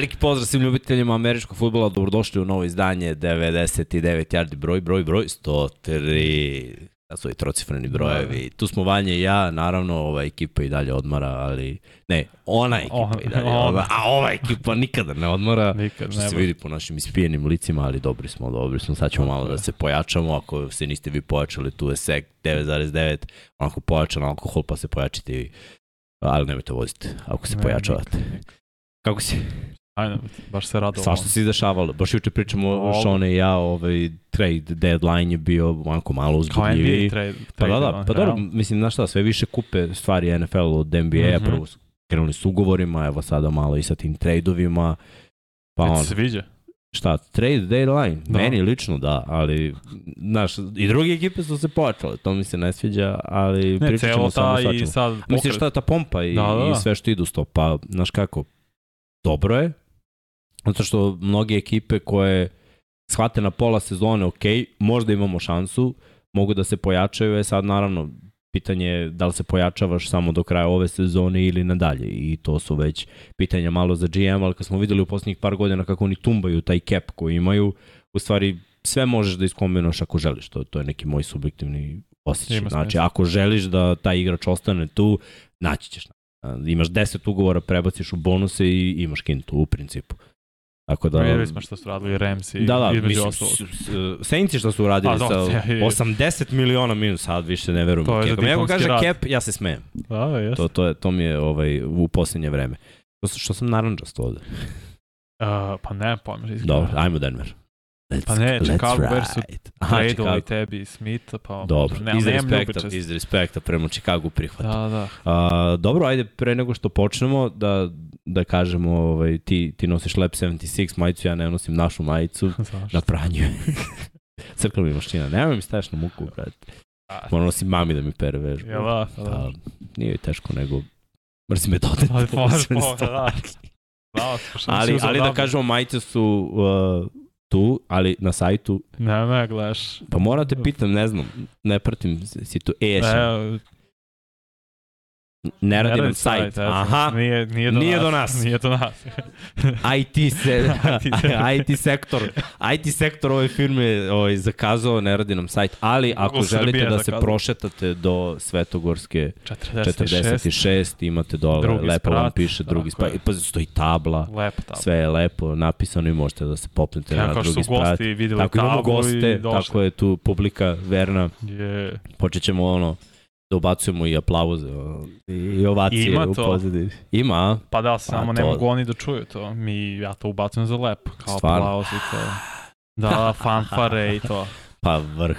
Veliki pozdrav svim ljubiteljima američkog futbola, dobrodošli u novo izdanje 99 yardi broj, broj, broj 103. Da su i trocifreni brojevi. Da, da. Tu smo Vanja i ja, naravno, ova ekipa i dalje odmara, ali ne, ona ekipa oh, i dalje oh. odmara, a ova ekipa nikada ne odmara, Nikad što ne se vidi po našim ispijenim licima, ali dobri smo, dobri smo, sad ćemo malo da se pojačamo, ako se niste vi pojačali, tu je sek 9.9, onako pojačan alkohol pa se pojačite, ali nemojte voziti ako se ne, pojačavate. Nikad, nikad. Kako si? Ajde, baš se radovalo. Svašta se izdešavalo. Baš juče pričamo o Šone i ja, ovaj trade deadline je bio onako malo uzbudljiviji. Kao trade, trade, pa da, da, pa dobro, mislim, znaš šta, sve više kupe stvari NFL od NBA, mm -hmm. prvo krenuli s ugovorima, evo sada malo i sa tim tradeovima. Pa on, se viđa. Šta, trade deadline? Da. Meni lično da, ali znaš, i druge ekipe su se počele, to mi se ne sviđa, ali ne, pričat ćemo samo svačemu. Sad pokret. Mislim šta ta pompa i, da, da, da. i sve što idu s to, pa znaš kako, dobro je, zato što mnoge ekipe koje shvate na pola sezone, ok, možda imamo šansu, mogu da se pojačaju, je sad naravno pitanje je da li se pojačavaš samo do kraja ove sezone ili nadalje i to su već pitanja malo za GM, ali kad smo videli u posljednjih par godina kako oni tumbaju taj cap koji imaju, u stvari sve možeš da iskombinuješ ako želiš, to, to je neki moj subjektivni osjećaj. Znači, ako želiš da taj igrač ostane tu, naći ćeš Imaš 10 ugovora, prebaciš u bonuse i imaš kintu u principu. Tako da... Videli smo što su radili Rams i da, da, između ostalog. Saints što su uradili A, da, sa 80 da, miliona minus, sad više ne verujem. To je Capom. Jako kaže rad. cap, ja se smejem. Da, da jes. To, to, je, to mi je ovaj, u posljednje vreme. Što, što sam naranđast ovde? Uh, pa ne, pojma. Dobro, ajmo Denver. Let's, pa ne, Chicago Bearsu tradeovali tebi i Smitha, pa dobro, ne, iz, respekta, iz respekta prema Chicago prihvatam. Da, da. Uh, dobro, ajde, pre nego što počnemo, da, da kažemo, ovaj, ti, ti nosiš Lab 76 majicu, ja ne nosim našu majicu, na pranju. Crkla mi mašina, nemoj mi staješ na muku, brate. Moram da nosim mami da mi pere vežbu. Jel da, da. Pa, nije teško, nego mrzi me dodati. Ali, pa, da. da. Ali, ali da, da kažemo, majice su uh, tu, ali na sajtu... Ne, da, ne, da, gledaš. Pa moram te pitam, ne znam, ne pratim, si tu, e, e Ne radi nam sajt. sajt Aha. Znači, nije, nije, do, nije nas. do nas. Nije do nas. IT, se, IT sektor. IT sektor ove firme ovaj, zakazao, ne radi nam sajt. Ali ako želite da se prošetate do Svetogorske 46, 46 imate dole. Drugi lepo sprat, vam piše drugi sprat. Pa stoji tabla. Lepo tabla. Sve je lepo napisano i možete da se popnete na drugi sprat. Gosti videli tako imamo goste, tako je tu publika verna. Yeah. Počet ćemo ono da i aplauze i, ovacije Ima u to. pozadini. Ima Pa da, samo to- ne mogu oni da čuju to. Mi, ja to ubacujem za lep, kao Stvarno? aplauz i to. Da, fanfare i to. pa vrh.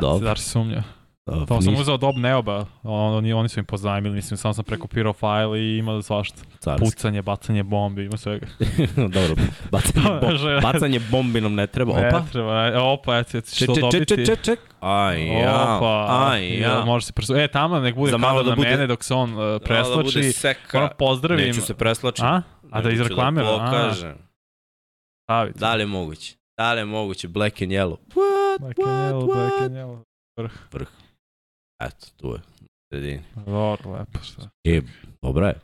Dobro. Dobro. sumnja? Uh, pa to sam niš... uzeo dob neoba, oni, oni su im pozajmili, mislim, samo sam prekopirao fajl i ima svašta. Carski. Pucanje, bacanje bombi, ima svega. Dobro, bacanje, bom, bacanje bombi nam ne treba, opa. Ne treba, opa, eto, ću što ček, dobiti. Ček, ček, ček, Aj, ja, opa, aj, ja. Da, može se presu... E, tamo nek bude kamera da bude... mene dok se on uh, preslači. Da seka. Ono, pozdravim. Neću se preslači. A? A da izreklamira? Da pokažem. Stavite. Da li je moguće? Da li je moguće? Black and yellow. What? Black what, and yellow, what? black and yellow. Vrh. Vrh. Eto, tu je. Sredini. Dobro, lepo šta. E, dobro je.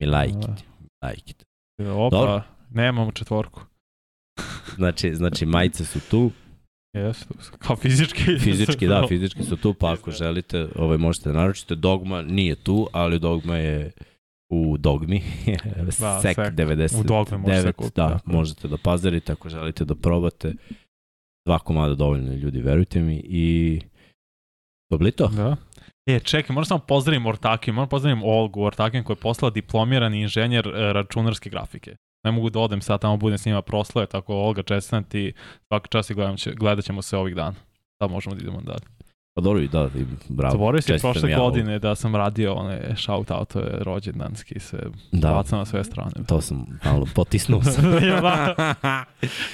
Mi lajkite. Da. Lajkite. E, opa, dobro. nemamo četvorku. znači, znači majice su tu. Jesu, kao fizički. Fizički, da, fizički su tu, pa ako želite, ovaj, možete da naručite. Dogma nije tu, ali Dogma je u Dogmi, da, Sek 99, u Dogmi da, da, tako. možete da pazarite ako želite da probate. Dva komada dovoljno ljudi, verujte mi, i To bili to? Da. E, čekaj, moram samo pozdravim Ortakin, moram pozdravim Olgu Ortakin koja je poslala diplomirani inženjer e, računarske grafike. Ne mogu da odem sad tamo, budem s njima proslave, tako Olga čestan ti, svaki čas i gledam gledat ćemo se ovih dana. Sad možemo da idemo dalje. Pa dobro i da, i bravo. Zaboravio si prošle ja godine ovo. da sam radio one shout out rođendanski se da. bacam na sve strane. To sam malo potisnuo sam. It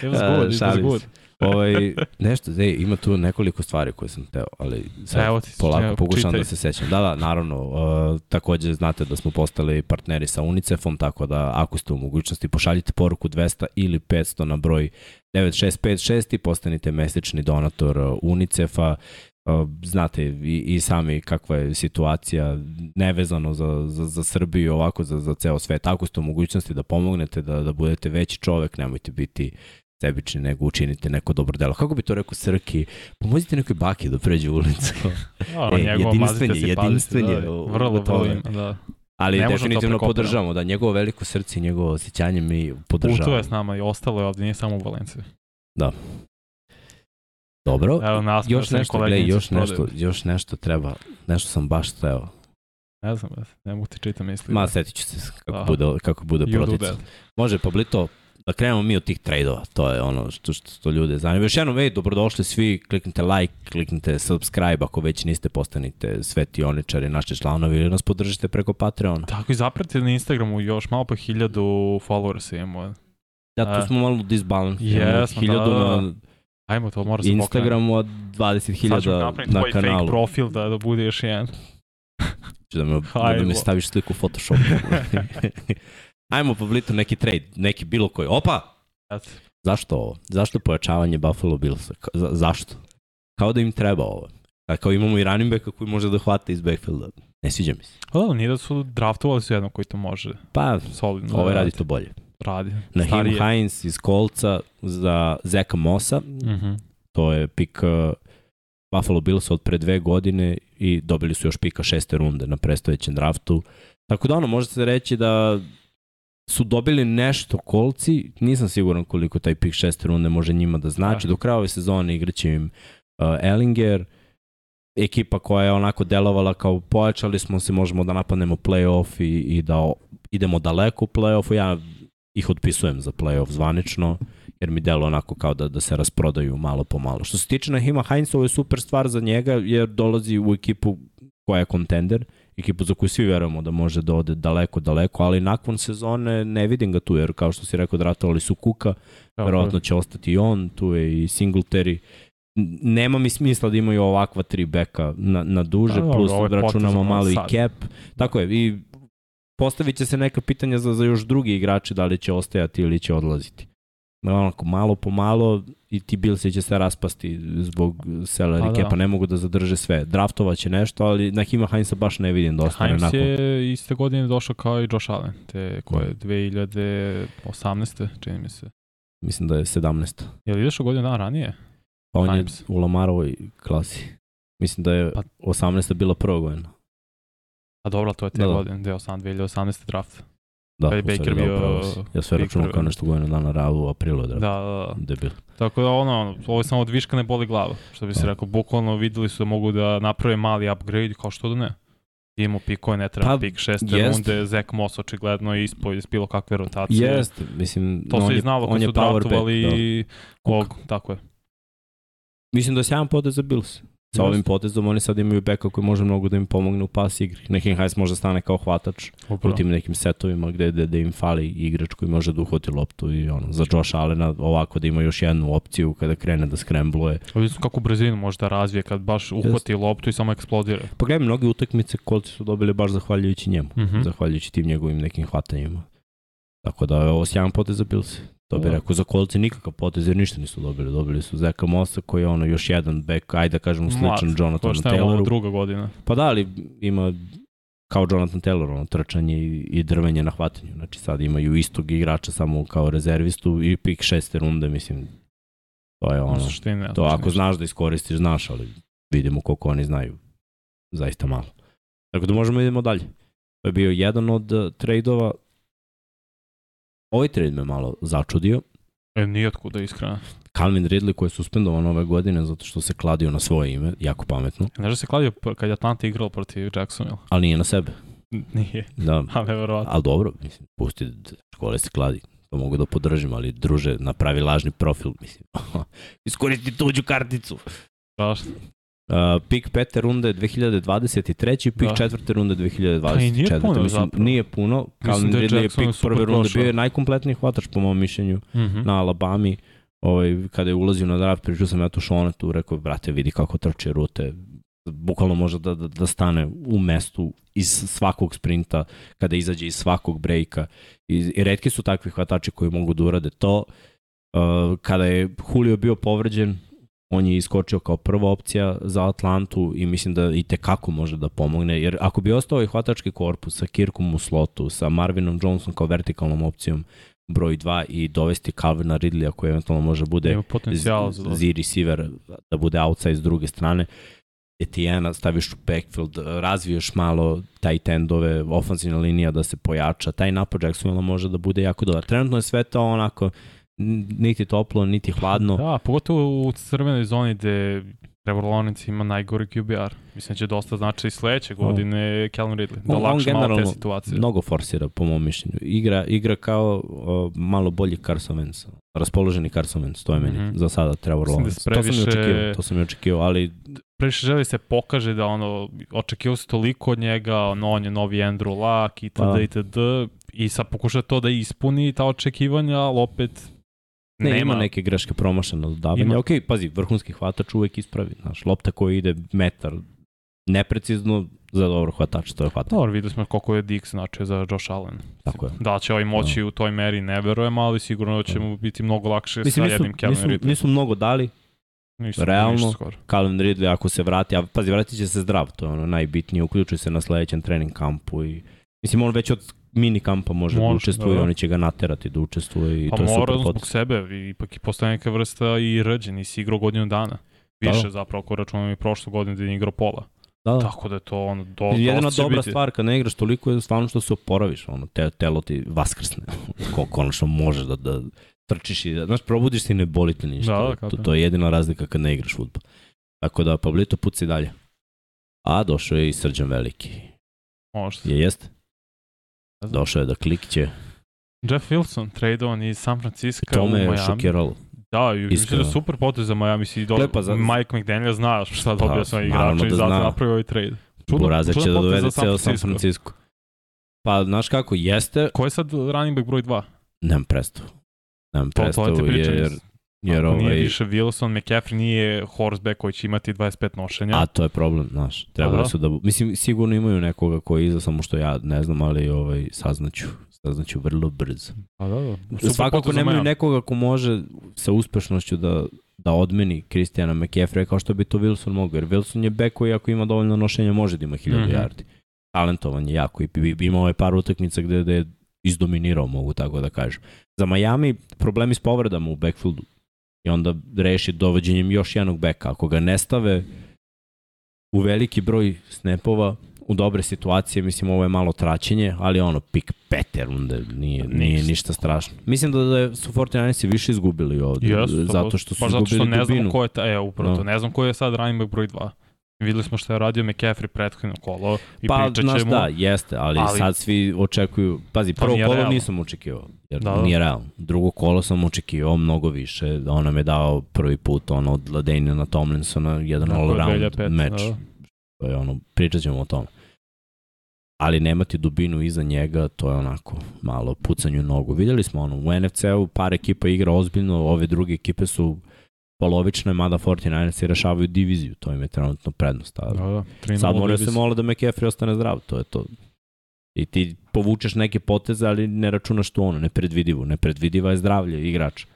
was good, it was ovaj, nešto, ej, ima tu nekoliko stvari koje sam teo, ali sad Evo ti, polako evo, pokušam da čitaj. da se sećam. Da, da, naravno, uh, takođe znate da smo postali partneri sa UNICEF-om, tako da ako ste u mogućnosti pošaljite poruku 200 ili 500 na broj 9656 i postanite mesečni donator uh, UNICEF-a. Uh, znate i, i sami kakva je situacija nevezano za, za, za Srbiju, ovako za, za ceo svet. Ako ste u mogućnosti da pomognete, da, da budete veći čovek, nemojte biti uh, sebični, nego učinite neko dobro delo. Kako bi to rekao Srki? Pomozite nekoj baki da pređe ulicu. Dobro, e, jedinstven je, jedinstven je. Da, vrlo, vrlo, da. Ali ne definitivno podržavamo, da, njegovo veliko srce i njegovo osjećanje mi podržavamo. Putuje s nama i ostalo je ovde, nije samo u Valenciji. Da. Dobro, Evo, nas, još, nešto, gle, još, nešto, još nešto treba, nešto sam baš treo. Ne znam, ne mogu ti čitam misli. Ma, setit ću se kako Aha. bude, kako bude protica. Može, Pablito, Da krenemo mi od tih trejdova, to je ono što, što, što ljude zanima. Još jednom, ej, dobrodošli svi, kliknite like, kliknite subscribe, ako već niste, postanite svetioničari, naše članovi ili nas podržite preko Patreona. Tako i zapratite na Instagramu još malo pa hiljadu followers imamo. Ja, da, tu smo malo disbalans. Jesmo, hiljadu da, da. na da. Ajmo, to mora se Instagramu od 20.000 na kanalu. fake profil da, da bude još jedan. da, mi, da mi staviš sliku u Photoshopu. Ajmo poblitu neki trade, neki bilo koji. Opa! Zašto ovo? Zašto pojačavanje Buffalo Billsa? Za, zašto? Kao da im treba ovo. A kao imamo i running backa koji može da hvata iz backfielda. Ne sviđa mi se. Pa da, nije da su draftovali su jedno koji to može. Pa, Solidno ovaj radi to bolje. Radi. Na Him Hines iz kolca za Zeka Mosa. Mm -hmm. To je pik uh, Buffalo Bills od pre dve godine i dobili su još pika šeste runde na prestojećem draftu. Tako da ono, može se reći da su dobili nešto kolci, nisam siguran koliko taj pik šeste runde može njima da znači, da. do kraja ove sezone igraće im uh, Ellinger, ekipa koja je onako delovala kao pojačali smo se, možemo da napadnemo playoff i, i da o, idemo daleko u playoffu, ja ih odpisujem za playoff zvanično, jer mi delo onako kao da, da se rasprodaju malo po malo. Što se tiče na Hima Heinz, ovo je super stvar za njega, jer dolazi u ekipu koja je kontender, uh, ekipu za koju svi verujemo da može da ode daleko, daleko, ali nakon sezone ne vidim ga tu, jer kao što si rekao, dratovali su Kuka, Tako verovatno će ostati i on, tu je i Singletary, nema mi smisla da imaju ovakva tri beka na, na duže, da, plus da, računamo malo sad. i cap. Tako je, i postavit će se neka pitanja za, za još drugi igrači, da li će ostajati ili će odlaziti onako malo po malo i ti bil Bilsi će se raspasti zbog salary pa, da. kepa, ne mogu da zadrže sve. Draftovaće nešto, ali na Hima Heinza baš ne vidim da ostane nakon. Heinz je iste godine došao kao i Josh Allen, te koje 2018. Da. čini mi se. Mislim da je 17. Je li došao godinu dana ranije? Pa on Himes. je u Lamarovoj klasi. Mislim da je pa, 18. bila prva godina. A pa dobro, to je te da, da. godine, 2018, 2018. draft. Da, kad je Baker da, bio... ja sve računam kao nešto godinu dana ralu u aprilu, da, da, da, da. debil. Tako da ono, ovo je samo od viška ne boli glava, što bi se da. rekao, bukvalno videli su da mogu da naprave mali upgrade, kao što da ne. Imamo pikove, ne treba pa, pik šeste jest. runde, Zek Moss očigledno ispo iz bilo kakve rotacije. Jest, mislim, to no, se i znalo kad su draftovali da. ovog, tako je. Mislim da je sjajan potez za Bills. Sa ovim potezom oni sad imaju beka koji može mnogo da im pomogne u pas igri. Nekim Hajs može da stane kao hvatač Upravo. u tim nekim setovima gde, gde, gde im fali igrač koji može da uhvati loptu i ono, za Josh Allena ovako da ima još jednu opciju kada krene da skrembluje. Vidim kako brzinu može da razvije kad baš uhvati yes. loptu i samo eksplodira. Pa gledaj, mnoge utakmice kolci su dobili baš zahvaljujući njemu, mm -hmm. zahvaljujući tim njegovim nekim hvatanjima. Tako da je ovo sjajan potez za Bilse. To bi rekao, za kolci nikakav potez jer ništa nisu dobili. Dobili su Zeka Mosa koji je ono još jedan back, ajde da kažemo sličan Mlad, pa Jonathan Tayloru. To je ovo druga godina. Pa da, ali ima kao Jonathan Taylor, ono, trčanje i, i drvenje na hvatanju. Znači sad imaju istog igrača samo kao rezervistu i pik šeste runde, mislim, to je ono. Suštine, to ako ništa. znaš da iskoristiš, znaš, ali vidimo koliko oni znaju. Zaista malo. Tako da možemo idemo dalje. To je bio jedan od uh, eh, trejdova. Ovaj trade me malo začudio. E, nijotkuda iskreno. Calvin Ridley koji je suspendovan ove godine zato što se kladio na svoje ime, jako pametno. Znaš da se kladio kad je Atlanta igrao protiv Jacksonville. Ali nije na sebe. Nije, da. ali verovatno. Ali dobro, mislim, pusti da škole se kladi. To mogu da podržim, ali druže, napravi lažni profil, mislim. Iskoristi tuđu karticu. Strašno. Uh, pik pete runde 2023. Pik da. četvrte runde 2024. Pa i nije puno Mislim, zapravo. Nije puno. Calvin Ridley da je pik prve runde. Bio je najkompletniji hvatač po mom mišljenju mm -hmm. na Alabami. Ovaj, kada je ulazio na draft, pričao sam ja tu Šonetu, rekao, brate, vidi kako trče rute. Bukvalno može da, da, da stane u mestu iz svakog sprinta, kada izađe iz svakog brejka. I, i redki su takvi hvatači koji mogu da urade to. Uh, kada je Julio bio povređen, on je iskočio kao prva opcija za Atlantu i mislim da i tekako može da pomogne, jer ako bi ostao i hvatački korpus sa Kirkom u slotu, sa Marvinom Johnson kao vertikalnom opcijom, broj 2 i dovesti Calvina Ridleya koji eventualno može bude z, z receiver da bude outside s druge strane Etijena staviš u backfield, razviješ malo taj tendove, ofanzivna linija da se pojača, taj napad Jacksonville može da bude jako dobar. Trenutno je sve to onako niti toplo, niti hladno. Da, pogotovo u crvenoj zoni gde Trevor Lawrence ima najgori QBR. Mislim da će dosta znači i sledeće da. godine oh. Calvin Ridley. Da on, lakše on malo te situacije. mnogo forsira, po mom mišljenju. Igra, igra kao uh, malo bolji Carson Wentz. Raspoloženi Carson Wentz, to je meni mm -hmm. za sada Trevor da Lawrence. da previše... To sam i očekio, to sam i očekio, ali... Previše želi se pokaže da ono, očekio se toliko od njega, ono, on je novi Andrew Luck itd. Pa. itd. I sad pokuša to da ispuni ta očekivanja, ali opet Ne, nema, ima neke greške promašene dodavanja. Ima. Ok, pazi, vrhunski hvatač uvek ispravi. Znaš, lopta koja ide metar neprecizno za dobro hvatač, to je hvatač. Dobro, videli smo koliko je Dix značio za Josh Allen. Tako je. Da će ovaj moći da. u toj meri, ne verujem, ali sigurno da će da. mu biti mnogo lakše Mislim, sa nisu, jednim Calvin nisu, nisu mnogo dali, nisu, Realno, ništa Calvin Ridley ako se vrati, a pazi, vratit će se zdrav, to je ono najbitnije, uključuje se na sledećem trening kampu i Mislim, on već od mini kampa pa može, može da učestvuje, da, oni će ga naterati da učestvuje i pa to je super potes. Pa mora zbog sebe, ipak je postaje neka vrsta i rđen, i si igrao godinu dana. Da. Više da. zapravo, ako računam i prošlu godinu da je igrao pola. Da, da. Tako da je to ono, do, Jedina dobra biti. stvar kad ne igraš toliko je stvarno što se oporaviš, ono, te, telo ti vaskrsne, ko, konačno možeš da, da trčiš i da, znaš, probudiš se i ne boli te ništa. Da, da, to, to je jedina razlika kad ne igraš futbol. Tako da, Pablito, puci dalje. A došao je i Srđan Veliki. Možda. Je, jeste? Došao je da klikće. Jeff Wilson, trade on iz San Francisco I to me je šokiralo. Da, i mislim da super potez za Miami si do... Lepa, za... Mike McDaniel zna šta pa, dobio pa, sam igrača da i zato napravio ovaj trade. Čudno, Burazer će da dovede ceo San Francisco. Pa, znaš kako, jeste... Ko je sad running back broj 2? Nemam predstavu. Nemam predstavu, to, to je jer Jer ovaj... nije više Wilson, McCaffrey nije horseback koji će imati 25 nošenja. A to je problem, znaš. Trebalo su da... Mislim, sigurno imaju nekoga koji je iza, samo što ja ne znam, ali ovaj, saznaću saznaću vrlo brzo. A da, da. Super Svakako nemaju nekoga ko može sa uspešnošću da, da odmeni Kristijana McCaffrey kao što bi to Wilson mogao, jer Wilson je back koji ako ima dovoljno nošenja može da ima 1000 mm -hmm. yardi. Talentovan je jako i imao je ovaj par utakmica gde da je izdominirao, mogu tako da kažem. Za Miami problemi s povredama u backfieldu i onda reši dovođenjem još jednog beka. Ako ga ne stave u veliki broj snapova, u dobre situacije, mislim ovo je malo traćenje, ali ono pik peter, onda nije, nije ništa strašno. Mislim da, da su 49 više izgubili ovde, yes, zato što su baš pa izgubili zato što ne dubinu. znam ko je, ta, e, upravo no. Da. ne znam ko je sad running back broj 2. Videli smo što je radio McCaffrey prethodno kolo i pa, pričat ćemo. Pa, da, jeste, ali, ali, sad svi očekuju... Pazi, pa prvo kolo realno. nisam očekivao, jer da, da. nije realno. Drugo kolo sam očekivao mnogo više, da on nam je dao prvi put ono, od Ladenja na Tomlinsona, jedan da, all-round meč. Da. To je ono, pričat ćemo o tome. Ali nemati dubinu iza njega, to je onako malo pucanju nogu. Videli smo ono, u NFC-u par ekipa igra ozbiljno, ove druge ekipe su polovično je, mada 49ers i rešavaju diviziju, to im je trenutno prednost. A da, da, sad moraju se mola da McAfee ostane zdrav, to je to. I ti povučeš neke poteze, ali ne računaš tu ono, nepredvidivo. Nepredvidiva je zdravlje igrača.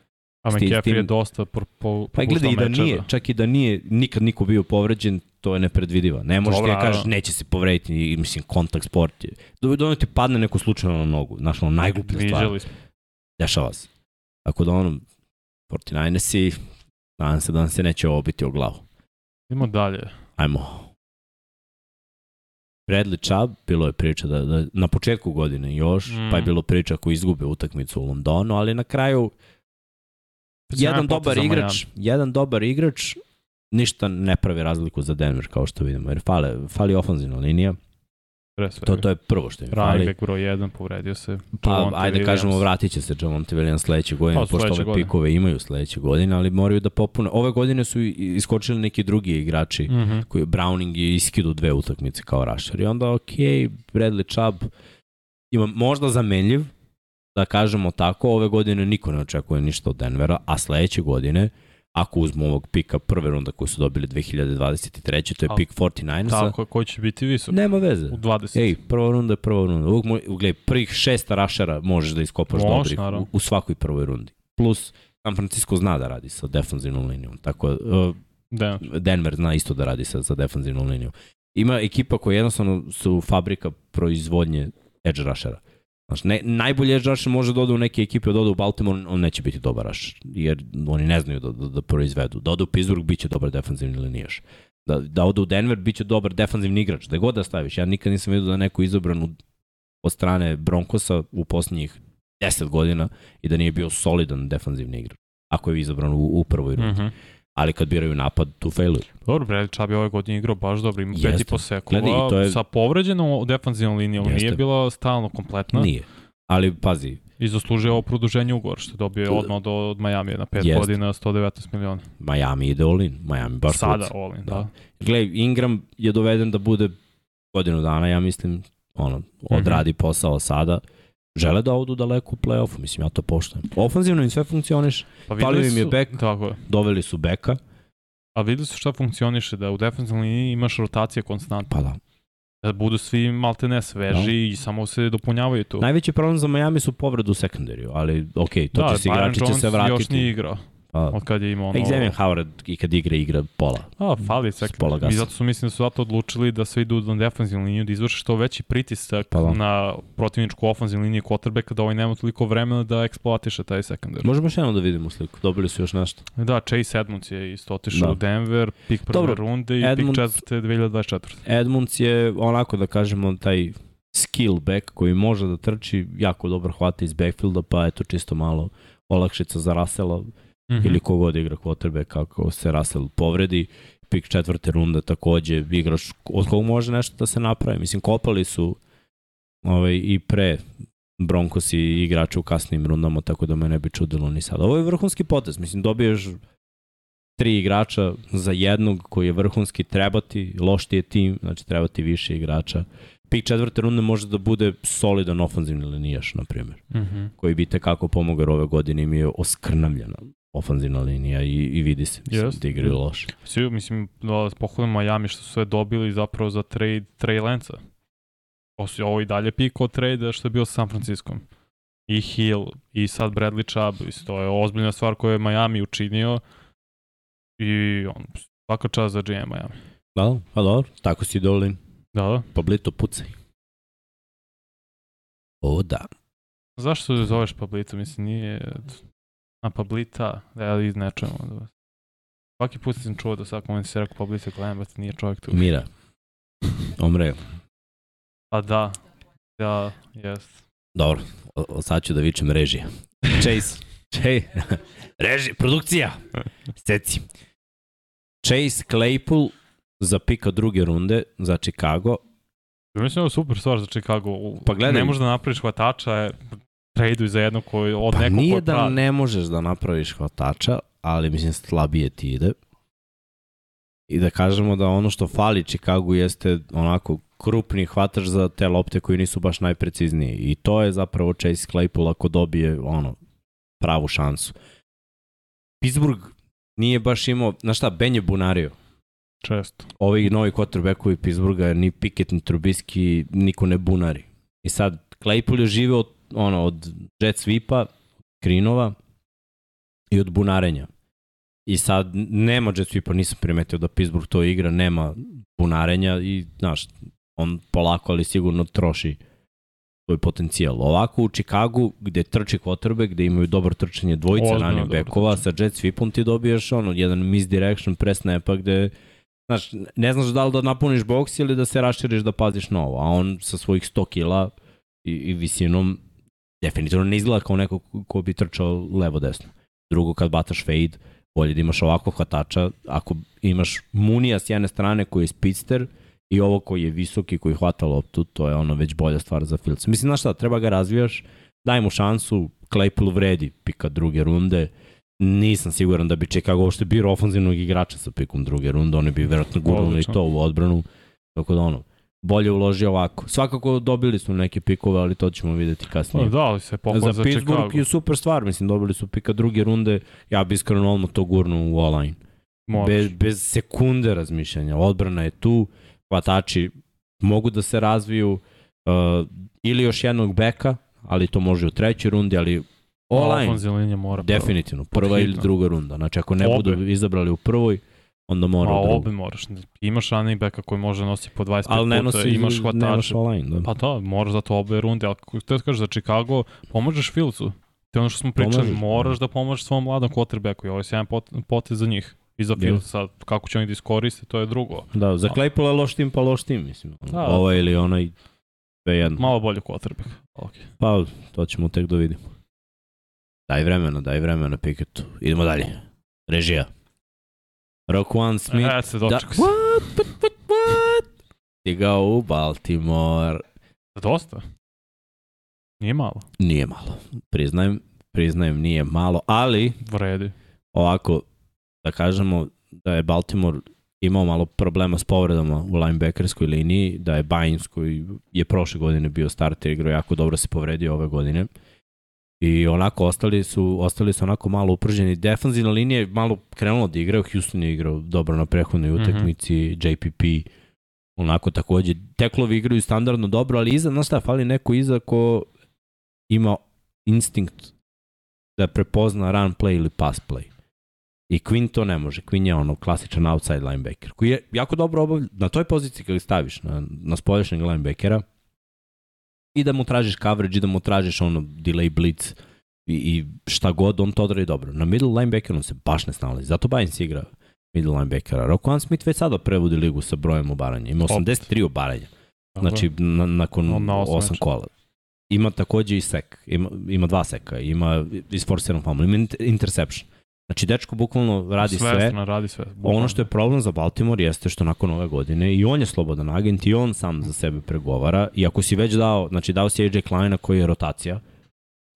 A McAfee tim... je dosta pro, po, pa, gledaj, i da nije, da. čak i da nije nikad niko bio povređen, to je nepredvidiva. Ne možeš ti da kažeš, neće se povrediti, mislim, kontakt sport je. Dovoljno ti padne neko slučajno na nogu, znaš, ono, najgluplja stvar. Dešava se. Tako da ono, 49ers Nadam se da nam se neće ovo o glavu. Idemo dalje. Ajmo. Bradley Chubb, bilo je priča da, da na početku godine još, mm. pa je mm. bilo priča ako izgube utakmicu u Londonu, ali na kraju Precijam jedan dobar igrač, jedan. jedan dobar igrač ništa ne pravi razliku za Denver kao što vidimo, jer fale, fali ofanzivna linija. To, to je prvo što im fali. Running back broj 1 povredio se. Pa, ajde Williams. kažemo, vratit će se Javonte Williams sledeće godine, pa, pošto ove godine. pikove imaju sledeće godine, ali moraju da popune. Ove godine su iskočili neki drugi igrači, mm -hmm. koji Browning je iskidu dve utakmice kao rašar. I onda, ok, Bradley Chubb ima možda zamenljiv, da kažemo tako, ove godine niko ne očekuje ništa od Denvera, a sledeće godine – ako uzmu ovog pika prve runda koju su dobili 2023. To je pik 49ersa. Tako, koji će biti visok. Nema veze. U 20. Ej, prva runda je prva runda. Uvijek, gledaj, prvih šesta rašara možeš da iskopaš Moš, dobrih u, u svakoj prvoj rundi. Plus, San Francisco zna da radi sa defanzivnom linijom. Tako, uh, da. Denver zna isto da radi sa, sa defanzivnom linijom. Ima ekipa koja jednostavno su fabrika proizvodnje edge rushera. Znaš, ne, najbolje Josh da može da ode u neke ekipe, da ode u Baltimore, on neće biti dobar Rašer, jer oni ne znaju da, da, da proizvedu. Da ode u Pittsburgh, bit će dobar defanzivni linijaš. Da, da ode u Denver, bit će dobar defanzivni igrač. Da god da staviš, ja nikad nisam vidio da neko izabran u, od strane Broncosa u posljednjih 10 godina i da nije bio solidan defanzivni igrač, ako je izabran u, u prvoj rundi. Mm -hmm ali kad biraju napad, tu failuju. Dobro, Bradley Chubb je ove godine igrao baš dobro, ima pet i po sekova, je... sa povređenom defanzivnom linijom, nije bila stalno kompletna. Nije, ali pazi. I zaslužio ovo produženje ugovor, što je dobio odmah od, od Miami na 5 Jeste. godina, 119 miliona. Miami ide all in, Miami baš Sada puca. all in, da. da. Gle, Ingram je doveden da bude godinu dana, ja mislim, ono, mhm. odradi mm -hmm. posao sada žele da odu daleko u play-offu, mislim, ja to poštujem. Ofanzivno im sve funkcioniš, pa falio im je bek, tako je. doveli su beka. A videli su šta funkcioniše, da u defensivnoj liniji imaš rotacije konstantno. Pa da. Da budu svi malte ne da. sveži no. i samo se dopunjavaju tu. Najveći problem za Miami su povrede u sekundariju, ali okej, okay, to da, će se igrači će se vratiti. Da, Jones još nije igrao. A, od kad je imao ono... Xavier Howard i kad igra, igra pola. A, fali se. Pola gasa. I zato su, mislim, da su zato odlučili da sve idu na defensivnu liniju, da izvrše što veći pritisak pa, da. na protivničku ofenzivnu liniju quarterbacka, da ovaj nema toliko vremena da eksploatiše taj sekundar. Možemo još jedno da vidimo sliku, dobili su još nešto. Da, Chase Edmunds je isto otišao da. u Denver, pik prve Dobro, runde i Edmunds, pik četvrte 2024. Edmunds je onako da kažemo taj skill back koji može da trči, jako dobro hvata iz backfielda, pa eto čisto malo olakšica za Rasela mm-hmm. ili kogod igra kvotrbe kako se Russell povredi. Pik četvrte runde takođe igrač od kog može nešto da se napravi. Mislim, kopali su ovaj, i pre Broncos i igrače u kasnim rundama, tako da me ne bi čudilo ni sad. Ovo je vrhunski potez. Mislim, dobiješ tri igrača za jednog koji je vrhunski, trebati loš ti je tim, znači trebati više igrača. Pik četvrte runde može da bude solidan ofanzivni linijaš, na primjer, mm -hmm. koji bi kako pomogao ove godine i mi je oskrnavljena ofanzivna linija i, i vidi se, mislim, yes. da igraju loše. Svi, mislim, da pohvalim Miami što su sve dobili zapravo za trade trade Lenca. Ovo i dalje pik od trade što je bio sa San Franciskom. I Hill, i sad Bradley Chubb, isto to je ozbiljna stvar koju je Miami učinio. I on, svaka čast za GM Miami. Da, pa dobro, tako si dolin. Da, da. Pablito pucaj. O, da. Zašto zoveš Pablito? Mislim, nije... A Pablita, da ja iz nečemu. Da Svaki put sam čuo da svak moment se rekao Pablita Klembac, nije čovjek tu. Mira. Omreo. Pa da. Da, jest. Dobro, o, sad ću da vičem režija. Chase. Chase. režija, produkcija. Seci. Chase Claypool za pika druge runde za Chicago. Ja mislim da je super stvar za Chicago. Pa gledaj. Ne može da napraviš hvatača, je traduju za jedno koji od pa nekog nije da pravi. ne možeš da napraviš hvatača, ali mislim slabije ti ide. I da kažemo da ono što fali Chicago jeste onako krupni hvatač za te lopte koji nisu baš najprecizniji. I to je zapravo Chase Claypool ako dobije ono pravu šansu. Pittsburgh nije baš imao, na šta, Ben je bunario. Često. Ovi novi quarterbackovi Pittsburgha, ni Pickett, ni Trubiski, niko ne bunari. I sad, Claypool je živeo od ono, od jet sweepa, krinova i od bunarenja. I sad nema jet sweepa, nisam primetio da Pittsburgh to igra, nema bunarenja i, znaš, on polako, ali sigurno troši svoj potencijal. Ovako u Čikagu, gde trči quarterback, gde imaju dobro trčanje dvojica Ozbiljno ranih bekova, sa jet sweepom ti dobiješ ono, jedan misdirection press napa gde Znaš, ne znaš da li da napuniš boks ili da se raširiš da paziš novo, a on sa svojih 100 kila i, i visinom definitivno ne izgleda kao neko ko bi trčao levo-desno. Drugo, kad bataš fade, bolje da imaš ovako hvatača, ako imaš Munija s jedne strane koji je speedster i ovo koji je visoki, koji hvata loptu, to je ono već bolja stvar za Fields. Mislim, znaš šta, treba ga razvijaš, daj mu šansu, Claypool vredi pika druge runde, nisam siguran da bi Chicago uopšte bio ofanzivnog igrača sa pikom druge runde, oni bi verovatno gurnuli to u odbranu, tako da ono, bolje uloži ovako. Svakako dobili smo neke pikove, ali to ćemo videti kasnije. Da, ali se pohvala za, za Pittsburgh Chicago. je super stvar, mislim, dobili su pika druge runde, ja bi iskreno odmah to gurnu u online. Bez, bez sekunde razmišljanja, odbrana je tu, hvatači mogu da se razviju, uh, ili još jednog beka, ali to može u trećoj rundi, ali online, mora definitivno, prva ili druga runda. Znači, ako ne Obe. budu izabrali u prvoj, onda mora A pa obe moraš. Imaš running backa koji može nositi po 25 ali ne nosi, imaš hvatača. Nemaš online, da. Pa da, moraš zato obe runde, ali kako te da kažeš za Chicago, pomažeš Fieldsu. Te ono što smo pričali, pomažeš, da. moraš da pomažeš svom mladom quarterbacku i ovo je sjajan pot, potez za njih. I za Fields, kako će oni da iskoriste, to je drugo. Da, za Claypoola loš tim, pa loš tim, mislim. Da, ovo ovaj ili onaj, sve jedno. Malo bolje quarterback. Okay. Pa, to ćemo tek da vidimo. Daj vremena, daj vremena Piketu. Idemo dalje. Režija. Roquan Smith. Ja e, se da. dočekao da, what, but, but, what? Stigao u Baltimore. Dosta. Nije malo. Nije malo. Priznajem, priznajem nije malo, ali... Vredi. Ovako, da kažemo da je Baltimore imao malo problema s povredama u linebackerskoj liniji, da je Bynes koji je prošle godine bio starter igrao jako dobro se povredio ove godine. Uh, I onako, ostali su, ostali su onako malo uprženi. Defanzivna linija je malo krenula da igra, Houston je igrao dobro na prehodnoj mhm. utakmici, mm -hmm. JPP onako takođe. Teklovi igraju standardno dobro, ali iza, znaš šta, fali neko iza ko ima instinkt da prepozna run play ili pass play. I Quinn to ne može. Quinn je ono klasičan outside linebacker koji je jako dobro obavlja na toj poziciji kada staviš na, na spolješnjeg linebackera i da mu tražiš coverage i da mu tražiš ono delay blitz i, i šta god, on to odradi dobro. Na middle linebackeru on se baš ne snalazi, zato Bynes igra middle linebackera. Rokuan Smith već sada prevodi ligu sa brojem obaranja. Ima 83 obaranja. Znači, na, nakon no, na 8 kola. Ima takođe i sek. Ima, ima dva seka. Ima isforsiran fumble. Ima interception. Znači, dečko bukvalno radi Svesno, sve. radi sve. Bukvalno. Ono što je problem za Baltimore jeste što nakon ove godine i on je slobodan agent i on sam za sebe pregovara. I ako si već dao, znači dao si AJ Kleina koji je rotacija,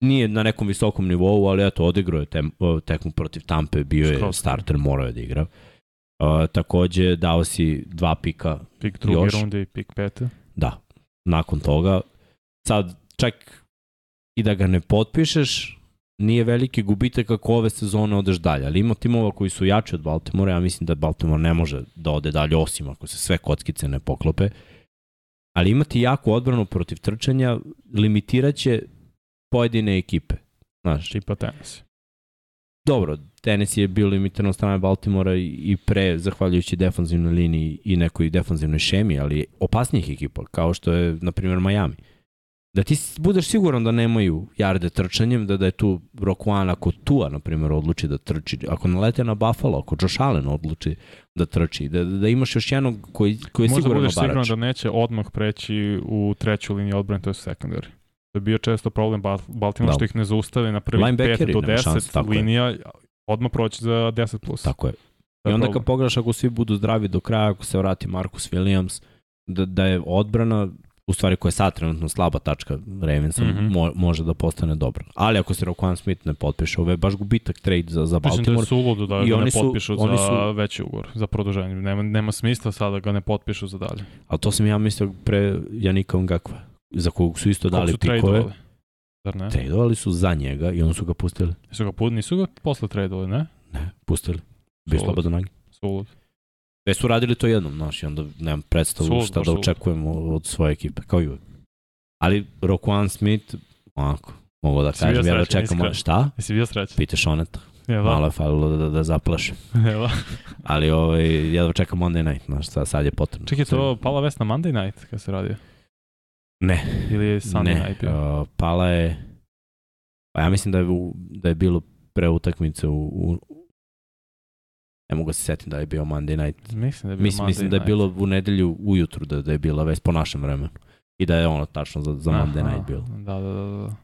nije na nekom visokom nivou, ali eto, odigrao je tem, tekmu protiv Tampe, bio je Skroz. starter, morao je da igra. Uh, takođe, dao si dva pika. Pik druge još. runde i pik pete. Da, nakon toga. Sad, čak i da ga ne potpišeš, nije veliki gubitak ako ove sezone odeš dalje, ali ima timova koji su jači od Baltimora, ja mislim da Baltimore ne može da ode dalje, osim ako se sve kockice ne poklope, ali imati jaku odbranu protiv trčanja limitiraće pojedine ekipe. Znaš, tipa znači, tenis. Dobro, tenis je bio limitiran od strane Baltimora i pre, zahvaljujući defanzivnoj liniji i nekoj defanzivnoj šemi, ali opasnijih ekipa, kao što je, na primjer, Miami. Uh, da ti budeš siguran da nemaju jarde trčanjem, da, da je tu Rokuan ako Tua, na primjer, odluči da trči, ako nalete na Buffalo, ako Josh Allen odluči da trči, da, da imaš još jednog koji, koji je Možda siguran obarač. Možda budeš siguran da neće odmah preći u treću liniju odbrane, to je secondary. To je bio često problem Baltimore da. što ih ne zaustave na prvi 5 do 10 linija, odmah proći za 10 plus. Tako je. I onda problem. kad pogledaš ako svi budu zdravi do kraja, ako se vrati Marcus Williams, da, da je odbrana u stvari koja je sad trenutno slaba tačka Ravensa, mm -hmm. mo, može da postane dobro. Ali ako se Roquan Smith ne potpiše, ovo je baš gubitak trade za, za Baltimore. Mislim da je da I oni ne potpišu su, za su... veći ugovor, za produženje. Nema, nema smisla sada da ga ne potpišu za dalje. Ali to sam ja mislio pre Janika Ongakva, za kog su isto dali pikove. Zar Tradeovali su za njega i on su ga pustili. Nisu ga, nisu ga posle tradeovali, ne? Ne, pustili. Bio slobodan agent. Sulud. Već su radili to jednom, znaš, i onda nemam predstavu šta da očekujemo od svoje ekipe, kao i uvek. Ali Rokuan Smith, onako, mogu da kažem, ja da čekamo, iskreno. šta? Jesi bio srećan? Pitaš Oneta. Jeva. Da? Malo je falilo da, da, da zaplaše. Jeva. Da? Ali ovaj, ja da čekam Monday night, znaš, sad, sad je potrebno. Čekaj, to pala vest na Monday night kada se radio? Ne. Ili je Sunday ne. night Ne, Uh, pala je, pa ja mislim da je, da je bilo pre utakmice u, u, Ne mogu da se setim da je bio Monday night. Mislim da je, bio mislim, mislim da je bilo u nedelju ujutru da, da je bila vest po našem vremenu. I da je ono tačno za, za Aha, Monday night bilo. Da, da, da, da.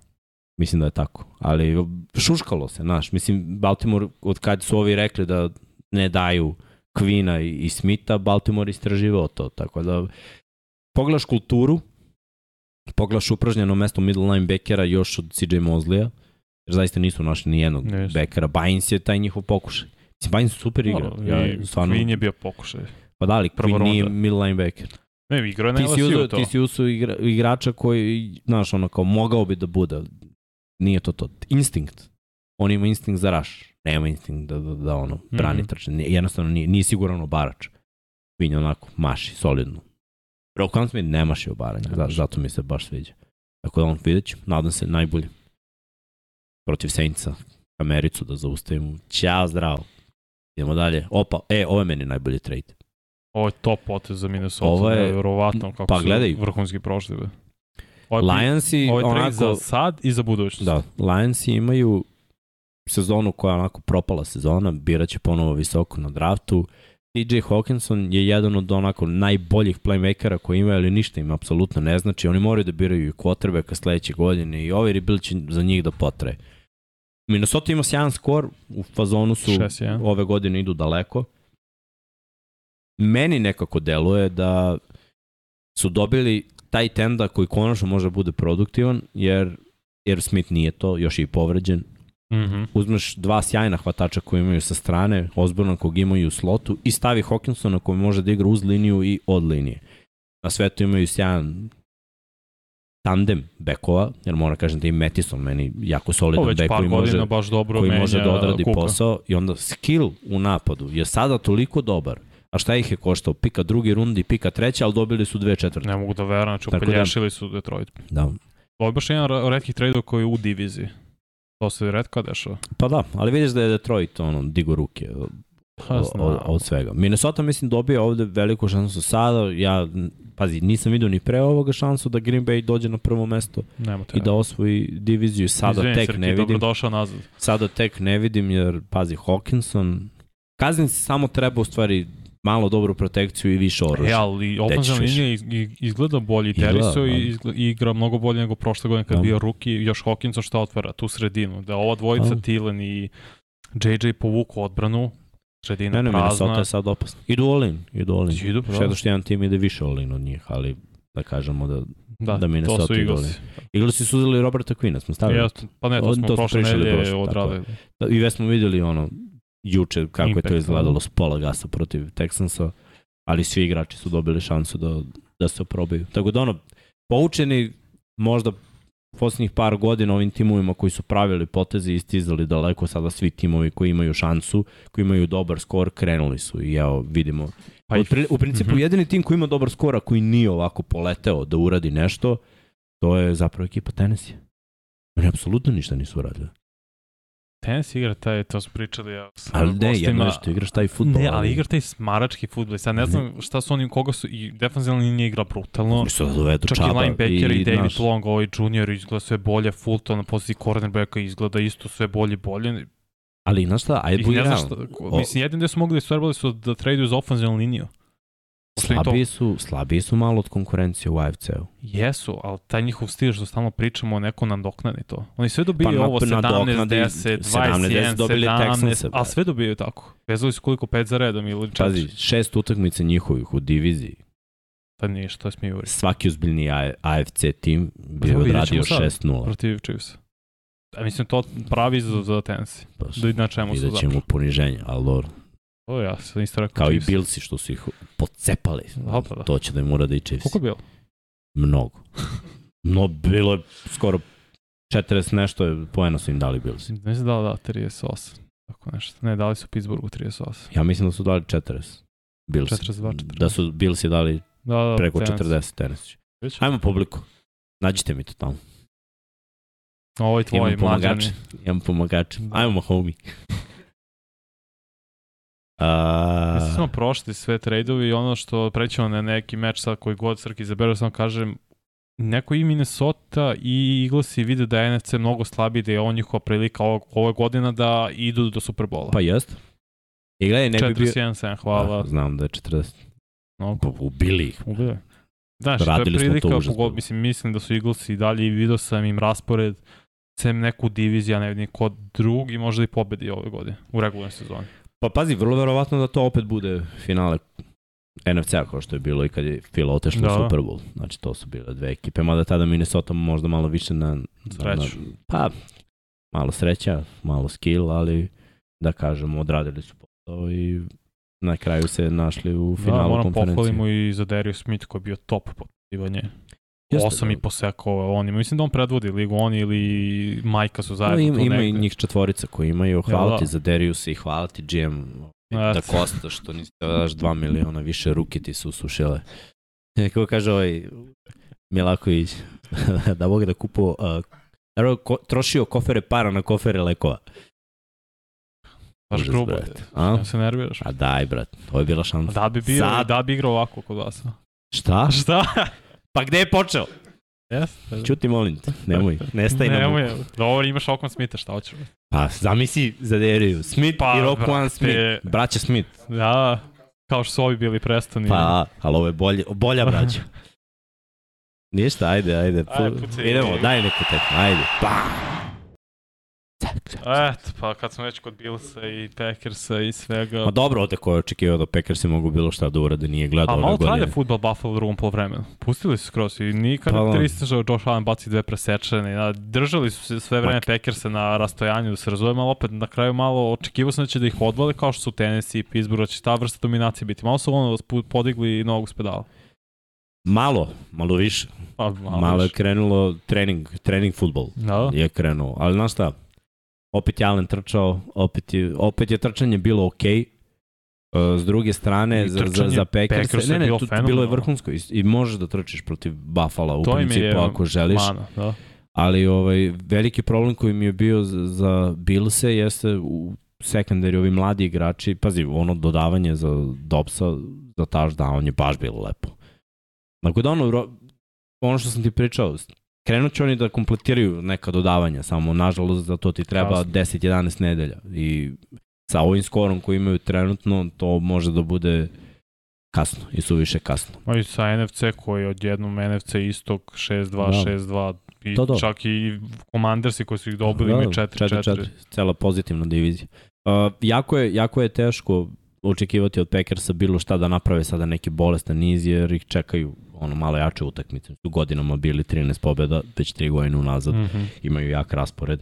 Mislim da je tako. Ali šuškalo se, znaš. Mislim, Baltimore, od kad su ovi rekli da ne daju Kvina i, i Smitha, Baltimore istraživao to. Tako da, pogledaš kulturu, pogledaš upražnjeno mesto middle linebackera još od CJ Mozlija, jer zaista nisu našli ni jednog Nešto. backera. Bynes je taj njihov pokušaj. Mislim, Bajn super igra. Ja, stvarno... Queen je bio pokušaj. Pa da, ali Prva Queen nije mid linebacker. Ne, igrao je na LSU to. Ti si usu igra, igrača koji, znaš, ono kao, mogao bi da bude. Nije to to. Instinkt. On ima instinkt za rush. Nema instinkt da, da, da ono, mhm. brani mm -hmm. trče. Jednostavno, nije, nije siguran obarač. Queen onako maši, solidno. Rokan Smith ne maši obaranje, ne, zato mi se baš sviđa. Tako da on vidjet ću, nadam se najbolje. Protiv Saintsa, kamericu da zaustavimo. Ćao, zdravo. Idemo dalje. Opa, e, ovo je meni najbolji trade. Ovo je top potez za Minnesota, ovo je, verovatno kako pa, gledaj. su vrhunski prošli. Be. Ovo je, Lionsi, ovo je trade onako, za sad i za budućnost. Da, Lionsi imaju sezonu koja je onako propala sezona, biraće ponovo visoko na draftu. TJ Hawkinson je jedan od onako najboljih playmakera koji ima, ali ništa im apsolutno ne znači. Oni moraju da biraju i quarterbacka sledeće godine i ovaj rebuild će za njih da potraje. Minnesota ima sjajan skor, u fazonu su 6, ja. ove godine idu daleko. Meni nekako deluje da su dobili taj tenda koji konačno može da bude produktivan, jer, jer Smith nije to, još je i povređen. Mm -hmm. Uzmeš dva sjajna hvatača koji imaju sa strane, Osborna kog imaju u slotu i stavi Hawkinsona koji može da igra uz liniju i od linije. Na svetu imaju sjajan tandem bekova, jer moram da kažem da i Metison meni jako solidan bek koji može, baš dobro koji može da odradi kuka. posao i onda skill u napadu je sada toliko dobar A šta ih je koštao? Pika drugi rundi, pika treća, ali dobili su dve četvrte. Ne mogu da verujem, znači da- upelješili su Detroit. Da. Ovo je baš jedan redkih tradova koji je u diviziji. To se redko dešava. Pa da, ali vidiš da je Detroit ono, digo ruke pa od, od svega. Minnesota mislim dobio ovde veliku šansu sada, ja Pazi, nisam vidio ni pre ovoga šansu da Green Bay dođe na prvo mesto i da osvoji diviziju. Sada Izvijem, tek Srki, ne vidim. došao nazad. Sada tek ne vidim jer, pazi, Hawkinson... Kazin samo treba u stvari malo dobru protekciju i više oružja. E, ali ofenzivna linija izgleda bolje i Teriso da. i igra mnogo bolje nego prošle godine kad da. bio ruki još Hawkinson što otvara tu sredinu. Da ova dvojica da. Tilen i JJ povuku odbranu, sredina ne, ne, prazna. Minnesota je sad opasna. Idu all in, idu all in. Idu, Šteta što jedan tim ide više all in od njih, ali da kažemo da Da, da Minnesota to su Eaglesi. Eaglesi su uzeli Roberta Quina, smo stavili. Jeste, pa ne, to smo prošle nedelje odradili. Da, I već smo videli ono, juče kako Impact, je to izgledalo da. s pola gasa protiv Texansa, ali svi igrači su dobili šansu da, da se oprobaju. Tako da ono, poučeni možda poslednjih par godina ovim timovima koji su pravili poteze i stizali daleko, sada svi timovi koji imaju šansu, koji imaju dobar skor, krenuli su i evo vidimo. Pa Od, u principu mm -hmm. jedini tim koji ima dobar skor, a koji nije ovako poleteo da uradi nešto, to je zapravo ekipa Tenesija. Oni apsolutno ništa nisu uradili tenis igra taj, to smo pričali ja sam Ali ne, jedno je što igraš taj futbol. Ne, ali igra taj smarački futbol. sad ne znam ne. šta su oni, koga su, i defensivna linija igra brutalno. Mi su dovedu Čak čaba, i linebacker i, i David naš... Long, ovaj junior izgleda sve bolje, Fulton na poziciji cornerbacka izgleda isto sve bolje bolje. Ali inače, ajde ajde Ne znam Šta, mislim, jedin gde su mogli da su trebali su da traduju za ofenzivnu liniju. Slabiji su, slabiji su malo od konkurencije u AFC-u. Jesu, ali taj njihov stil što stalno pričamo, neko nadoknadi to. Oni sve dobili pa, ovo 17, 10, 21, 17, 17 ali sve dobijaju tako. Vezali su koliko, pet za redom ili četiri. Pazi, šest utakmice njihovih u diviziji. Pa ništa, smiju. Svaki uzbiljni AFC tim bi pa, odradio 6-0. Protiv Chiefs. Da, mislim, to pravi izazov za Tennessee. Pa, da na čemu su zapravo. Vidjet ćemo poniženje, ali dobro. O, ja sam isto rekao. Kao Chiefs. i Bilsi što su ih pocepali. Opa, da. To će da im mora da i Chiefs. Koliko bilo? Mnogo. no, bilo je skoro 40 nešto je poena su im dali Bilsi. Ne znam da li da 38. Tako nešto. Ne, dali su Pittsburghu 38. Ja mislim da su dali 40. Bilsi. 42, 40. Da su Bilsi dali da, da, preko tenis. 40 tenis. Ajmo publiku. Nađite mi to tamo. Ovo je tvoj, Imam pomagače. Imam pomagače. Da. Ajmo, homie. A... Mi smo prošli sve trade-ovi i ono što prećemo na neki meč sa koji god Srki izabere, samo kažem, neko i Minnesota i Eaglesi vide da je NFC mnogo slabiji, da je ovo njihova prilika ovog, ove godine da idu do Superbola. Pa jest. I gledaj, ne 41, bi bio... 7, hvala. Da, znam da je 40. Mnogo. Pa, ubili ih. Ubili. Znaš, Radili to je prilika, to pogod, mislim, mislim da su Eaglesi i dalje i vidio sam im raspored sem neku diviziju, ja ne vidim ko drugi možda i pobedi ove godine u regularnoj sezoni. Pa pazi, vrlo verovatno da to opet bude finale NFC-a kao što je bilo i kad je Phil otešao da. Super Bowl. Znači to su bile dve ekipe, mada tada Minnesota možda malo više na... Sreću. Na, pa, malo sreća, malo skill, ali da kažemo odradili su posao i na kraju se našli u finalu da, moram konferencije. Da, pohvalimo i za Darius Smith koji je bio top potpivanje Jeste, 8 i da. po sekova on ima. Mislim da on predvodi ligu, on ili Majka su zajedno no, ima, Ima i njih četvorica koji imaju. Hvala da? ti za Darius i hvala ti GM da kosta što niste daš 2 miliona više ruke ti su usušile. E, kako kaže ovaj Milaković, da Bog da kupo, uh, ko, trošio kofere para na kofere lekova. Baš grubo, brat. Ja se nerviraš. A daj, brat, to je bila šansa. Da bi, bio, Sad... da bi igrao ovako kod vas. Šta? Šta? Pa gde je počeo? Yes, pa da. Čuti, molim te, nemoj, nestaj nam. Nemoj, dobro, imaš Okon Smitha, šta hoćeš? Pa, zamisli za Deriju, Smith pa, i Rokuan Smith, braća Smith. Da, kao što su ovi bili prestani. Pa, ali ovo je bolje, bolja braća. Ništa, ajde, ajde. ajde puci. Idemo, daj neku tekmu, ajde. Bam! Eto, pa kad smo već kod Billsa i Packersa i svega... Ma dobro, ovde ko je očekivao da Packersi mogu bilo šta da urade, nije gledao ove godine. A malo tralje futbal Buffalo u drugom polovremenu. Pustili su skroz i nije pa, karakteristično da Josh Allen baci dve presečene. Da, držali su se sve vreme Packersa na rastojanju, da se razumemo, ali opet na kraju malo očekivao sam da će da ih odvale kao što su Tennessee i Pittsburgh, da će ta vrsta dominacije biti. Malo su ono podigli nogu s pedala. Malo, malo više. Pa, malo, malo više. je krenulo trening, trening futbol da. je krenuo. Ali znaš opet je Allen trčao, opet je, opet je trčanje bilo okej, okay, e, S druge strane, za, za, za Packers, ne, ne, bilo, tu, bilo je vrhunsko i, i možeš da trčiš protiv Buffalo u to principu je, ako želiš. Mana, da. Ali ovaj, veliki problem koji mi je bio za, za Bilse jeste u sekundari ovi mladi igrači, pazi, ono dodavanje za Dobsa, za touchdown je baš bilo lepo. Dakle, da ono, ono što sam ti pričao, krenut će oni da kompletiraju neka dodavanja, samo nažalost za to ti treba 10-11 nedelja i sa ovim skorom koji imaju trenutno to može da bude kasno i su više kasno. Pa i sa NFC koji odjednom NFC istok 6-2, da. 6-2 i to, to. čak i komandersi koji su ih dobili da, da imaju 4-4. Cela pozitivna divizija. Uh, jako, je, jako je teško očekivati od Packersa bilo šta da naprave sada neki bolestan niz jer ih čekaju ono malo jače utakmice. Su godinama bili 13 pobeda, već 3 godine unazad, mm -hmm. imaju jak raspored.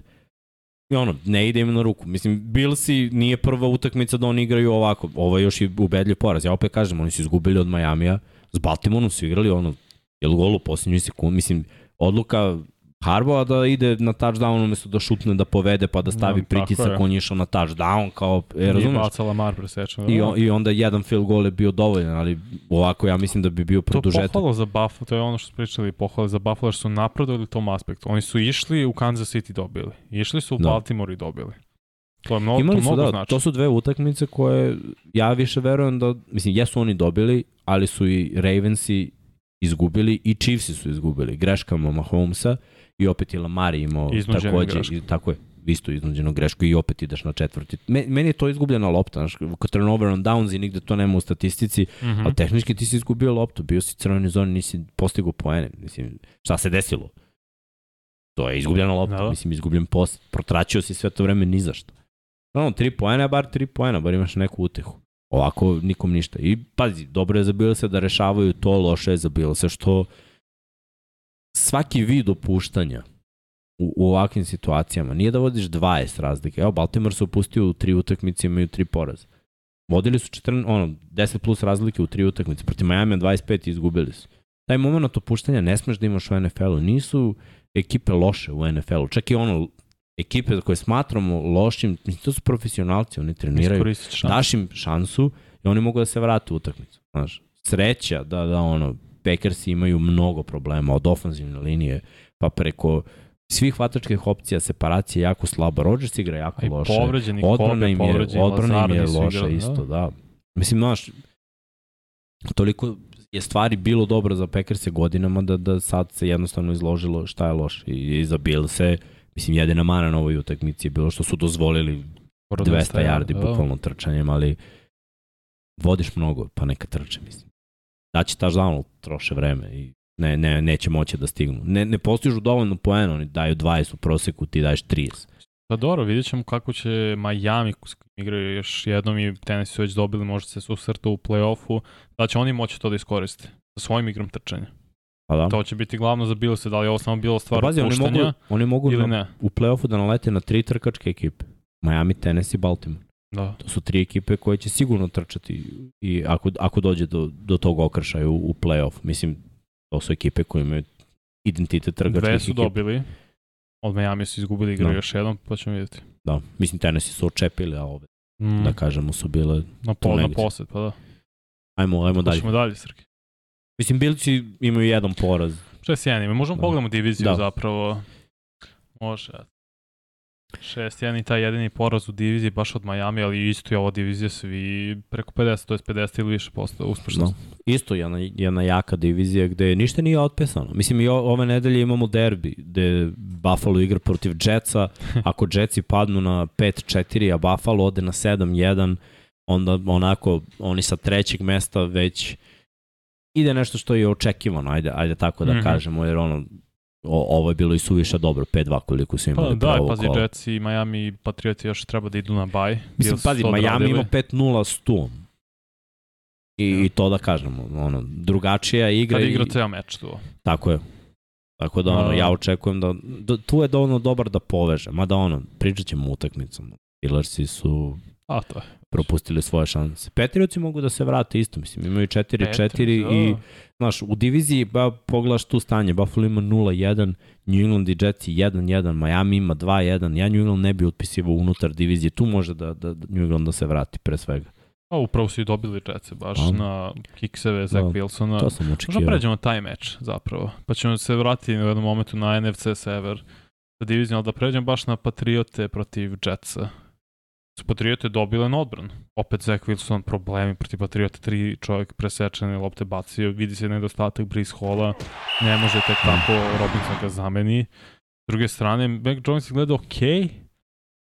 I ono, ne ide im na ruku. Mislim, Bilsi nije prva utakmica da oni igraju ovako. Ovo je još i ubedljiv poraz. Ja opet kažem, oni su izgubili od Majamija. S Baltimoreom su igrali ono, jel golu u posljednjoj sekundi. Mislim, odluka Harboa da ide na touchdown umesto da šutne da povede pa da stavi no, da, pritisak, on je išao na touchdown kao, e, razumeš? Nije presečan. I, da. on, I onda jedan field goal je bio dovoljan, ali ovako ja mislim da bi bio produžetak. To je pohvala za Buffalo, to je ono što smo pričali, pohvala za Buffalo jer su napredovali tom aspektu. Oni su išli u Kansas City dobili, išli su u da. Baltimore i dobili. To je mnogo, Imali to mnogo da, znači. To su dve utakmice koje ja više verujem da, mislim, jesu oni dobili, ali su i Ravensi izgubili i Chiefsi su izgubili greškama Mahomesa. Uh, i opet je Lamar imao takođe, i, tako je, isto iznuđenu grešku i opet ideš na četvrti. Meni je to izgubljena lopta, znaš, kod turnover on downs i nigde to nema u statistici, mm -hmm. ali tehnički ti si izgubio loptu, bio si crveni zoni, nisi postigao poene, mislim, šta se desilo? To je izgubljena lopta, da. mislim, izgubljen post, protraćio si sve to vreme ni za što. Ono, tri poena, bar tri poena, bar imaš neku utehu. Ovako, nikom ništa. I pazi, dobro je zabilo se da rešavaju to, loše je za se što svaki vid opuštanja u, u ovakvim situacijama, nije da vodiš 20 razlike. Evo, Baltimore se opustio u tri utakmice, imaju tri poraza. Vodili su 14, ono, 10 plus razlike u tri utakmice. Protiv Miami 25 i izgubili su. Taj moment opuštanja ne smeš da imaš u NFL-u. Nisu ekipe loše u NFL-u. Čak i ono, ekipe koje smatramo lošim, mislim, to su profesionalci, oni treniraju, daš im šansu i oni mogu da se vrate u utakmicu. Znaš, sreća da, da ono, Packers imaju mnogo problema od ofanzivne linije pa preko svih hvatačkih opcija separacija jako slaba. Rodgers igra jako I loše. Povređeni odbrana im je, odbrana im je loša igra, isto, da. da. Mislim, znaš, toliko je stvari bilo dobro za Packers godinama da, da sad se jednostavno izložilo šta je loše. I, i za Bilse, mislim, jedina mana na ovoj utakmici je bilo što su dozvolili 200 yardi, da. bukvalno trčanjem, ali vodiš mnogo, pa neka trče, mislim daće taš down, troše vreme i ne, ne, neće moći da stignu. Ne, ne postižu dovoljno poena, oni daju 20 u proseku, ti daješ 30. Pa dobro, vidjet ćemo kako će Miami igraju još jednom i tenis su već dobili, možda se susrta u play-offu, da će oni moći to da iskoriste sa svojim igrom trčanja. Pa da. To će biti glavno za Bilse, da li je ovo samo bilo stvar pa, pazi, oni mogu, oni mogu ili da ne. u play-offu da nalete na tri trkačke ekipe. Miami, Tennessee Baltimore. Da. To su tri ekipe koje će sigurno trčati i ako, ako dođe do, do tog okršaja u, u play-off. Mislim, to su ekipe koje imaju identitet trgačkih Dve su ekipa. dobili. Od Miami su izgubili igru da. još jednom, pa ćemo vidjeti. Da, mislim tenesi su očepili, a ove, mm. da kažemo, su bile... Na pol, na posled, pa da. Ajmo, ajmo da dalje. Pošemo dalje, Srki. Mislim, Bilci imaju jedan poraz. Što je sjajan ime? Možemo da. pogledamo diviziju da. zapravo. Može, 6-1 i taj jedini poraz u diviziji baš od Miami, ali isto je ova divizija svi preko 50, to je 50 ili više posto uspešnosti. No. Isto je jedna, jedna jaka divizija gde ništa nije otpisano. Mislim i ove nedelje imamo derbi gde Buffalo igra protiv Jetsa. Ako Jetsi padnu na 5-4, a Buffalo ode na 7-1, onda onako oni sa trećeg mesta već ide nešto što je očekivano, ajde, ajde tako da mm -hmm. kažemo, jer ono o, ovo je bilo i suviše dobro, 5-2 koliko su imali pa, da, pravo pazi, kola. Jetsi i Miami Patrioti još treba da idu na baj. Mislim, pazi, Miami odradili. ima 5-0 s tu. I, ja. I to da kažemo, ono, drugačija igra. Kad igra i... ceo meč tu. Tako je. Tako da, ono, da. ja očekujem da, da tu je dovoljno da, dobar da poveže. Mada, ono, pričat ćemo utakmicom. Steelersi su... A to je propustili svoje šanse. Petrioci mogu da se vrate isto, mislim, imaju 4-4 da. i, znaš, u diviziji, ba, pogledaš tu stanje, Buffalo ima 0-1, New England i Jetsi 1-1, Miami ima 2-1, ja New England ne bi otpisivao unutar divizije, tu može da, da, New England da se vrati, pre svega. A upravo su i dobili Jetsi, baš A? na kikseve Zach da, Wilsona. To sam očekio. Možda pređemo taj meč, zapravo, pa ćemo se vratiti u jednom momentu na NFC Sever, da diviziju, ali da pređemo baš na Patriote protiv Jetsa su Patriote dobile na odbranu. Opet Zach Wilson, problemi protiv Patriota, tri čovjek presečene lopte bacio, vidi se nedostatak Breeze Halla, ne može tek tako Robinson ga zameni. S druge strane, Mac Jones gleda ok,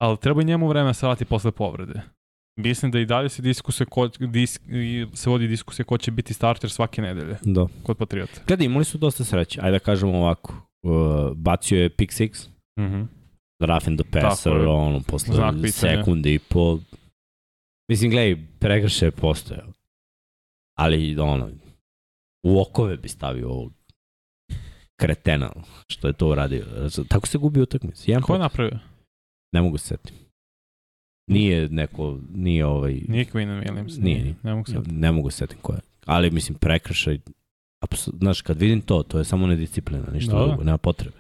ali treba i njemu vremena da se vrati posle povrede. Mislim da i dalje se, diskuse ko, disk, se vodi diskusija ko će biti starter svake nedelje da. kod Patriota. Gledaj, imali su dosta sreće, ajde da kažemo ovako. Uh, bacio je pick six, mm -hmm rough and the passer, Tako, ono, posle sekunde i po. Mislim, gledaj, pregrše je postojao. Ali, ono, u okove bi stavio ovog kretena, što je to uradio. Tako se gubi utakmicu. Jedan Ko je napravio? Ne mogu se setiti. Nije neko, nije ovaj... Nije Queen Williams. Nije, nije. Ne mogu se setiti. Ne mogu se setiti ko je. Ali, mislim, prekršaj, apsu, znaš, kad vidim to, to je samo nedisciplina, ništa da. da. drugo, nema potrebe.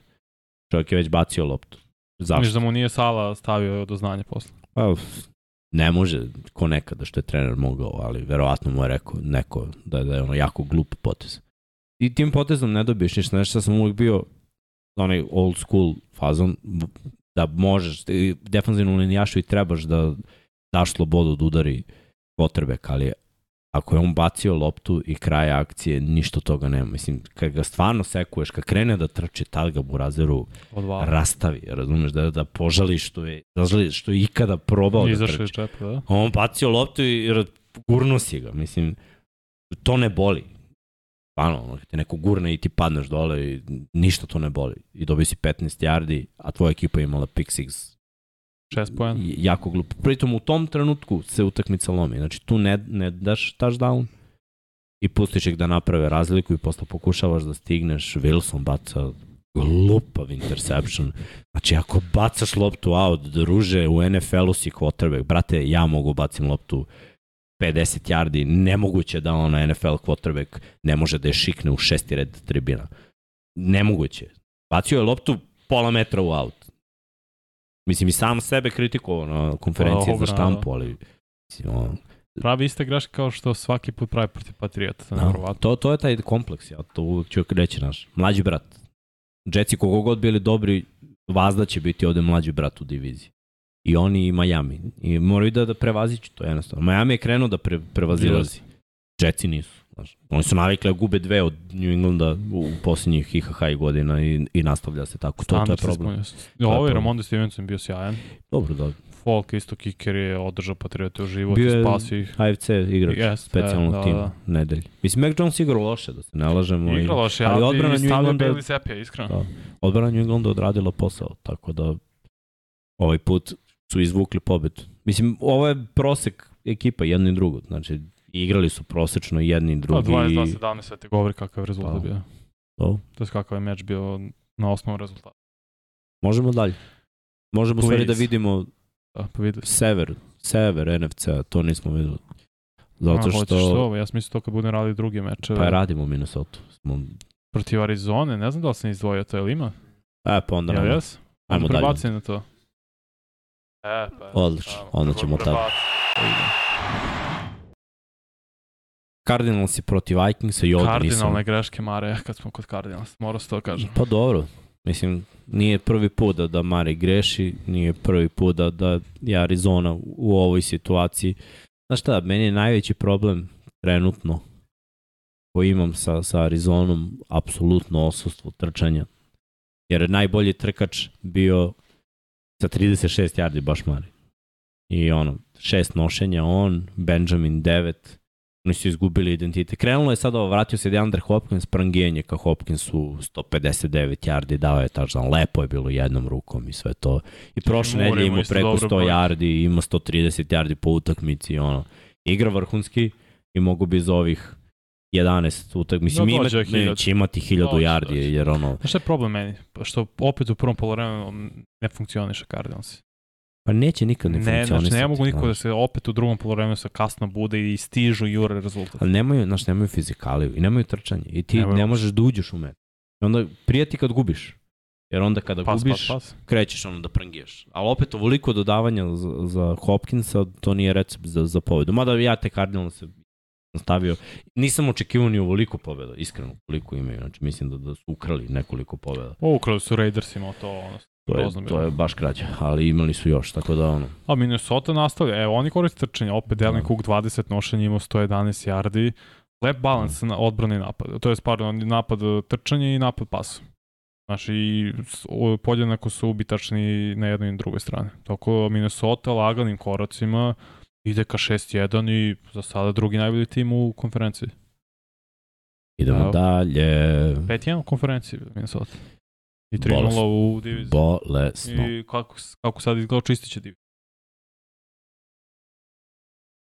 Čovjek je već bacio loptu. Zašto? Miš da mu nije Sala stavio do znanja posle? Pa, ne može, ko nekada što je trener mogao, ali verovatno mu je rekao neko da, da je ono jako glup potez. I tim potezom ne dobiješ ništa, znaš šta sam uvijek bio onaj old school fazon, da možeš, defensivnu linijašu i trebaš da daš slobodu da udari potrebek, ali ako je on bacio loptu i kraj akcije, ništa toga nema. Mislim, kad ga stvarno sekuješ, kad krene da trči, tad ga Burazeru rastavi, razumeš, da, da požali što je, da što je ikada probao da Izašao da trči. Čepa, da? On bacio loptu i gurno si ga, mislim, to ne boli. Stvarno, ono, kad te neko gurne i ti padneš dole i ništa to ne boli. I dobi si 15 yardi, a tvoja ekipa je imala pick six Šest pojena. Jako glupo. Pritom u tom trenutku se utakmica lomi. Znači tu ne, ne daš touchdown i pustiš ih da naprave razliku i posle pokušavaš da stigneš. Wilson baca glupav interception. Znači, ako bacaš loptu out, druže, u NFL-u si quarterback. Brate, ja mogu bacim loptu 50 yardi. Nemoguće da ona NFL quarterback ne može da je šikne u šesti red tribina. Nemoguće. Bacio je loptu pola metra u out. Mislim, i sam sebe kritikovao na konferenciji oh, za štampu, da. ali... Mislim, on, Pravi iste greške kao što svaki put pravi protiv Patriota. Da, to, to je taj kompleks, ja to uvek ću reći naš. Mlađi brat. Jetsi kogo god bili dobri, vazda će biti ovde mlađi brat u diviziji. I oni i Miami. I moraju da, da prevaziću to jednostavno. Miami je krenuo da pre, prevazilazi. Jetsi nisu. Znaš, oni su navikli da gube dve od New Englanda u posljednjih IHH godina i, i nastavlja se tako. To, to je problem. Ja, ovaj Ramonda Stevenson bio sjajan. Dobro, da. Folk isto kiker je održao Patriote u život bio i spasio ih. AFC igrač, yes, specijalnog da, tima, da. nedelj. Mislim, Mac Jones igrao loše, da se ne lažemo. Igrao loše, ali, ali odbrana New Englanda... Bili sepje, iskreno. Da, odbrana New Englanda odradila posao, tako da ovaj put su izvukli pobedu. Mislim, ovo je prosek ekipa, jedno i drugo. Znači, igrali su prosečno jedni i drugi. Pa 22-17 sve te govori kakav je rezultat pa. bio. To. to je kakav je meč bio na osnovu rezultata. Možemo dalje. Možemo Please. stvari da vidimo da, pa videli. sever, sever NFC-a, to nismo videli. Zato što... A, što... ja sam mislio to kad budem radili druge meče. Pa radimo u Minnesota. Smo... Protiv Arizone, ne znam da li sam izdvojio to, ili ima? E, pa onda... Jel jes? Ajmo dalje. Prebacim na to. E, pa... Odlično, onda ćemo tako. Cardinals je protiv Vikingsa i ovde Cardinalne nisam... Cardinalne greške Mare, kad smo kod Cardinals, morao se to da kažem. Pa dobro, mislim, nije prvi put da, da Mare greši, nije prvi put da, da je Arizona u ovoj situaciji. Znaš šta, meni je najveći problem trenutno koji imam sa, sa Arizonom apsolutno osustvo trčanja. Jer je najbolji trkač bio sa 36 yardi baš Mare. I ono, šest nošenja on, Benjamin 9, Oni su izgubili identitet. Krenulo je sada, vratio se Deandre Hopkins, prangijenje ka Hopkinsu, 159 yardi, dao je tačan, lepo je bilo jednom rukom i sve to. I prošle nedelje imao preko 100 yardi, ima 130 yardi po utakmici, ono. Igra vrhunski i mogu bi iz ovih 11 utak, mislim, no, dođe, ima, ne, imati 1000 yardi, jer ono... Znaš šta je problem meni? Što opet u prvom polovremenu ne funkcioniše Cardinals. Pa neće nikad ne, ne funkcionisati. Znači, ne mogu niko da, da se opet u drugom polovremenu se kasno bude i stižu jure rezultat. Ali nemaju, znači, nemaju fizikaliju i nemaju trčanje. I ti nemaju ne možeš da uđeš u meč. I onda prijeti kad gubiš. Jer onda kada pas, gubiš, pas, pas. krećeš ono da prangiješ. Ali opet, ovoliko dodavanja za, za Hopkinsa, to nije recept za, za povedu. Mada ja te kardinalno se stavio. Nisam očekivao ni ovoliko pobjeda, iskreno, koliko imaju. Znači, mislim da, da su ukrali nekoliko pobjeda. ukrali su Raidersima to, ono, To je, to je baš krađa, ali imali su još, tako da ono. A Minnesota nastavlja, evo oni koriste trčanje, opet Delen da. Cook 20 nošenja imao 111 yardi, lep balans da. na odbrani napad, to je pardon, napad e, trčanje i napad pasu. Znaš, i podjednako su ubitačni na jednoj i na drugoj strani. Tako Minnesota laganim koracima ide ka 6-1 i za sada drugi najbolji tim u konferenciji. Idemo Evo. dalje. 5-1 u konferenciji Minnesota. I 3-0 u diviziji. Bolesno. I kako, kako sad izgleda čistiće diviziju.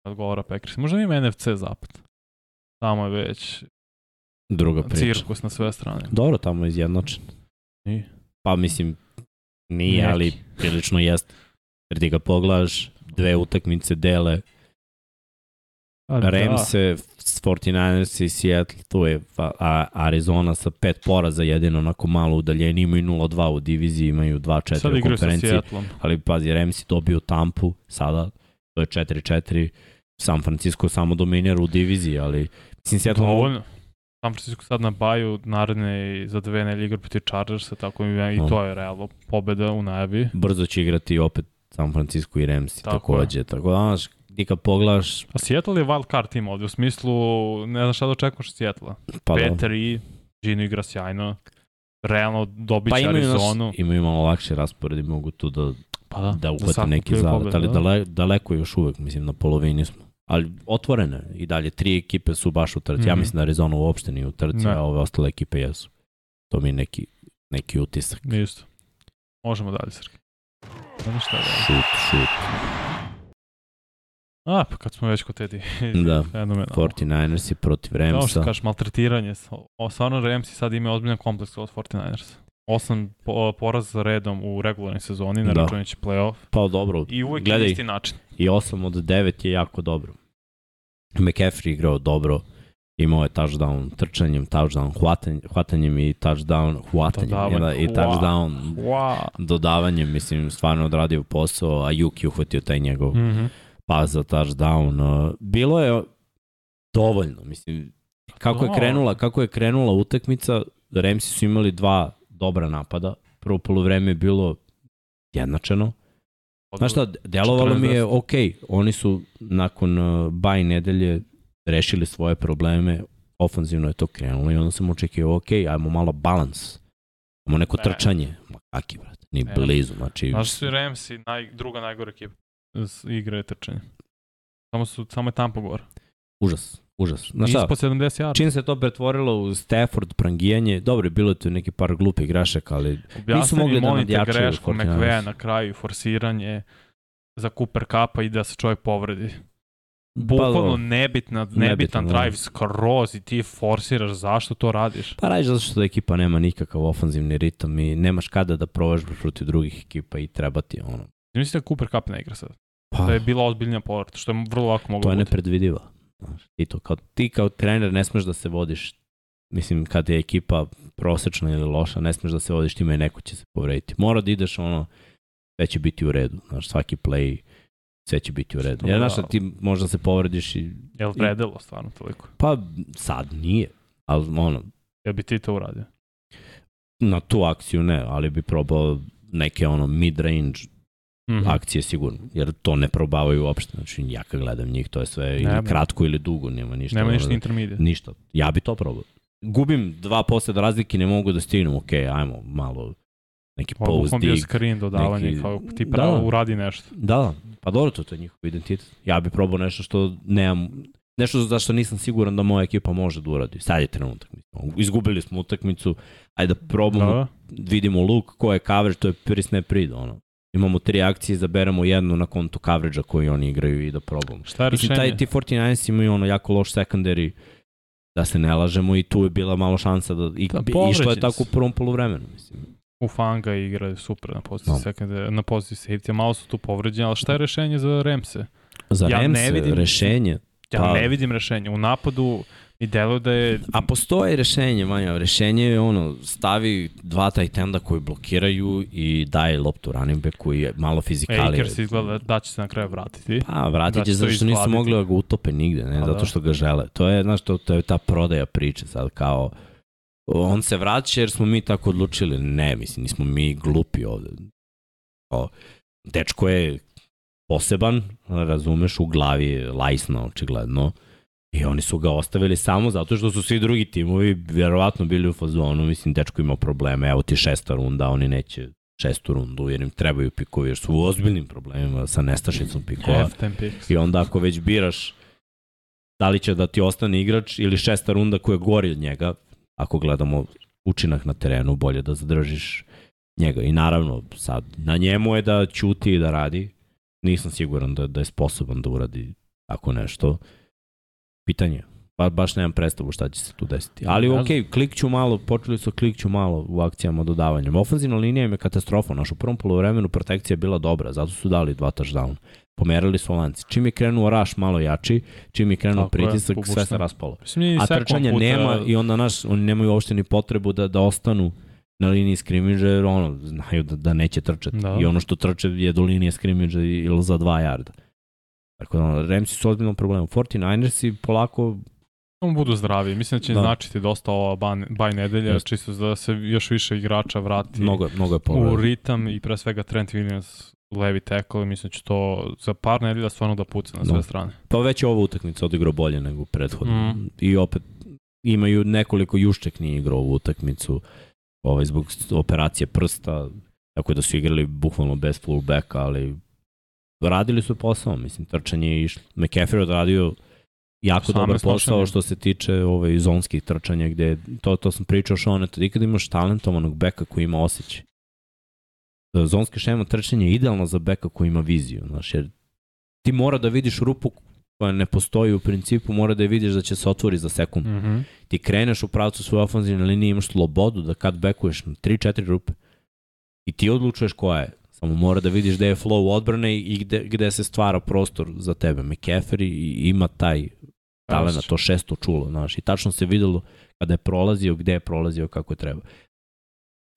Kad govora Packers. Možda ima NFC zapad. Tamo je već druga priča. Cirkus na sve strane. Dobro, tamo je izjednačen. I? Pa mislim, nije, Neki. ali prilično jest. Jer ti ga poglaš, dve utakmice dele, A, da. Remse, da. 49ers i Seattle, tu je Arizona sa pet poraza, jedino onako malo udaljenije, imaju 0-2 u diviziji, imaju 2-4 u konferenciji. Ali pazi, Remsi dobio tampu, sada to je 4-4, San Francisco samo dominira u diviziji, ali mislim Seattle... Dovoljno. San Francisco sad na baju naredne za dve nelje igra protiv Chargersa, tako i, i to je realno pobeda u najavi. Brzo će igrati opet San Francisco i Remsi takođe, je. tako da znaš, i kad pogledaš... A Seattle je wild card tim ovde, u smislu ne znam šta da očekuješ od seattle Pa Peter da. i Gino igra sjajno. Realno dobit pa Arizonu. Nas, imaju malo lakše raspored i mogu tu da, pa da, da uhvate da neki zavet, ali da. dale, daleko još uvek, mislim, na polovini smo ali otvorene i dalje. Tri ekipe su baš u trci. Mm -hmm. Ja mhm. mislim da Arizona uopšte nije u trci, ne. a ove ostale ekipe jesu. To mi je neki, neki utisak. Isto. Možemo dalje, Srki. Znaš šta je dalje? Šut, šut. A, pa kad smo već kod Teddy. da, Fenomenal. 49 i protiv Ramsa. Da, što kažeš, maltretiranje. O, stvarno Ramsi sad ima ozbiljan kompleks od 49 ers Osam po, poraz za redom u regularnoj sezoni, na da. računajući playoff. Pa dobro. I uvek Gledaj, isti način. I 8 od 9 je jako dobro. McCaffrey igrao dobro. Imao je touchdown trčanjem, touchdown hvatanjem, hvatanjem i touchdown hvatanjem Dodavan, da, i touchdown wow. dodavanjem. Mislim, stvarno odradio posao, a Juki uhvatio taj njegov mm -hmm pas za touchdown. Uh, bilo je dovoljno, mislim, kako je krenula, kako je krenula utakmica, Remsi su imali dva dobra napada. Prvo polovreme je bilo jednačeno. Znaš šta, delovalo 14. mi je ok, oni su nakon uh, baj nedelje rešili svoje probleme, ofanzivno je to krenulo i onda sam očekio ok, ajmo malo balans, ajmo neko e. trčanje. Ma kaki, brate, ni e. blizu. Znači... Znaš su i Remsi, naj, druga najgore ekipa igre trčanja. Samo, su, samo je tampa gore. Užas, užas. Znaš šta? Ispod 70 jarda. Čim se to pretvorilo u Stafford, prangijanje, dobro je bilo tu neki par glupih grašaka, ali Objasnili nisu mogli da nadjačaju. grešku McVeja na kraju, forsiranje za Cooper Cupa i da se čovjek povredi. Bukvalno nebitna, nebitan nebitno, da. drive skroz i ti forsiraš zašto to radiš? Pa radiš zato što da ekipa nema nikakav ofanzivni ritam i nemaš kada da provaš protiv drugih ekipa i treba ti ono, Ti mislite da Cooper Cup ne igra sad? Pa, da je bila ozbiljnija povrata, što je vrlo lako moglo To je da biti. nepredvidivo. I to, kao, ti kao trener ne smeš da se vodiš mislim, kad je ekipa prosečna ili loša, ne smeš da se vodiš time i neko će se povrediti. Mora da ideš ono, sve će biti u redu. Znaš, svaki play, sve će biti u redu. Jer, ja, znaš, da ti možda se povrediš i... Je li vredelo stvarno toliko? Pa, sad nije. Ali, ono... Ja bi ti to uradio? Na tu akciju ne, ali bi probao neke ono mid-range -hmm. akcije sigurno, jer to ne probavaju uopšte. Znači, ja kad gledam njih, to je sve ne, ili kratko ili dugo, nema ništa. Nema ništa intermedija. Ništa. Ja bi to probao. Gubim dva do razlike, ne mogu da stignem, ok, ajmo malo neki pose dig. bio screen dodavanje, neki... kao ti pravo da. da, uradi nešto. Da, pa dobro, to, to je njihov identitet. Ja bi probao nešto što nemam, nešto za što nisam siguran da moja ekipa može da uradi. Sad je trenutak. Izgubili smo utakmicu, ajde da probamo, da. da vidimo luk, ko je coverage, to je Piris ne prid, ono imamo tri akcije, zaberemo jednu na kontu coverage-a koji oni igraju i da probamo. Šta je Mislim, taj, ti 49 imaju ono jako loš secondary, da se ne lažemo i tu je bila malo šansa da, i, da išla je tako u prvom poluvremenu, Mislim. U Fanga igra je super na poziciji, no. secondary, na poziciji safety, malo su tu povređeni, ali šta je rešenje za Remse? Za ja Remse, ne vidim, rešenje? Ja pa... ne vidim rešenje. U napadu I delo da je... A postoje rešenje, Vanja. Rešenje je ono, stavi dva taj tenda koji blokiraju i daje loptu running back koji je malo fizikalije. E, Akers izgleda da će se na kraju vratiti. Pa, vratit da će da zato što nisu mogli da ga utope nigde, ne, pa, zato da. što ga žele. To je, znaš, to, to je ta prodaja priče sad, kao on se vraća jer smo mi tako odlučili. Ne, mislim, nismo mi glupi ovde. O, dečko je poseban, razumeš, u glavi je lajsno, očigledno. Uh, I oni su ga ostavili samo zato što su svi drugi timovi vjerovatno bili u fazonu, mislim, dečko ima probleme, evo ti šesta runda, oni neće šestu rundu jer im trebaju pikovi, jer su u ozbiljnim problemima sa nestašicom pikova. I onda ako već biraš da li će da ti ostane igrač ili šesta runda koja je gori od njega, ako gledamo učinak na terenu, bolje da zadržiš njega. I naravno, sad, na njemu je da ćuti i da radi. Nisam siguran da, da je sposoban da uradi tako nešto. Pitanje. Ba, baš nemam predstavu šta će se tu desiti. Ali ok, klikću malo, počeli su klikću malo u akcijama dodavanjem. Ofenzivna linija im je katastrofa. Naš u prvom polovremenu protekcija je bila dobra, zato su dali dva touchdown. Pomerali su lanci. Čim je krenuo rush malo jači, čim je krenuo Tako pritisak, je, sve se raspalo. A trčanja puta... nema i onda naš, oni nemaju uopšte ni potrebu da, da ostanu na liniji skrimidža, jer ono, znaju da, da neće trčati. Da. I ono što trče je do linije skrimidža ili za dva jarda. Tako da, Remsi su ozbiljnom problemu. 49ersi polako Samo budu zdravi, mislim da će da. značiti dosta ova ban, baj nedelja, Just. čisto da se još više igrača vrati mnogo, mnogo je povreda. u ritam i pre svega Trent Williams levi tackle, mislim da će to za par nedelja stvarno da puca na da. sve no. strane. Pa već je ova utakmica odigrao bolje nego prethodno. Mm. I opet imaju nekoliko jušček nije igrao ovu utakmicu ovaj, zbog operacije prsta, tako da su igrali bukvalno bez fullbacka, ali radili su posao, mislim, trčanje je išlo. McAfee odradio jako dobar posao što se tiče ovaj, zonskih trčanja, gde, to, to sam pričao što on ono, tada ikad imaš talentovanog beka koji ima osjećaj. E, Zonska šema trčanja je idealna za beka koji ima viziju, znaš, jer ti mora da vidiš rupu koja ne postoji u principu, mora da je vidiš da će se otvori za sekund. Mm -hmm. Ti kreneš u pravcu svoje ofenzivne linije, imaš slobodu da kad bekuješ na 3-4 rupe i ti odlučuješ koja je. Samo mora da vidiš gde je flow odbrane i gde, gde se stvara prostor za tebe. McCaffrey ima taj talent to šesto čulo, znaš, i tačno se videlo kada je prolazio, gde je prolazio, kako je treba.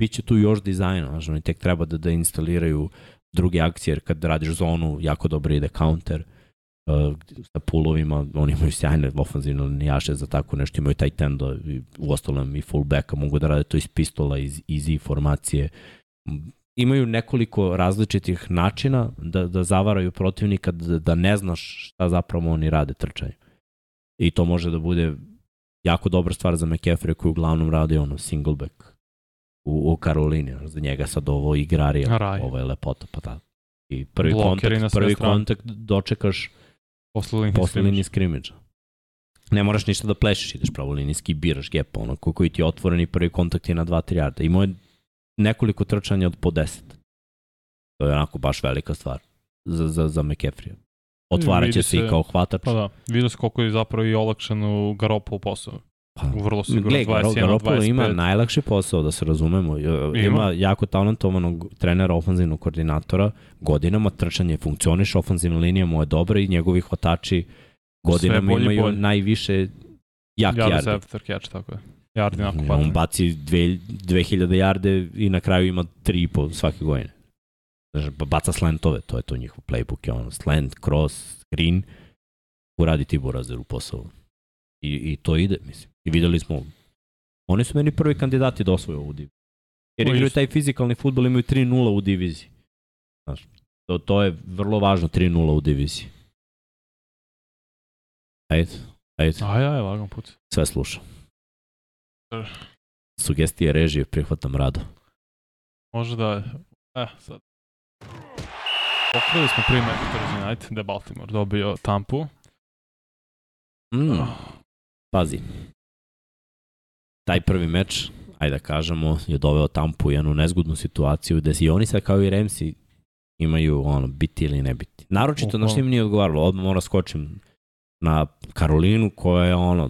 Biće tu još dizajna, znaš, oni tek treba da, da instaliraju druge akcije, jer kad radiš zonu, jako dobro ide counter, uh, sa pulovima, oni imaju sjajne ofanzivne linijaše za tako nešto, imaju taj tendo, i, u ostalom i fullbacka, mogu da rade to iz pistola, iz easy formacije, imaju nekoliko različitih načina da, da zavaraju protivnika, da, da ne znaš šta zapravo oni rade trčanje. I to može da bude jako dobra stvar za McAfee koji uglavnom radi ono single back u, u Karolini. Za njega sad ovo igrarija, ovo je lepota, pa da. I prvi Blokeri kontakt, prvi strane. kontakt dočekaš posle linije, posle linije skrimidža. Ne moraš ništa da plešiš, ideš pravo linijski, biraš gap, ono, koji ti je otvoren i prvi kontakt je na 2-3 yarda. Imao je nekoliko trčanja od po 10. To je onako baš velika stvar za, za, za McAfrija. Otvaraće se i kao hvatač. Pa da, vidio se koliko je zapravo i olakšan u Garopu posao. Pa, vrlo sigurno gle, 21, Garoppolo ima najlakši posao, da se razumemo. Ima, ima jako talentovanog trenera ofanzivnog koordinatora, godinama trčanje funkcioniš, ofanzivna linija mu je dobra i njegovi hvatači godinama bolji, imaju bolji. najviše jak ja da yardi. Ja catch, tako je. Jardi nakon pada. On baci 2000 jarde i na kraju ima 3,5 svake godine. Znači, baca slantove, to je to njihov playbook. Je on slant, cross, screen, uradi Tibor Azer u posao. I, I to ide, mislim. I videli smo, oni su meni prvi kandidati da osvoje ovu diviziju. Jer igraju taj fizikalni futbol, imaju 3-0 u diviziji. Znaš, to, to je vrlo važno, 3-0 u diviziji. Ajde, ajde. Ajde, ajde, lagan put. Sve slušam. Sugestije režije prihvatam rado. Može da... E, sad. Pokrili smo prije Manchester United da Baltimore dobio tampu. Mm. Pazi. Taj prvi meč, ajde da kažemo, je doveo tampu u jednu nezgodnu situaciju gde i oni sad kao i Remsi imaju ono, biti ili ne biti. Naročito, znaš što im nije odgovaralo, odmah mora da skočim na Karolinu koja je ono,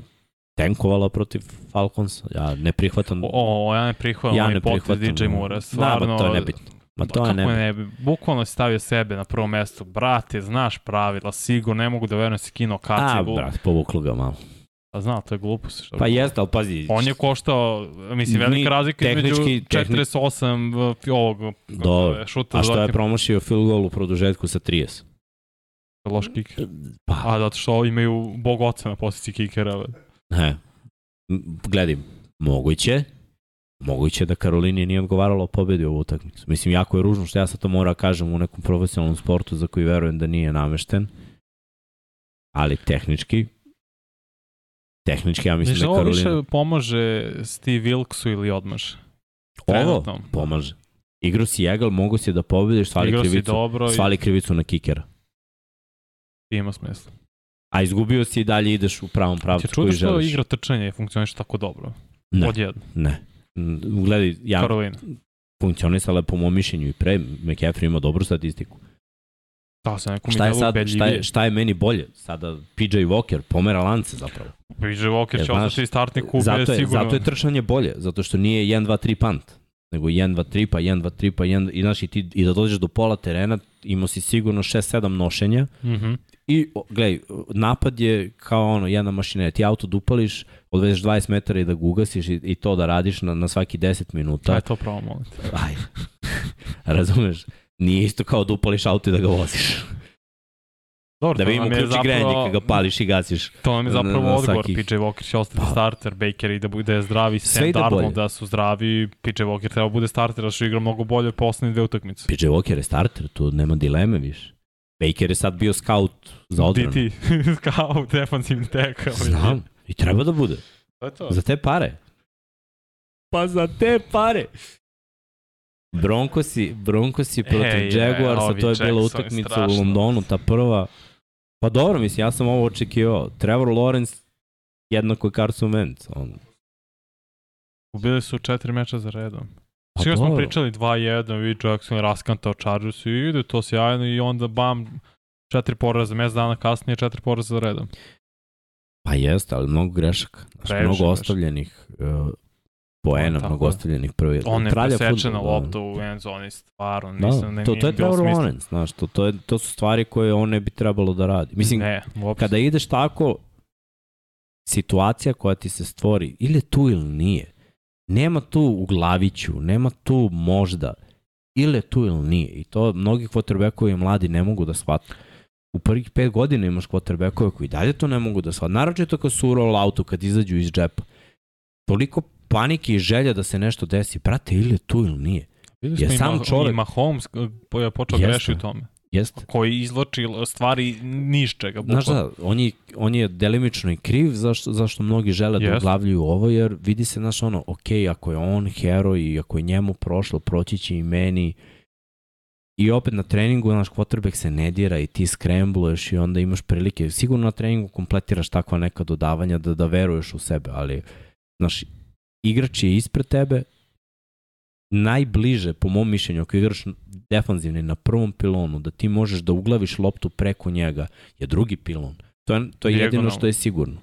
tenkovala protiv Falcons. Ja ne prihvatam. O, ja ne prihvatam. Ja ovaj ne prihvatam. DJ Moore, stvarno. Da, ba, to je nebitno. Ma to kako ne, ne Bukvalno si stavio sebe na prvo mesto. Brate, znaš pravila, sigurno, ne mogu da verujem da si kino kacigu. A, brat, povuklo ga malo. Pa zna, to je glupost. Šta pa jeste, ali pazi. On je koštao, mislim, velika razlika između 48 tehni... ovog Dobro. šuta. A što je promošio field goal u produžetku sa 30? Loš kiker. Pa. A, zato što imaju bog oca na poziciji kikera. He. Gledaj, moguće, moguće da Karolini nije odgovaralo pobedi ovu utakmicu. Mislim, jako je ružno što ja sad to mora da kažem u nekom profesionalnom sportu za koji verujem da nije namešten, ali tehnički, tehnički ja mislim Viš, da Karolina... Viš ovo više pomaže Steve Wilksu ili odmaže? Ovo pomaže. Igro si Jegal, mogu si da pobediš, svali Igro krivicu, dobro svali i... krivicu na kikera. Ima smisla a izgubio si i dalje ideš u pravom pravcu koji želiš. Čudo što igra trčanja trčanje funkcioniš tako dobro? Ne, Odjedno. ne. Gledaj, ja Karolina. funkcionisala po mom mišljenju i pre, McCaffrey ima dobru statistiku. Da, sa nekom šta je, sad, ubedljivije. šta, je, šta je meni bolje? Sada PJ Walker pomera lance zapravo. PJ Walker Jer, će znaš, ostati startni kub, zato je, sigurno. Zato je trčanje bolje, zato što nije 1, 2, 3 punt, nego 1, 2, 3, pa 1, 2, 3, pa 1, i, znaš, i, ti, i da dođeš do pola terena, imao si sigurno 6, 7 nošenja, mm -hmm. I, glej, napad je kao ono, jedna mašina, ti auto dupališ, odvezeš 20 metara i da ga ugasiš i, i to da radiš na, na svaki 10 minuta. Aj, to pravo molim te. Aj, razumeš? Nije isto kao da upališ auto i da ga voziš. Dobro, da vidimo ključi zapravo, kada ga pališ i gasiš. To nam je zapravo na, odgovor. Svaki... PJ Walker će ostati pa. starter, Baker i da bude zdravi, Sam da Darnold da su zdravi, PJ Walker treba bude starter, da što igra mnogo bolje poslednje dve utakmice. PJ Walker je starter, tu nema dileme više. Baker je sad bio scout za odbranu. DT, scout, defensive tackle. Znam, i treba da bude. To je to. Za te pare. Pa za te pare. Broncosi, Broncosi protiv e, Jaguarsa, je, to je bila utakmica u Londonu, ta prva. Pa dobro, mislim, ja sam ovo očekivao. Trevor Lawrence jednako je Carson Wentz. On. Ubili su četiri meča za redom. Pa Svi smo pričali 2-1, vidi Jackson raskantao Chargers i ide to sjajno i onda bam, četiri poraza, mjesec dana kasnije četiri poraza redom. Pa jeste, ali mnogo grešaka. Znači, mnogo ostavljenih uh, poena, mnogo ostavljenih prvi. On je presečena da. lopta u zoni, stvarno, nisam, da, ne, da to, to je Trevor Lawrence, znaš, to, to, je, to su stvari koje on ne bi trebalo da radi. Mislim, ne, kada ideš tako, situacija koja ti se stvori, ili je tu ili nije, Nema tu u glaviću, nema tu možda. Ili je tu ili nije. I to mnogi kvotrbekovi mladi ne mogu da shvatu. U prvih pet godina imaš kvotrbekovi koji dalje to ne mogu da shvate. Naročito kad su u rolloutu, kad izađu iz džepa. Toliko panike i želja da se nešto desi. Brate, ili je tu ili nije. Videli je sam i, čovjek... i Mahomes počeo greši u tome. Jest. Koji izloči stvari niš čega. Bukval. Znaš da, on je, on je delimično i kriv zašto, zašto mnogi žele da oglavljuju ovo, jer vidi se, znaš, ono, ok, ako je on heroj i ako je njemu prošlo, proći će i meni. I opet na treningu, naš quarterback se ne dira i ti skrembluješ i onda imaš prilike. Sigurno na treningu kompletiraš takva neka dodavanja da, da veruješ u sebe, ali, znaš, igrač je ispred tebe, najbliže, po mom mišljenju, ako igraš defanzivni na prvom pilonu, da ti možeš da uglaviš loptu preko njega, je drugi pilon. To je, to je jedino što je sigurno.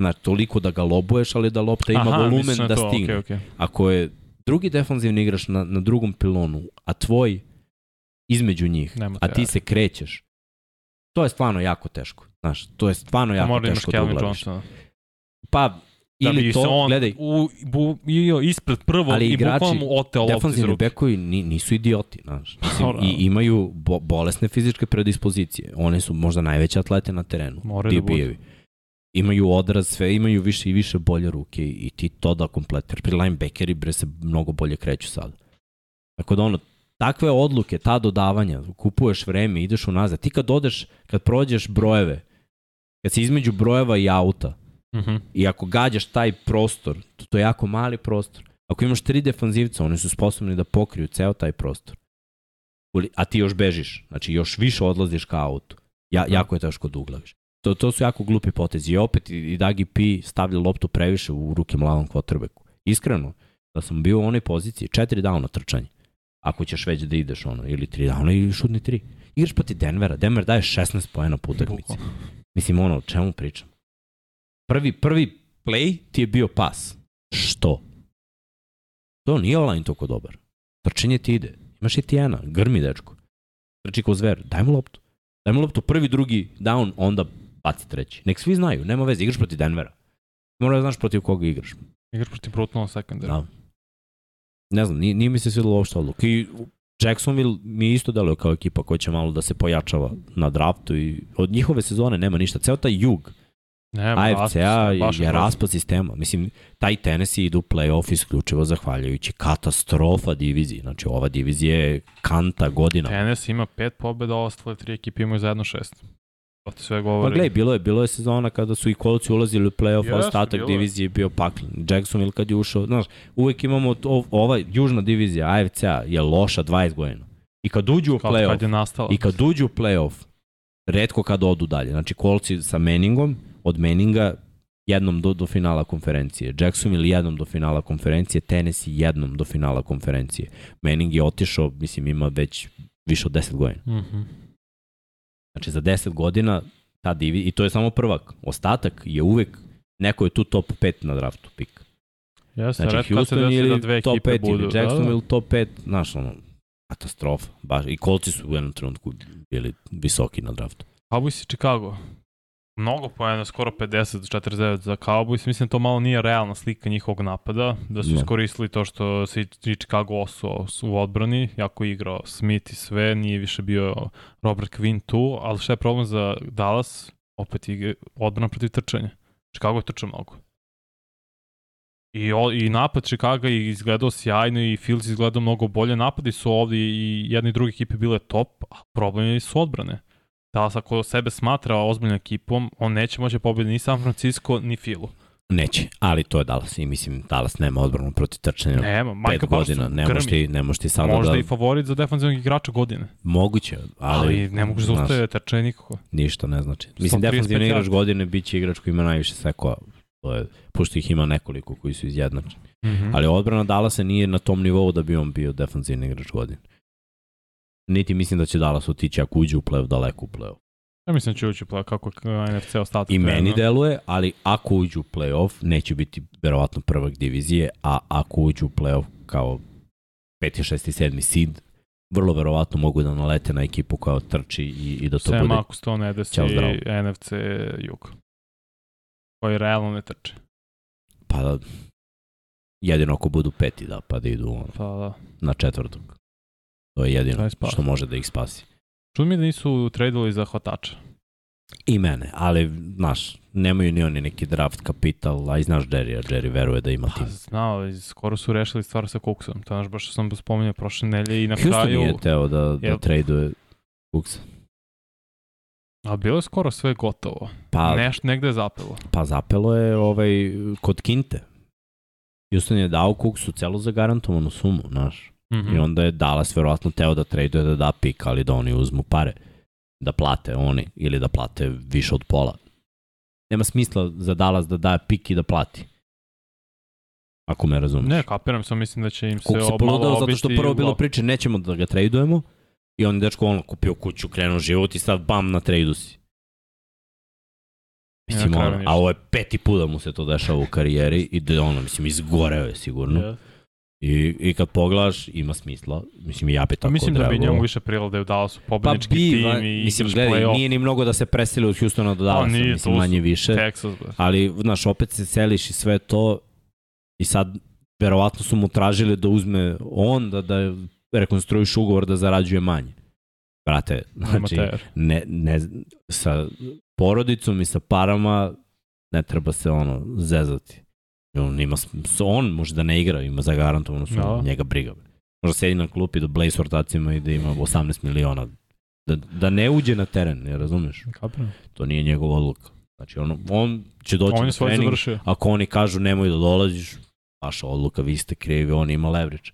Znači, toliko da ga lobuješ, ali da lopta ima Aha, volumen da, da stigne. Okay, okay. Ako je drugi defanzivni igraš na, na drugom pilonu, a tvoj između njih, a ti se krećeš, to je stvarno jako teško. Znaš, to je stvarno jako teško da uglaviš. Pa, Da ili da bi to, se on gledaj, u, bu, bio ispred prvog ali igrači, i bukvalno mu oteo loptu iz ruke. bekovi ni, nisu idioti, znaš. I imaju bo, bolesne fizičke predispozicije. One su možda najveće atlete na terenu. Moraju da Imaju odraz, sve imaju više i više bolje ruke i ti to da kompletiraš. Pri linebackeri bre se mnogo bolje kreću sad. Tako da ono, takve odluke, ta dodavanja, kupuješ vreme, ideš unazad. Ti kad odeš, kad prođeš brojeve, kad si između brojeva i auta, Mm -hmm. I ako gađaš taj prostor, to, to je jako mali prostor. Ako imaš tri defanzivca, oni su sposobni da pokriju ceo taj prostor. A ti još bežiš, znači još više odlaziš ka autu. Ja, da. jako je teško da uglaviš. To, to su jako glupi potezi. I opet i, i Dagi P stavlja loptu previše u ruke mlavom kvotrbeku. Iskreno, da sam bio u onoj poziciji, četiri downa trčanje. Ako ćeš već da ideš ono, ili tri downa, ili šutni tri. Igraš poti Denvera, Denver daje 16 poena po utakmici. Mislim, ono, o čemu pričam? Prvi, prvi play ti je bio pas. Što? To nije online toliko dobar. Trčanje ti ide. Imaš i tijena, grmi dečko. Trči kao zver, daj mu loptu. Daj mu loptu prvi, drugi down, onda baci treći. Nek svi znaju, nema veze, igraš protiv Denvera. Moraš da znaš protiv koga igraš. Igraš protiv Brutnova sekundara. Da. Ne znam, nije, nije mi se svidilo uopšte odluka. I Jacksonville mi isto deluje kao ekipa koja će malo da se pojačava na draftu i od njihove sezone nema ništa. Ceo taj jug Ne, AFC-a je raspad sistema. Mislim, taj Tennessee idu u playoff isključivo zahvaljujući katastrofa divizije. Znači, ova divizija je kanta godina. Tennessee ima pet pobjeda, ostale tri ekipe imaju zajedno šest. To ti sve govori. Pa gledaj, bilo je, bilo je sezona kada su i kolci ulazili u playoff, yes, ostatak divizije je bio paklen. Jacksonville kad je ušao, znaš, uvek imamo to, ova južna divizija afc je loša 20 godina. I kad uđu u playoff, kad, kad je nastala. i kad uđu u playoff, redko kad odu dalje. Znači, kolci sa Meningom, od Meninga jednom do, do finala konferencije, Jacksonville jednom do finala konferencije, Tennessee jednom do finala konferencije. Manning je otišao, mislim, ima već više od 10 godina. Mm -hmm. Znači, za 10 godina ta divi, i to je samo prvak. Ostatak je uvek, neko je tu top 5 na draftu pik. Jasne, znači, Houston da ili da top 5 budu, ili Jacksonville da, da. top 5, znaš, ono, katastrofa. Baš, I kolci su u jednom trenutku bili visoki na draftu. Cowboys i Chicago mnogo poena, skoro 50 do 49 za Cowboys. Mislim da to malo nije realna slika njihovog napada, da su no. iskoristili to što se i Chicago osuo u odbrani, jako igrao Smith i sve, nije više bio Robert Quinn tu, ali šta je problem za Dallas? Opet je odbrana protiv trčanja. Chicago je trčao mnogo. I, o, I napad Chicago je izgledao sjajno i Fields izgledao mnogo bolje. Napadi su ovdje i jedne i druge ekipe bile top, a problem je su odbrane. Dallas ako sebe smatra ozbiljnom ekipom, on neće moći pobediti ni San Francisco, ni Filu. Neće, ali to je Dallas i mislim Dallas nema odbranu protiv trčanja nema, Michael godina, ne možeš ti, ne možeš ti sada Možda da... i favorit za defanzivnog igrača godine. Moguće, ali... Ali ne mogu da zaustaviti trčanje nikako. Ništa ne znači. Mislim, defanzivni igrač godine biće igrač koji ima najviše sekova, to je, pošto ih ima nekoliko koji su izjednačeni. Mm -hmm. Ali odbrana Dallasa nije na tom nivou da bi on bio defanzivni igrač godine niti mislim da će Dallas otići ako uđe u play-off, daleko u play-off. Ja mislim da će ući u play-off kako NFC ostatak. I meni deluje, ali ako uđu u play-off, neće biti verovatno prvak divizije, a ako uđu u play-off kao 5. 6. 7. seed, vrlo verovatno mogu da nalete na ekipu koja trči i, i da to Sem bude... Sem ako se to ne desi NFC Jug, koji realno ne trče. Pa da, jedino ako budu peti da, pa da idu ono, pa da. na četvrtog. To je jedino je što može da ih spasi. Čudno mi da nisu tradovali za hvatača. I mene, ali, znaš, nemaju ni oni neki draft kapital, a i znaš Jerry, a Jerry veruje da ima pa, tim. znao, skoro su rešili stvar sa Kuksom, to znaš, baš što sam spomenuo prošle nelje i na Houston kraju... Houston nije teo da, da jel... traduje Cooksa. A bilo je skoro sve gotovo. Pa, Neš, negde je zapelo. Pa zapelo je ovaj, kod Kinte. Houston je dao Kuksu celo za zagarantovanu sumu, znaš. -hmm. I onda je Dallas verovatno teo da traduje da da pik, ali da oni uzmu pare. Da plate oni ili da plate više od pola. Nema smisla za Dallas da daje pik i da plati. Ako me razumeš. Ne, kapiram sam, mislim da će im se, Kuk se malo obišti. Zato što prvo bilo priče, nećemo da ga tradujemo. I on je dečko ono kupio kuću, krenuo život i sad bam na tradu si. Mislim, ja, ono, a ovo je peti put da mu se to dešava u karijeri i da ono, mislim, izgoreo je sigurno. Yeah. I, I kad pogledaš, ima smisla. Mislim, i ja bi pa tako Mislim trebalo. da bi njemu više prijelo da je u Dallasu pobednički pa bi, tim i mislim, gledaj, Nije ni mnogo da se preseli od Houstona do pa Dallasa, nije, mislim, manje više. Texas, bre. Ali, znaš, opet se seliš i sve to i sad verovatno su mu tražili da uzme on, da, da rekonstruiš ugovor da zarađuje manje. Brate, znači, ne, ne, sa porodicom i sa parama ne treba se ono zezati. On, ima, on možda ne igra, ima zagarantovano su no. Da. njega briga. Može sedi na klupi da blaze rotacijama i da ima 18 miliona. Da, da ne uđe na teren, ne razumeš? Kapno. To nije njegov odluka. Znači, on, on će doći on na trening. Završio. Ako oni kažu nemoj da dolaziš, vaša odluka, vi ste krivi, on ima leverage.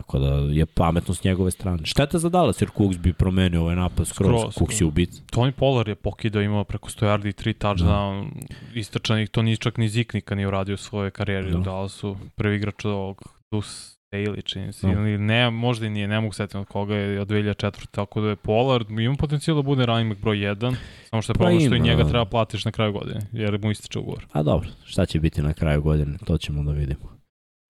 Tako da je pametno s njegove strane. Šteta za Dallas, jer Cooks bi promenio ovaj napad skroz. skroz Cooks je da. ubit. Tony Pollard je pokidao, imao preko 100 yardi i 3 touchdown da. istrčanih. To ni čak ni Zik nikad nije uradio u svojoj karijeri da. u Dallasu. Prvi igrač od ovog Dus Daily, čini se. Da. ne, možda i nije, ne mogu setiti od koga je od 2004. Tako da je Pollard, ima potencijal da bude running back broj 1, samo što je pa problem što i njega da. treba platiš na kraju godine, jer mu ističe ugovor. A dobro, šta će biti na kraju godine, to ćemo da vidimo.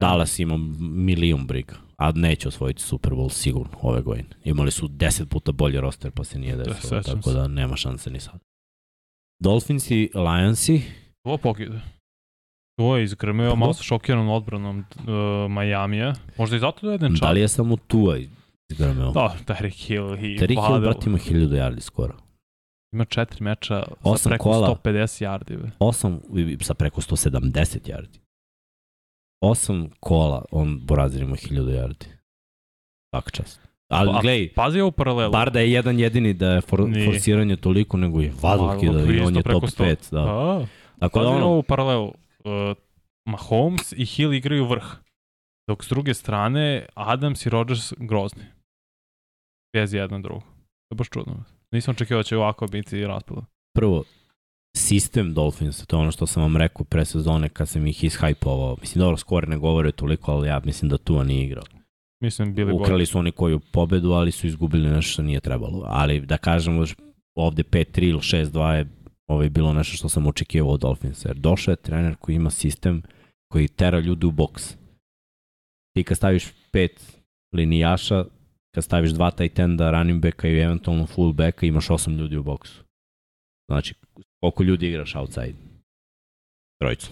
Dallas ima milion briga a neće osvojiti Super Bowl sigurno ove godine. Imali su 10 puta bolji roster pa se nije desilo, da, tako da nema šanse ni sad. Dolphins i Lionsi. Ovo pokide. To je izgrmeo, malo sa šokiranom odbranom uh, Majamija. Možda i zato da je jedan čak. Da li je samo Tua izgrmeo? Da, Terry Hill i Terry Hill, Badel. brat, ima 1000 yardi skoro. Ima četiri meča sa preko kola, 150 yardi. Be. Osam sa preko 170 yardi osam kola, on Borazir ima 1000 yardi. Svaka čast. Ali pa, pazi ovo paralelu. Bar da je jedan jedini da je for, Nije. forsiranje toliko nego je Vadulki da i on je top 5. Da. A, da. Tako da ono... ovo paralelu. Uh, Mahomes i Hill igraju vrh. Dok s druge strane Adams i Rodgers grozni. Bez jedan drugog. To je baš čudno. Nisam očekivao da će ovako biti raspoda. Prvo, sistem Dolphinsa, to je ono što sam vam rekao pre sezone kad sam ih ishajpovao. Mislim, dobro, skore ne govore toliko, ali ja mislim da tu oni igrao. Mislim, bili Ukrali bolji. su oni koju pobedu, ali su izgubili nešto što nije trebalo. Ali da kažemo, ovde 5-3 ili 6-2 je ovaj, bilo nešto što sam očekivao od Dolphinsa. Jer došao je trener koji ima sistem koji tera ljudi u boks. Ti kad staviš pet linijaša, kad staviš dva tight enda, running backa i eventualno full backa, imaš osam ljudi u boksu. Znači, koliko ljudi igraš outside? Trojicu.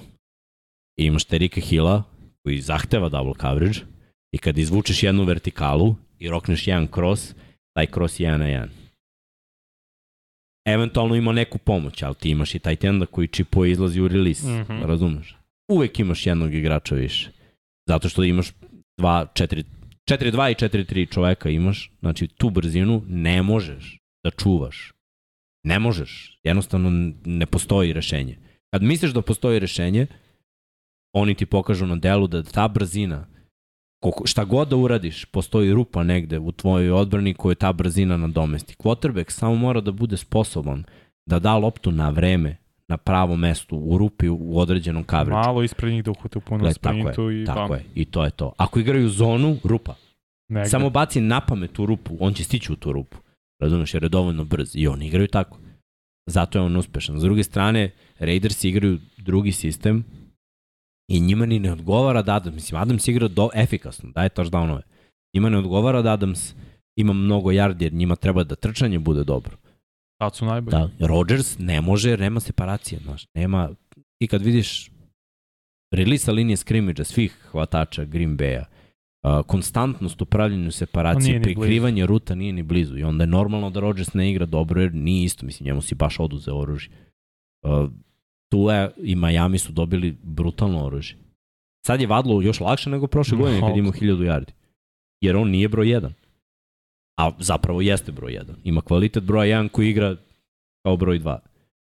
I imaš Terika Hila, koji zahteva double coverage, i kad izvučeš jednu vertikalu i rokneš jedan cross, taj cross je 1 na 1. Eventualno ima neku pomoć, ali ti imaš i taj tenda koji čipuje izlazi u release, mm -hmm. razumeš? Uvek imaš jednog igrača više. Zato što imaš 2, 4, 4-2 i 4-3 čoveka imaš, znači tu brzinu ne možeš da čuvaš. Ne možeš. Jednostavno ne postoji rešenje. Kad misliš da postoji rešenje, oni ti pokažu na delu da ta brzina, koliko, šta god da uradiš, postoji rupa negde u tvojoj odbrani koju ta brzina nadomesti. Quarterback samo mora da bude sposoban da da loptu na vreme, na pravo mesto, u rupi, u određenom coverage. Malo ispred njih da uhvate u punom sprintu tako je, i tako bam. je, i to je to. Ako igraju zonu, rupa. Negde. Samo baci na pamet u rupu, on će stići u tu rupu. Razumeš, jer je dovoljno brz i oni igraju tako. Zato je on uspešan. S druge strane, Raiders igraju drugi sistem i njima ni ne odgovara da Adams. Mislim, Adams igra do, efikasno, daje touchdownove. Njima ne odgovara da Adams ima mnogo yardi jer njima treba da trčanje bude dobro. Tad su najbolji. Da, Rodgers ne može jer nema separacije. Znaš, nema, I kad vidiš relisa linije skrimidža svih hvatača Green Bay-a, konstantnost u pravljenju separacije, prikrivanje ruta nije ni blizu i onda je normalno da Rodgers ne igra dobro jer nije isto, mislim njemu si baš oduze oružje. Uh, tu je, i Miami su dobili brutalno oružje. Sad je Vadlo još lakše nego prošle no, godine kad imao 1000 yardi. Jer on nije broj 1. A zapravo jeste broj 1. Ima kvalitet broja 1 koji igra kao broj 2.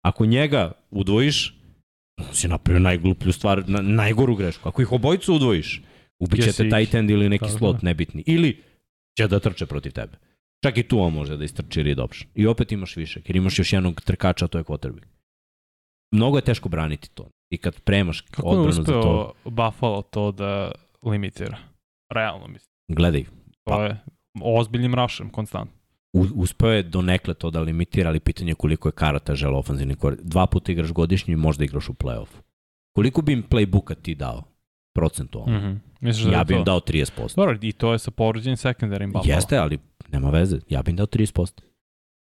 Ako njega udvojiš, on si napravio najgluplju stvar, na, najgoru grešku. Ako ih obojicu udvojiš, Ubićete tight end ili neki Tako slot, nebitni. Ili će da trče protiv tebe. Čak i tu on može da istrči read option. I opet imaš više, jer imaš još jednog trkača, a to je quarterback. Mnogo je teško braniti to. I kad premaš Kako odbranu za to... Kako je Buffalo to da limitira? Realno mislim. Gledaj. Pa. To je ozbiljnim rašem, konstantno. U, uspeo je donekle to da limitira, ali pitanje je koliko je karata žela ofanzivni koordinator. Dva puta igraš godišnje i možda igraš u play-offu. Koliko bi im playbooka ti dao? procentualno. Mm -hmm. Misliš da ja bih im dao 30%. Dobro, i to je sa povređenim sekundarnim Buffalo. Jeste, ali nema veze, ja bih im dao 30%.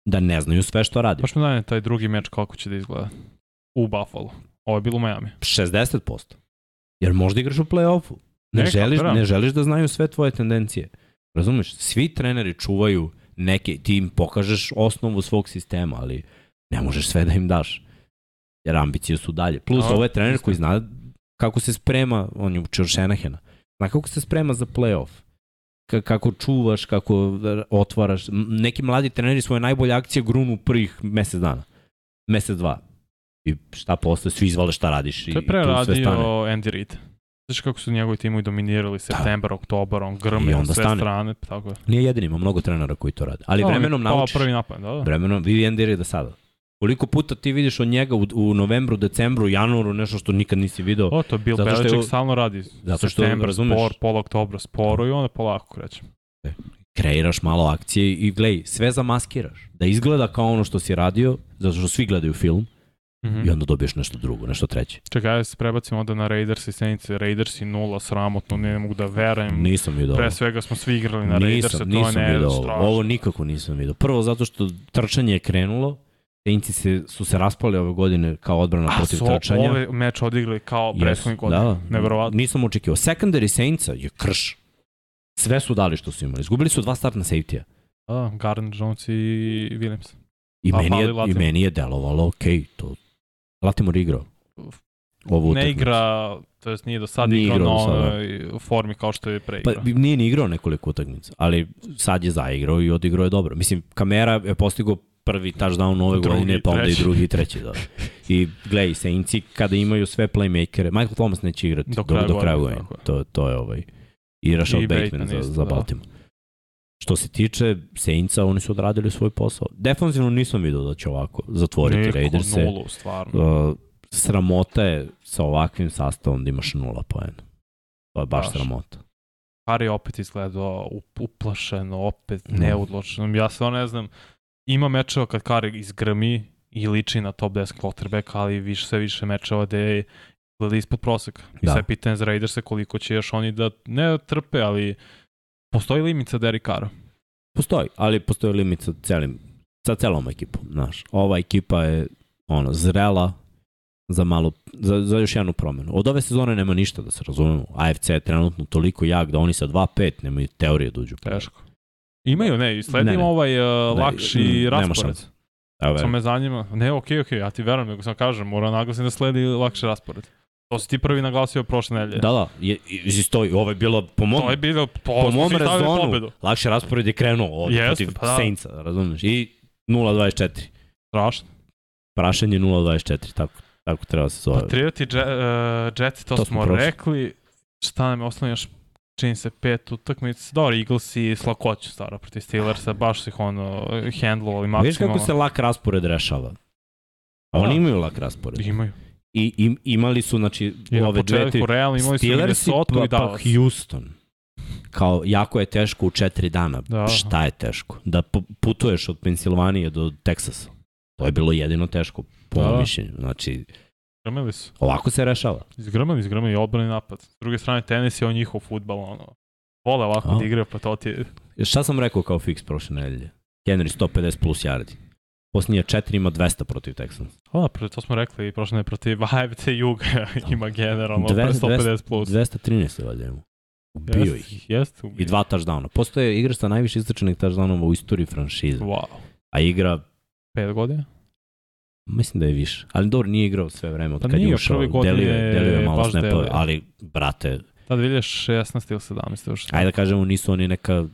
Da ne znaju sve što radi. Baš mi daje taj drugi meč kako će da izgleda u Buffalo. Ovo je bilo u Miami. 60%. Jer možda igraš u play-offu. Ne, Neka, želiš, da. ne želiš da znaju sve tvoje tendencije. Razumeš, svi treneri čuvaju neke, ti im pokažeš osnovu svog sistema, ali ne možeš sve da im daš. Jer ambicije su dalje. Plus, no, ovo je trener koji zna kako se sprema, on je učio Šenahena, na kako se sprema za playoff, kako čuvaš, kako otvaraš. Neki mladi treneri svoje najbolje akcije grunu prvih mesec dana, mesec dva. I šta posle, svi izvale šta radiš. To je pre radio Andy Reid. Znaš kako su njegovi timovi dominirali da. septembar, da. oktobar, on grme na sve stane. strane. Pa tako je. Nije jedin, ima mnogo trenera koji to rade. Ali no, vremenom pa naučiš. Ovo prvi napad, da, da. Vremenom, vidi Andy Reid da sada. Koliko puta ti vidiš od njega u, u novembru, decembru, januaru, nešto što nikad nisi video. O, to Bill Belichick je, stalno radi. Zato što, septembra, razumeš. spor, pola oktobra, sporo i onda polako krećem. E, kreiraš malo akcije i glej, sve zamaskiraš. Da izgleda kao ono što si radio, zato što svi gledaju film, Mm -hmm. I onda dobiješ nešto drugo, nešto treće. Čekaj, ja da se prebacim onda na Raiders i Senice. Raiders i nula, sramotno, ne mogu da verujem. Nisam vidio Pre svega smo svi igrali na nisam, Raiders, nisam to je ne, ovo. Strašno. Ovo nikako nisam vidio. Prvo zato što trčanje je krenulo, Finci se, su se raspali ove godine kao odbrana A, protiv su trčanja. A su ove meč odigrali kao yes, prethodnih Da, Neverovatno. Nisam očekio. Secondary Saintsa je krš. Sve su dali što su imali. Izgubili su dva startna safety-a. A, Garden Jones i Williams. I, A, pa meni, je, I meni je delovalo, ok, to... Latimor igrao. Ovu ne igra, to jest nije do sada igrao, igrao na onoj da. formi kao što je pre pa, igrao. Pa nije ni igrao nekoliko utakmica, ali sad je zaigrao i odigrao je dobro. Mislim, kamera je postigao prvi touchdown ove drugi, godine, pa onda treći. i drugi i treći. Da. I gledaj, Saintsi kada imaju sve playmakere, Michael Thomas neće igrati do do, do kraja godine. To, to je ovaj. I Rashad Bateman za, isto, za da. Baltimore. Da. Što se tiče Saintsa, oni su odradili svoj posao. Defanzivno nisam vidio da će ovako zatvoriti Neko, Raiderse. Nulu, stvarno. Uh, sramota je sa ovakvim sastavom da imaš nula poena. To je baš, baš. sramota. Harry opet izgledao uplašeno, opet da. neudločeno. Ja se ne znam, ima mečeva kad Kare izgrmi i liči na top 10 quarterback, ali više, sve više mečeva gde je gleda ispod proseka. I da. sve pitanje za Raidersa koliko će još oni da, ne trpe, ali postoji limit sa Derek Carra? Postoji, ali postoji limit sa celim, sa celom ekipom, znaš. Ova ekipa je ono, zrela za, malo, za, za još jednu promenu. Od ove sezone nema ništa, da se razumemo. AFC je trenutno toliko jak da oni sa 2-5 nemaju teorije da uđu. Teško. Imaju, ne, i sledim ne, ne. ovaj uh, lakši ne, raspored. Evo, Samo me zanima. Ne, okej, okay, okej, okay, ja ti verujem, nego sam kažem, mora naglasiti da sledi lakši raspored. To si ti prvi naglasio prošle nedelje. Da, da, je, je, stoji, ovo je bilo po mom, to je bilo, po, po mom rezonu, lakši raspored je krenuo od, Jeste, protiv pa, da. Saintsa, razumiješ, i 0-24. Strašno. Prašenje 0-24, tako, tako treba se zove. Patrioti Jet, uh, e, Jets, to, to smo, smo rekli, šta nam je ostalo još čini se pet utakmica. Dobro, Eagles i s lakoću protiv Steelersa, baš su ih ono hendlovali maksimalno. Viš kako se lak raspored rešava? Oni da. imaju lak raspored. Imaju. I im, imali su, znači, I ove dve, tri... Real, imali Steelers su Minnesota i Dallas. Pa Houston. Kao, jako je teško u četiri dana. Da. Šta je teško? Da putuješ od Pensilvanije do Teksasa. To je bilo jedino teško, po da. mišljenju. Znači, Grmeli su. Ovako se rešava. Izgrmeli, izgrmeli, obrani napad. S druge strane, tenis je on njihov futbal, ono. Vole ovako A. da igraju, pa to ti je... Šta sam rekao kao fix prošle nedelje? Henry 150 plus yardi. Posljednje četiri ima 200 protiv Texans. A, to smo rekli i prošle ne protiv AFC Juga ima generalno 150 plus. 213 je valjda ima. Ubio jest, ih. Jest, ubio. I dva touchdowna. Postoje igra sa najviše istračenih touchdownova u istoriji franšize. Wow. A igra... 5 godina? Mislim da je više. Ali dobro, nije igrao sve vreme od pa kad je ušao. Delio, delio je malo snapove, ali brate... Da, 2016. ili 17. Ušte. Ajde da kažemo, nisu oni neka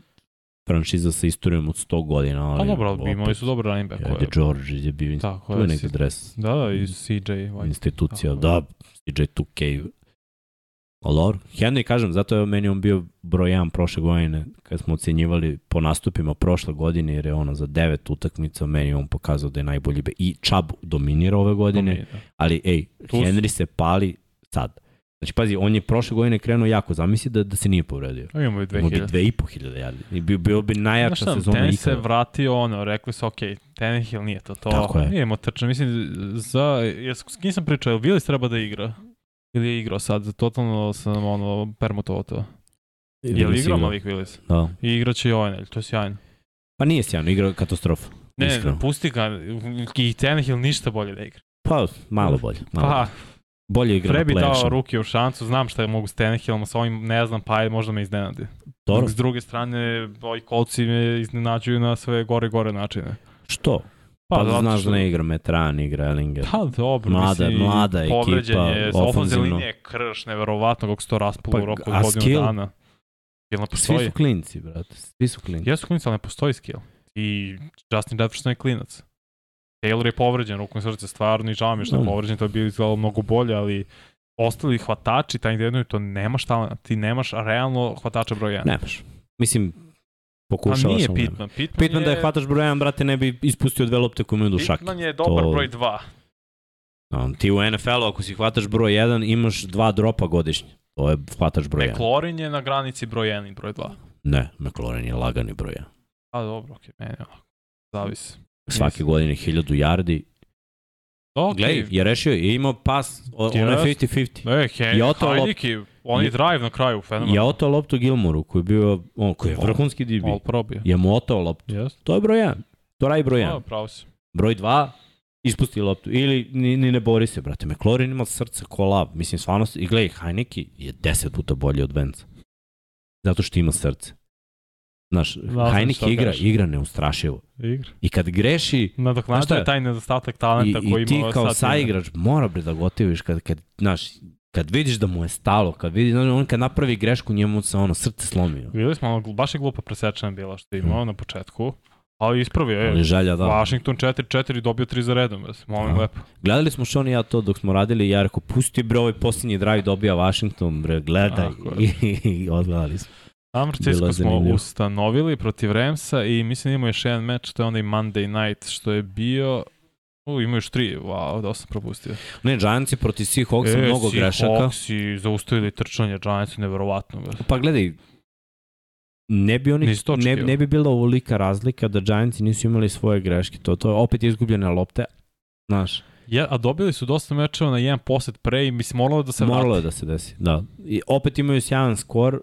franšiza sa istorijom od 100 godina. Pa ali, pa dobro, opet, imali su dobro running back. Eddie George je bio, Tako, tu je, neki dres. Da, da, i CJ. White. Institucija, Tako, da, CJ 2K Ali dobro, Henry, kažem, zato je meni on bio broj 1 prošle godine, kad smo ocenjivali po nastupima prošle godine, jer je ono za devet utakmica meni on pokazao da je najbolji. Be. I Čab dominira ove godine, dominira. ali ej, tu Henry se pali sad. Znači, pazi, on je prošle godine krenuo jako, zamisli da, da se nije povredio. A imamo i 2000. Imamo bi 2500 jardi. I bio, bio bi najjača Znaš šta, sezona se vratio, ono, rekli su, ok, Tenehill nije to to. Tako je. Nije imao trčan. Mislim, za, jes, s kim sam pričao, Willis treba da igra? Ili je igrao sad, totalno sam ono, permutovao to. Je li igrao Malik Willis? Da. I igraće i ovaj nelj, to je sjajno. Pa nije sjajno, igra katastrofa. Ne, iskreno. pusti ga, i Tenehill ništa bolje da igra. Pa, malo bolje. Malo. Pa, bolje igra Pre bi dao ruke u šancu, znam šta je mogu s Tenehillom, sa ovim ne znam, pa je možda me iznenadi. Dobro. S druge strane, ovi kolci me iznenađuju na sve gore gore načine. Što? Pa, pa da znaš da što... da ne igra Metran, igra Ellinger. Pa dobro, mlada, mislim, mlada ekipa, je, ofenzivno. linije je krš, neverovatno kako se to raspulo pa, u roku od godinu skill? dana. Jel ne postoji? Svi su klinci, brate, svi su klinci. Jesu klinci, ali ne postoji skill. I Justin Jefferson je klinac. Taylor je povređen, rukom srce stvarno i žao mi što je no. Da. povređen, to bi bilo izgledalo mnogo bolje, ali ostali hvatači, taj jedno to nemaš talent, ti nemaš realno hvatača broj 1. Nemaš. Mislim, Pokušao A nije Pitman. Pitman, Pitman da je... da je hvataš broj 1, brate, ne bi ispustio dve lopte koje imaju do šake. Pitman je dobar to... broj 2. Um, ti u NFL-u, ako si hvataš broj 1, imaš dva dropa godišnje. To je hvataš broj 1. McLaurin je na granici broj 1 i broj 2. Ne, McLaurin je lagani broj 1. A dobro, okej, okay, meni ovako. Zavisi. Svake godine 1000 yardi Okay. Glej, je rešio, je imao pas, ono je 50-50. E, Henry, Joto Heineke, on je drive na kraju, fenomen. Ja otao loptu Gilmoru, koji je bio, on, koji je vrhunski DB. All probio. Ja mu otao loptu. Yes. To je broj 1. To radi broj 1. No, pravo si. Broj 2, ispusti loptu. Ili ni, ni ne bori se, brate. McLaurin ima srce kolab. Mislim, stvarno, i glej, Heineke je 10 puta bolji od Venca. Zato što ima srce. Znaš, Važno da igra, kažeš. igra neustrašivo. Igra. I kad greši... Nadoknađuje taj nedostatak talenta i, koji ima... I ti kao saigrač mora bre da gotiviš kad, kad, znaš, kad vidiš da mu je stalo, kad vidi, znači, on kad napravi grešku njemu se ono srce slomi. Videli smo, ono, baš je glupa presečena bila što je imao mm. na početku. Ali ispravio je. Ali da. Washington 4-4 dobio 3 za redom, jes, da molim Aha. Da. lepo. Gledali smo što on i ja to dok smo radili, ja rekao, pusti bre ovaj posljednji drive dobija Washington, bre, gledaj. Tako, I, i, i odgledali smo. San smo ustanovili protiv Remsa i mislim da imamo još jedan meč, to je onaj Monday night što je bio U, ima još tri, wow, da sam propustio. Ne, Giants je svih Seahawksa e, mnogo Seahawks grešaka. Seahawks i zaustavili trčanje, Giants je nevjerovatno. Pa gledaj, ne bi oni ne, ne bi bila ovolika razlika da Giants nisu imali svoje greške. To to je opet izgubljene lopte. Znaš. Ja, a dobili su dosta mečeva na jedan posed pre i mislim moralo da se moralo vrati. Moralo da se desi, da. I opet imaju sjajan skor,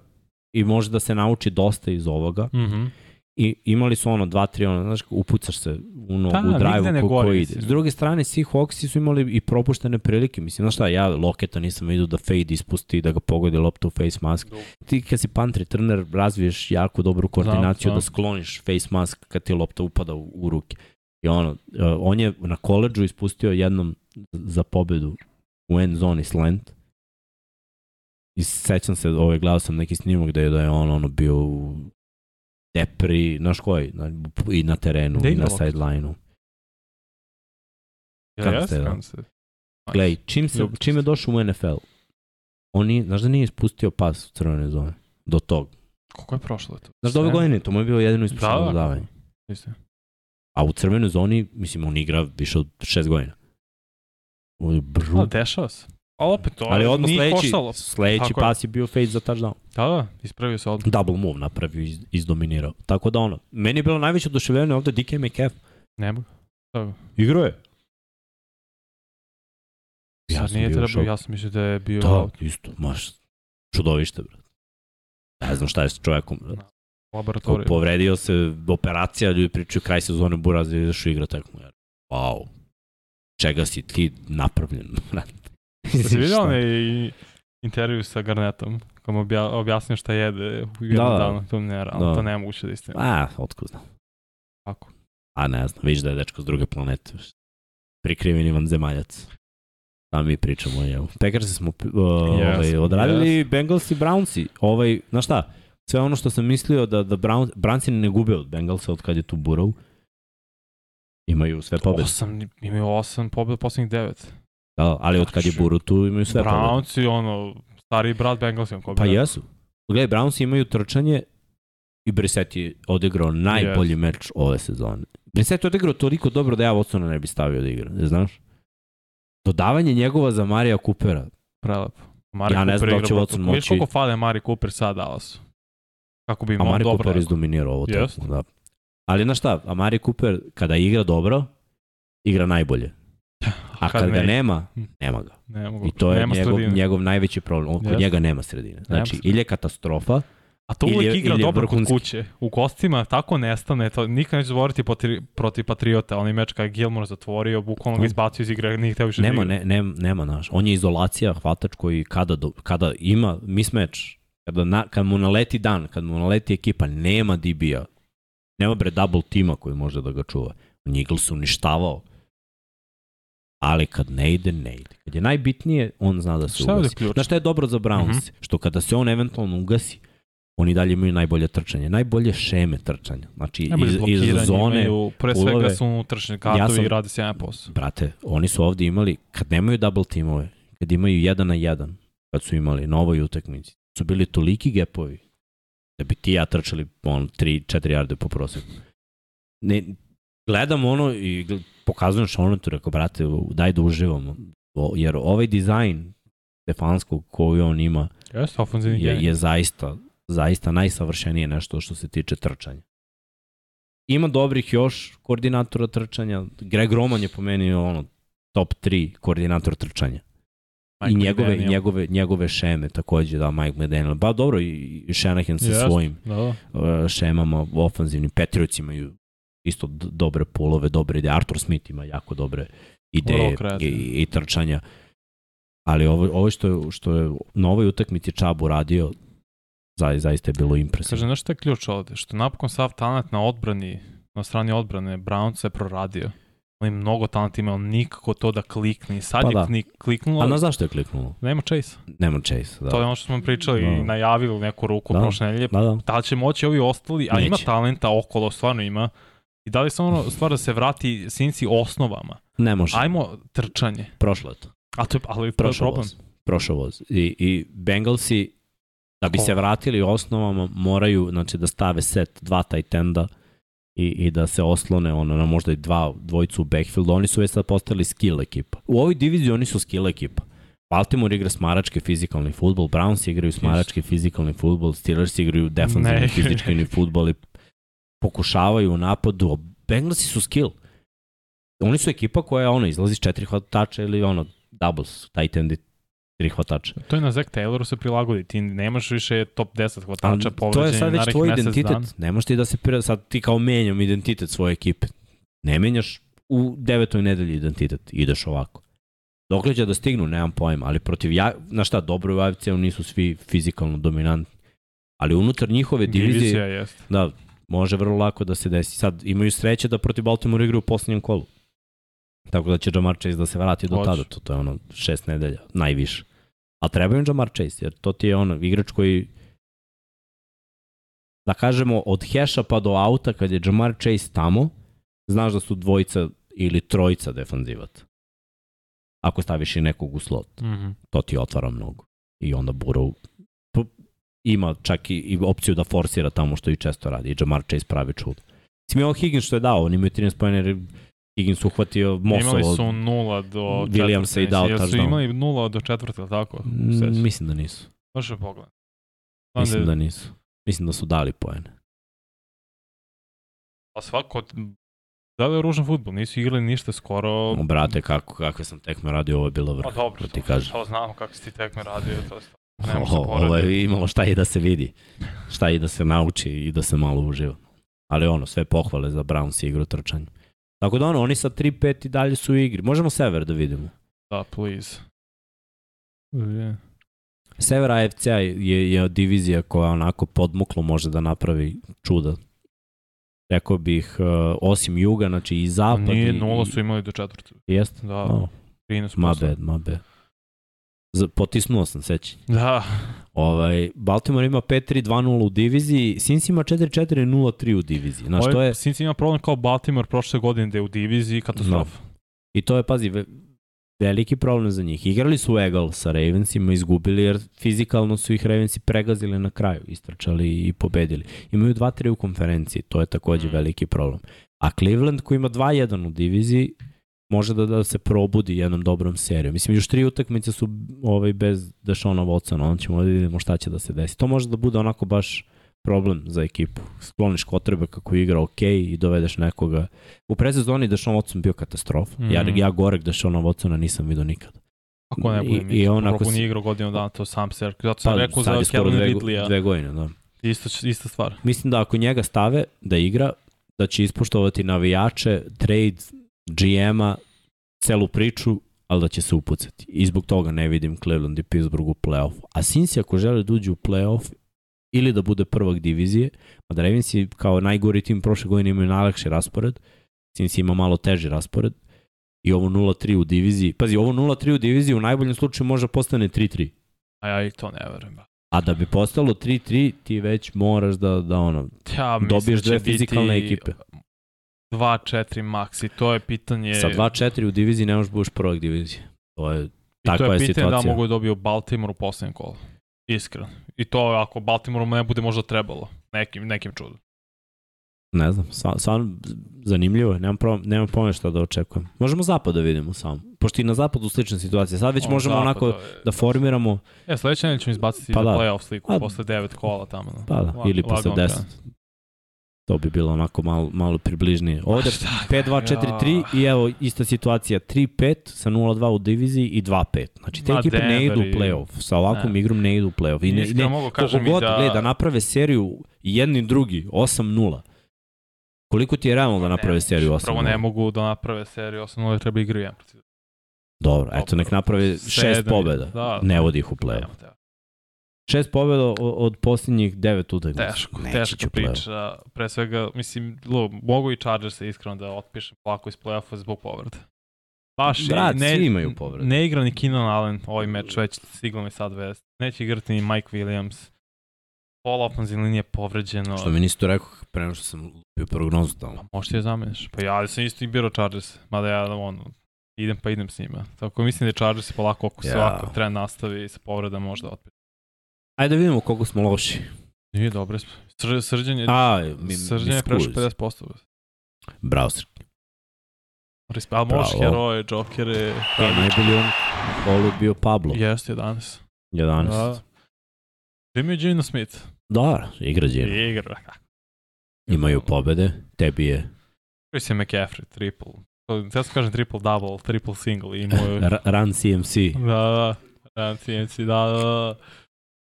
i može da se nauči dosta iz ovoga. Mm I imali su ono, dva, tri, ono, znaš, upucaš se u, no, da, u drive ko, ko ide. S druge strane, svi Hawksi su imali i propuštene prilike. Mislim, znaš šta, ja Loketa nisam video da fade ispusti, da ga pogodi loptu u face mask. Do. Ti kad si pantry trener, razviješ jako dobru koordinaciju da, da. da skloniš face mask kad ti lopta upada u, u ruke. I ono, e, on je na koleđžu ispustio jednom za pobedu u end zone slant I sećam se, ovaj, gledao sam neki snimak gde je, da je on ono bio u depri, znaš koji, na, i na terenu, Day i na sideline-u. Ja, ja da? se, da? Glej, čim, se, čim je došao u NFL, on nije, znaš da nije ispustio pas u crvene zone, do tog. Kako je prošlo to? Znaš da ove godine, to mu je bilo jedino ispušteno da, dodavanje. Da. A u crvenoj zoni, mislim, on igra više od šest godina. Ovo je brut. A, dešava se. A opet, to Ali odmah sledeći, koštalo. sledeći pas je. bio fade za touchdown. Da, da, ispravio se odmah. Double move napravio, iz, izdominirao. Tako da ono, meni je bilo najveće oduševljenje ovde DK McCaff. Nema. Da. Igro je. Ja Sad nije trebao, šok. ja sam mislio da je bio... Da, isto, maš, čudovište, brate. Ne znam šta je s čovjekom, brate. Laboratorij. Povredio se, operacija, ljudi pričaju kraj sezone Buraz je izašao igra tako. Wow. Čega si ti napravljen, brate? Ste vidio onaj intervju sa Garnetom, kom obja, objasnio šta jede u jednom da, da. danu, to ne, realno, da. to ne moguće da istinu. A, otko znam. Kako? A ne znam, vidiš da je dečko s druge planete. Prikriveni vam zemaljac. A mi pričamo o njemu. Packersi smo uh, yes, ovaj, odradili, yes. Bengals i Brownsi. Ovaj, znaš šta, sve ono što sam mislio da, da Brown, Brownsi ne gube od Bengalsa od kad je tu Burrow. Imaju sve pobjede. Osam, imaju osam pobjede, poslednjih devet. Da, ali od kad je Burutu imaju sve pobjede. Brownsi, ono, stari brat Bengals Bengalsi. Pa jesu. Gledaj, Brownsi imaju trčanje i Brissett je odigrao najbolji yes. meč ove sezone. Brissett je odigrao toliko dobro da ja Watsona ne bi stavio da igra, ne znaš? Dodavanje njegova za Marija Kupera. Prelepo. Mari ja ne znam da će Watson moći. Viš koliko fale Mari Cooper sad Dallasu? Kako bi imao dobro. A Mari Cooper neko. ovo yes. tako. Da. Ali znaš šta, a Amari Cooper kada igra dobro, igra najbolje. A kad, kad ga nema, nema ga. Nema ga. I to je nema njegov, sredine. njegov najveći problem. Kod yes. njega nema sredine. Znači, nema ili je katastrofa, A to uvek igra dobro kod kuće. U kostima tako nestane. To, nikad neću zaboraviti protiv, Patriota. Onaj meč kada je Gilmore zatvorio, bukvalno ga izbacio iz igre, nije hteo više da nema, ne, ne, nema, naš. On je izolacija hvatač koji kada, do, kada ima mismeč, kada na, kad mu naleti dan, kad mu naleti ekipa, nema DB-a. Nema bre double tima koji može da ga čuva. On je Eagles uništavao ali kad ne ide, ne ide. Kad je najbitnije, on zna da se šta ugasi. Da Znaš šta je dobro za Browns? Mm -hmm. Što kada se on eventualno ugasi, oni dalje imaju najbolje trčanje, najbolje šeme trčanja. Znači iz, iz zone imaju, pre svega su trčanje kartovi ja i rade sjajan posao. Brate, oni su ovde imali kad nemaju double timove, kad imaju 1 na 1, kad su imali na ovoj utakmici, su bili toliki gepovi da bi ti ja trčali on 3 4 yarde po proseku. Ne gledam ono i pokazujem Šonatu, rekao, brate, daj da uživamo. jer ovaj dizajn Stefanskog koji on ima Jeste, ofenzivni je, je zaista, zaista najsavršenije nešto što se tiče trčanja. Ima dobrih još koordinatora trčanja. Greg Roman je pomenio ono top 3 koordinator trčanja. Mike I njegove, McDaniel. njegove, njegove šeme takođe, da, Mike McDaniel. Ba dobro, i Shanahan sa yes, svojim da. Uh, šemama, ofanzivnim Patriots imaju isto dobre polove, dobre ideje. Arthur Smith ima jako dobre ideje i, i trčanja. Ali ovo, ovo što, je, što je na ovoj utakmici Čab uradio, za, zaista je bilo impresivno. Kaže, nešto je ključ ovde, što napokon sav talent na odbrani, na strani odbrane, Brown se proradio. Ali mnogo talenta imao, nikako to da klikne. Sad pa je da. Klik, kliknulo. A na zašto je kliknulo? Nema Chase. Nema Chase, da. To je ono što smo pričali da. i najavili neku ruku da. prošle nedelje. Da, da. Da će moći ovi ostali, a Neće. ima talenta okolo, stvarno ima. I da li se ono stvar da se vrati Sinci osnovama? Ne može. Ajmo trčanje. Prošlo je to. A to je, ali to je problem. Voz. Prošao voz. I, i Bengalsi, da bi Ko? se vratili osnovama, moraju znači, da stave set dva tight enda i, i da se oslone ono, na možda i dva, dvojicu u backfieldu. Oni su već sad postali skill ekipa. U ovoj diviziji oni su skill ekipa. Baltimore igra smarački fizikalni futbol, Browns igraju smarački fizikalni futbol, Steelers igraju defensivni fizički futbol i pokušavaju u napadu. Bengalsi su skill. Oni su ekipa koja ono, izlazi četiri hvatača ili ono, doubles, tight end tri hvatača. To je na Zach Tayloru se prilagodi, ti nemaš više top 10 hvatača povređenja. To je sad već tvoj identitet, dan. nemaš ti da se, pre... sad ti kao menjam identitet svoje ekipe. Ne menjaš u devetoj nedelji identitet, ideš ovako. Dokle će da stignu, nemam pojma, ali protiv, ja, na šta, dobro u AFC-u nisu svi fizikalno dominantni, ali unutar njihove divizije, Divizija, jest. da, može vrlo lako da se desi. Sad, imaju sreće da protiv Baltimore igraju u poslednjem kolu. Tako da će Jamar Chase da se vrati do Hoće. tada, to, to je ono šest nedelja, najviše. A treba im Jamar Chase, jer to ti je ono, igrač koji da kažemo, od heša pa do auta, kad je Jamar Chase tamo, znaš da su dvojica ili trojica defanzivata. Ako staviš i nekog u slot, mm -hmm. to ti otvara mnogo. I onda Burov ima čak i, i opciju da forsira tamo što i često radi. I Jamar Chase pravi čudo. Mislim, je Higgins što je dao, on imaju 13 pojene, jer Higgins uhvatio Mosova. Imali su 0 do Williamsa i dao touchdown. Jesu imali 0 do četvrte, ili tako? Mm, mislim da nisu. Može pogled. Mislim da nisu. Mislim da su dali pojene. A pa svako Zaveo da ružan futbol, nisu igrali ništa skoro. O, brate, kako, kakve sam tekme radio, ovo je bilo pa vrh. Pa dobro, da to, ti kažem. to znamo kako si ti tekme radio. To, O, ovo je imalo šta i da se vidi, šta i da se nauči i da se malo uživa. Ali ono, sve pohvale za Browns i igru trčanju. Tako da ono, oni sa 3-5 i dalje su u igri. Možemo Sever da vidimo. Da, please. Yeah. Sever AFC je, je divizija koja onako podmuklo može da napravi čuda. Rekao bih, uh, osim juga, znači i zapad. Nije, i, nula su imali do četvrte. Jeste? Da, oh. 13%. Ma bad, ma bad. Potisnuo sam, sećanje. Da. Ovaj, Baltimore ima 5-3-2-0 u diviziji, Sins ima 4-4-0-3 u diviziji. Na što ovaj je... Sins ima problem kao Baltimore prošle godine da je u diviziji katastrofa. No. Da. I to je, pazi, veliki problem za njih. Igrali su egal sa Ravensima, izgubili jer fizikalno su ih Ravensi pregazili na kraju, istračali i pobedili. Imaju 2-3 u konferenciji, to je takođe mm. veliki problem. A Cleveland koji ima 2-1 u diviziji, može da, da se probudi jednom dobrom serijom. Mislim, još tri utakmice su ovaj, bez Dešona Watsona, on ćemo da vidimo šta će da se desi. To može da bude onako baš problem za ekipu. Skloniš kotrebe kako igra ok i dovedeš nekoga. U predsezoni Dešon Watson bio katastrofa. Mm. Ja, mhm. ja gorek Dešona Watsona nisam vidio nikada. Ako ne bude, I, i on ako si... igrao godinu dana, to sam se, zato sam pa, rekao za Kevin Ridley-a. Dve godine, da. Isto, ista stvar. Mislim da ako njega stave da igra, da će ispoštovati navijače, trade, GM-a, celu priču, ali da će se upucati. I zbog toga ne vidim Cleveland i Pittsburgh u play-offu. A Cincy ako žele da uđu u play-off ili da bude prvak divizije, mada Ravensi kao najgori tim prošle godine imaju najlakši raspored, Cincy ima malo teži raspored, i ovo 0-3 u diviziji. Pazi, ovo 0-3 u diviziji u najboljem slučaju može postane 3-3. A ja i to ne verujem. A da bi postalo 3-3, ti već moraš da, da ono, ja, dobiješ da dve fizikalne biti... ekipe. 2-4 max i to je pitanje... Sa 2-4 u diviziji ne možeš da budeš prvak divizije. To je, I takva to je, je pitanje da situacija. da mogu dobio Baltimore u poslednjem kolu. Iskreno. I to ako Baltimoreu ne bude možda trebalo. Nekim, nekim čudom. Ne znam, stvarno sam, zanimljivo je, nemam, pro, nemam pojma šta da očekujem. Možemo zapad da vidimo samo, pošto i na zapadu slična situacija. Sad već On, možemo zapad, onako da, da formiramo... Ja, e, sledeće nećemo izbaciti pa da. playoff sliku, pa, posle devet kola tamo. Pa da, ili posle 10. To bi bilo onako malo, malo približnije. Ovde 5-2-4-3 i evo ista situacija. 3-5 sa 0-2 u diviziji i 2-5. Znači te ekipe ne idu u play-off. Sa ovakvom ne. igrom ne idu u play-off. I ne, Nisam da ne, mogu kažem god, da... Gleda, naprave seriju jedni drugi, 8-0. Koliko ti je realno da naprave ne, seriju 8-0? Prvo ne mogu da naprave seriju 8-0, treba igru 1 protiv. Dobro, eto nek naprave 6 pobeda. Da, ne da. vodi ih u play-off. Šest pobjeda od posljednjih devet utakmica. Teško, Neći teška priča. Pre svega, mislim, lo, mogu i Chargers se iskreno da otpišem polako iz play-offa zbog povreda. Baš Brat, ne, svi imaju povrede. Ne igra ni Keenan Allen ovaj meč, već stiglo mi sad vest. Neće igrati ni Mike Williams. Pola ofenzivne linije povređeno. Što mi nisi to rekao pre što sam lupio prognozu tamo. Pa možeš ti je da zameniš. Pa ja sam isto i birao Chargers, mada ja ono, idem pa idem s njima. Tako mislim da je Chargers polako oko se yeah. ovako tren nastavi sa povredama možda otpet. Ajde da vidimo koliko smo loši. Nije dobro. Sr srđan je, A, mi, srđan je prešao 50%. Bravo, Srki. Ali možeš heroje, džokere... E, pravi. najbolji on gol bio Pablo. Jeste, 11. 11. Da. Primio Gino Smith. Da, igra Gino. Igra. Imaju pobede, tebi je... Christian McCaffrey, triple. Ja sam kažem triple double, triple single. Imao... Run CMC. Da, da, run CMC, da, da. da.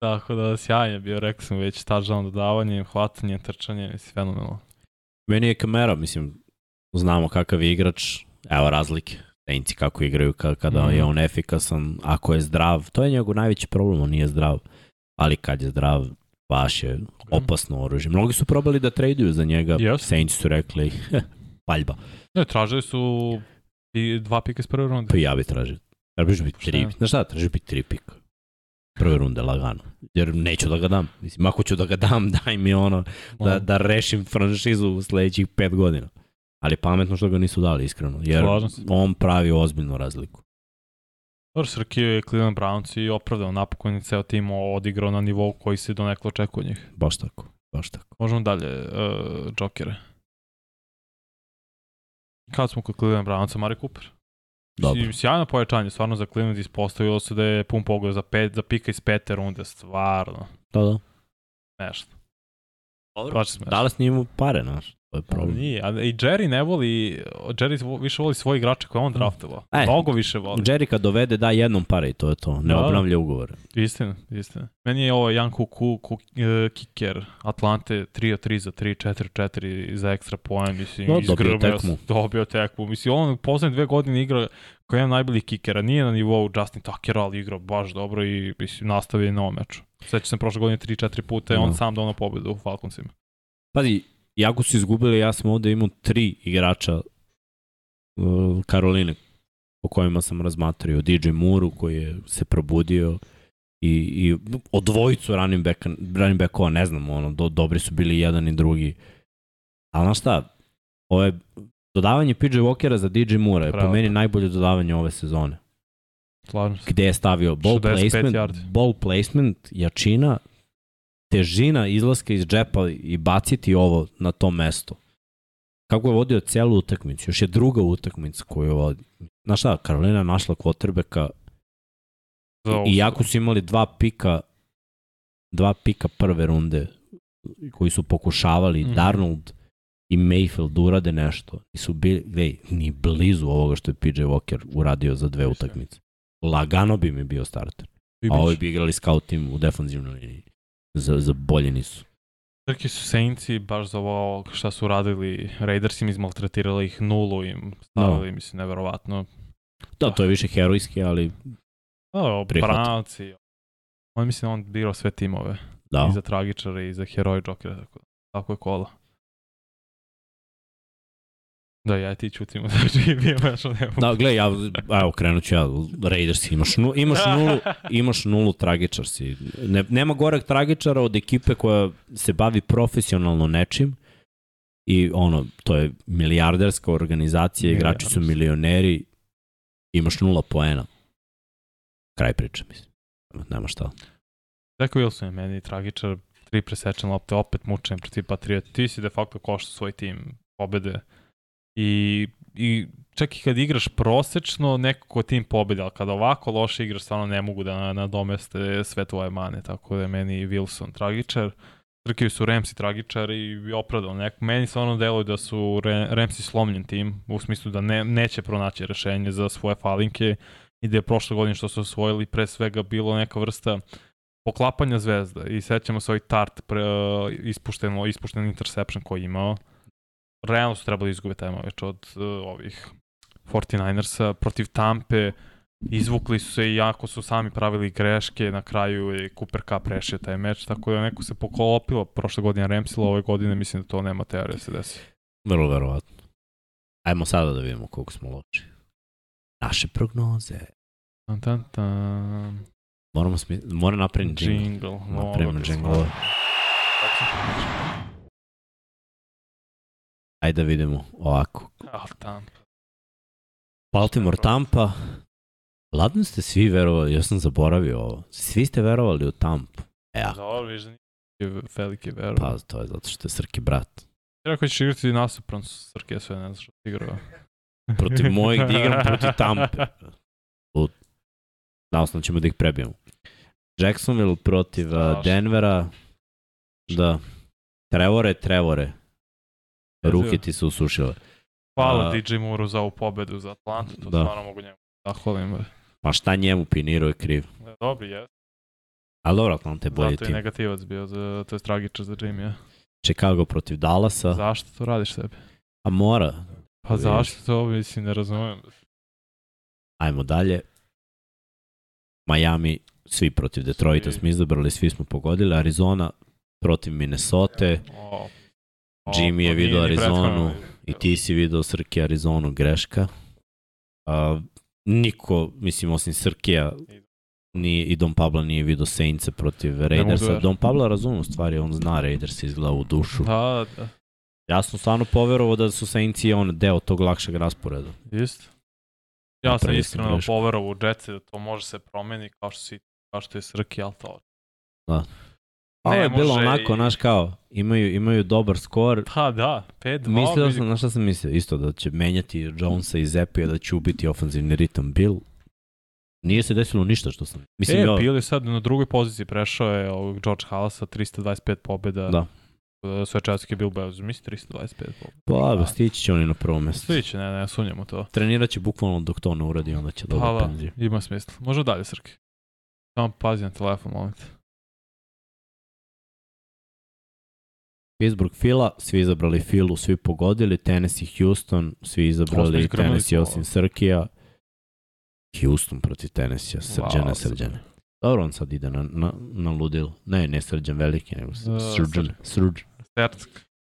Tako da, sjajan je bio, rekao sam već, touchdown dodavanje, hvatanje, trčanje, mislim, fenomenalno. Meni je kamera, mislim, znamo kakav je igrač, evo razlike. Tenci kako igraju kada mm. je on efikasan, ako je zdrav, to je njegov najveći problem, on nije zdrav, ali kad je zdrav, baš je mhm. opasno oružje. Mnogi su probali da traduju za njega, yes. Saints su rekli, paljba. Ne, tražili su i dva pika iz prve runde. Pa ja bih tražio. Ja Tražio bi tri. Znaš šta, tražio bi tri pika prve runde lagano. Jer neću da ga dam. Mislim, ako ću da ga dam, daj mi ono da, da, da rešim franšizu u sledećih pet godina. Ali pametno što ga nisu dali, iskreno. Jer on pravi ozbiljnu razliku. Dobro, Srkio je Cleveland Browns i opravdao napokon je ceo tim odigrao na nivou koji se donekle očekuje od njih. Baš tako, baš tako. Možemo dalje, uh, Jokere. Kad smo kod Cleveland Brownsa, Mari Cooper. Dobro. Sjajno pojačanje, stvarno za Cleveland ispostavilo se da je pun pogled za, pet, za pika iz pete runde, stvarno. Da, da. Nešto. Dobro. Dallas nije imao pare, znaš. To je problem. nije, a i Jerry ne voli, Jerry više voli svoje igrače koje on mm. draftovao. E, Mnogo više voli. Jerry kad dovede da jednom pare i to je to, ne da, obnavlja ugovore. Da. Istina, istina. Meni je ovo Jan Kuku, Kuk, uh, e, Atlante 3-3 od za 3, 4-4 za ekstra poen, mislim, no, izgrbio, dobio tekmu. Dobio tekmu. Mislim, on poslednje dve godine igra koji je najbolji kikera, nije na nivou Justin Tucker, ali igra baš dobro i mislim, nastavio je na ovom meču. Sveća sam prošle godine 3-4 puta, no. Da. on sam donao pobedu u Falconsima. Pazi, Iako su izgubili, ja sam ovde imao tri igrača uh, Karoline o kojima sam razmatrio. DJ Muru koji je se probudio i, i o dvojicu running, backa, running backova, ne znam, ono, do, dobri su bili jedan i drugi. Ali znaš šta, ovo je dodavanje PJ Walkera za DJ Mura je Pravo. po meni najbolje dodavanje ove sezone. Slažem se. Gde je stavio ball placement, yard. ball placement, jačina, težina izlaska iz džepa i baciti ovo na to mesto. Kako je vodio celu utakmicu, još je druga utakmica koju vodi. Znaš šta, Karolina je našla kvotrbeka i jako su imali dva pika dva pika prve runde koji su pokušavali mm. Darnold i Mayfield da urade nešto. Nisu bili, vej, ni blizu ovoga što je PJ Walker uradio za dve utakmice. Lagano bi mi bio starter. A ovi bi igrali scout tim u defanzivnoj liniji za, za bolje nisu. Čak su Saintsi baš za ovo šta su radili Raiders im izmaltretirali ih nulu im stavili, no. Da. mislim, neverovatno. Da, to je više herojski, ali da, branci. On mislim on birao sve timove. Da. I za tragičare i za heroje Jokera, tako, da, tako je kola. Da, ja ti čutimo, znači biomačno ne mogu. Da, gle, ja, evo, krenut ću ja, Raiders imaš, nu, imaš, nulu, imaš nulu tragičar si. Ne, nema goreg tragičara od ekipe koja se bavi profesionalno nečim i ono, to je milijarderska organizacija, igrači su milioneri, imaš nula poena. Kraj priče, mislim. Nema šta. Zeko Wilson je meni tragičar, tri presečene lopte, opet mučen protiv Patriota. Ti si de facto košta svoj tim pobede I, i čak i kad igraš prosečno, neko ko tim pobedi, ali kada ovako loše igraš, stvarno ne mogu da nadomeste sve tvoje mane, tako da je meni Wilson tragičar. Trkaju su Remsi tragičar i opravdano. Nek, meni stvarno deluje da su Remsi slomljen tim, u smislu da ne, neće pronaći rešenje za svoje falinke i da je prošle godine što su osvojili pre svega bilo neka vrsta poklapanja zvezda i sećamo se ovaj Tart pre, uh, ispušteno, ispušten interception koji je imao realno su trebali da izgube taj meč od uh, ovih 49ersa protiv Tampe. Izvukli su se i jako su sami pravili greške, na kraju je Cooper Cup rešio taj meč, tako da neko se pokolopilo prošle godine Remsila, ove godine mislim da to nema teorije da se desi. Vrlo verovatno. Ajmo sada da vidimo koliko smo loči. Naše prognoze. Tan, tan, tan. Moramo smi... Mora napraviti jingle. Jingle. Napravimo jingle. Tako sam Ajde da vidimo ovako. Oh, Tampa. Baltimore Tampa. Ladno ste svi verovali, ja sam zaboravio ovo. Svi ste verovali u Tampa. E, ako. Dobro, viš da nije velike verovali. Pa, to je zato što je Srki brat. Jer ako ćeš igrati nasupran Srki, ja sve ne znaš što ti igrao. protiv mojeg gdje da igram protiv Tampa. Lut. Na osnovu ćemo da ih prebijemo. Jacksonville protiv Strašno. Eh, Denvera. Da. Trevore, Trevore. Ruke ti se usušile. Hvala A, DJ Muru za ovu pobedu za Atlantu, to da. stvarno mogu njemu zahvalim. Da pa šta njemu Piniro je kriv? E, Dobri je. Ali dobro, Atlanta je bolji tim. Zato je negativac bio, za, to je tragičar za Jimmy. Ja. Chicago protiv Dallasa. Zašto to radiš sebi? A pa mora. Pa Viš. zašto to, mislim, ne razumem. Ajmo dalje. Miami, svi protiv Detroita svi. smo izabrali, svi smo pogodili. Arizona protiv Minnesota. O, Jimmy je pa video Arizonu i ti si video Srke Arizonu greška. A, niko, mislim, osim Srkija ni, i Don Pablo nije video Saintse protiv Raidersa. Da Don Pablo razumu stvari, on zna Raiders izgleda u dušu. Da, da. Ja sam stvarno poverovao da su Saints on deo tog lakšeg rasporeda. Isto. Ja sam iskreno greška. poverovao u Jetsi da to može se promeni kao što, si, kao što je Srki, ali to... Da. Malo pa je bilo onako, znaš i... kao, imaju, imaju dobar skor. Pa da, 5-2. Mislio sam, znaš šta sam mislio? Isto da će menjati Jonesa i Zepija, da će ubiti ofenzivni ritam Bill. Nije se desilo ništa što sam... Mislim, e, ja... Bill je sad na drugoj poziciji prešao je ovog George Halasa, 325 pobjeda. Da. E, Svečarski je Bill Bells, misli 325 pobjeda. Pa, stići će oni na prvo mesto. Stići, ne, ne, sumnjamo to. Trenirat će bukvalno dok to ne uradi, onda će pa dobiti da, penziju. Ima smisla. Možda dalje, Srki. Samo pazi na telefon, moment. Pittsburgh Fila, svi izabrali Filu, svi pogodili, Tennessee Houston, svi izabrali Tennessee osim Srkija. Houston protiv Tennessee, srđane, wow, srđane. Dobro, on sad ide na, na, na ludilo. Ne, ne srđan veliki, nego da, da, srđan, srđan.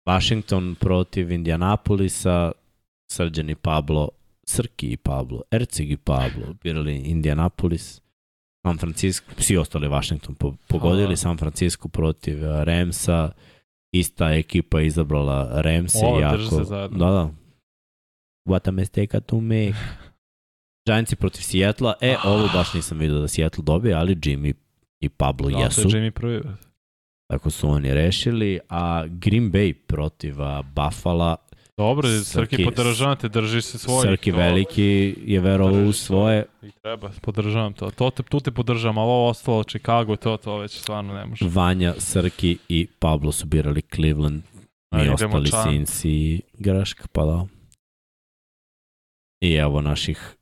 Washington protiv Indianapolisa, srđan i Pablo, Srki i Pablo, Erceg i Pablo, birali Indianapolis. San Francisco, svi ostali Washington pogodili, San Francisco protiv eh, Remsa, ista ekipa izabrala Ramsey Ovo, jako. Drže se zajedno. Da, da. What a mistake to make. Giantsi protiv Sijetla. E, ah. ovo baš nisam vidio da Seattle dobije, ali Jimmy i Pablo da, jesu. Da, je Jimmy prvi. Tako su oni rešili. A Green Bay protiv Buffalo Dobro, Srki, podržavam te, drži se svojih. Srki to, veliki je verovao u svoje. I treba, podržavam to. to te, tu te podržavam, ovo ostalo, Chicago, to, to već stvarno ne može. Vanja, Srki i Pablo su birali Cleveland. Mi da, A, ostali Sinci i Graška, pa da. I evo naših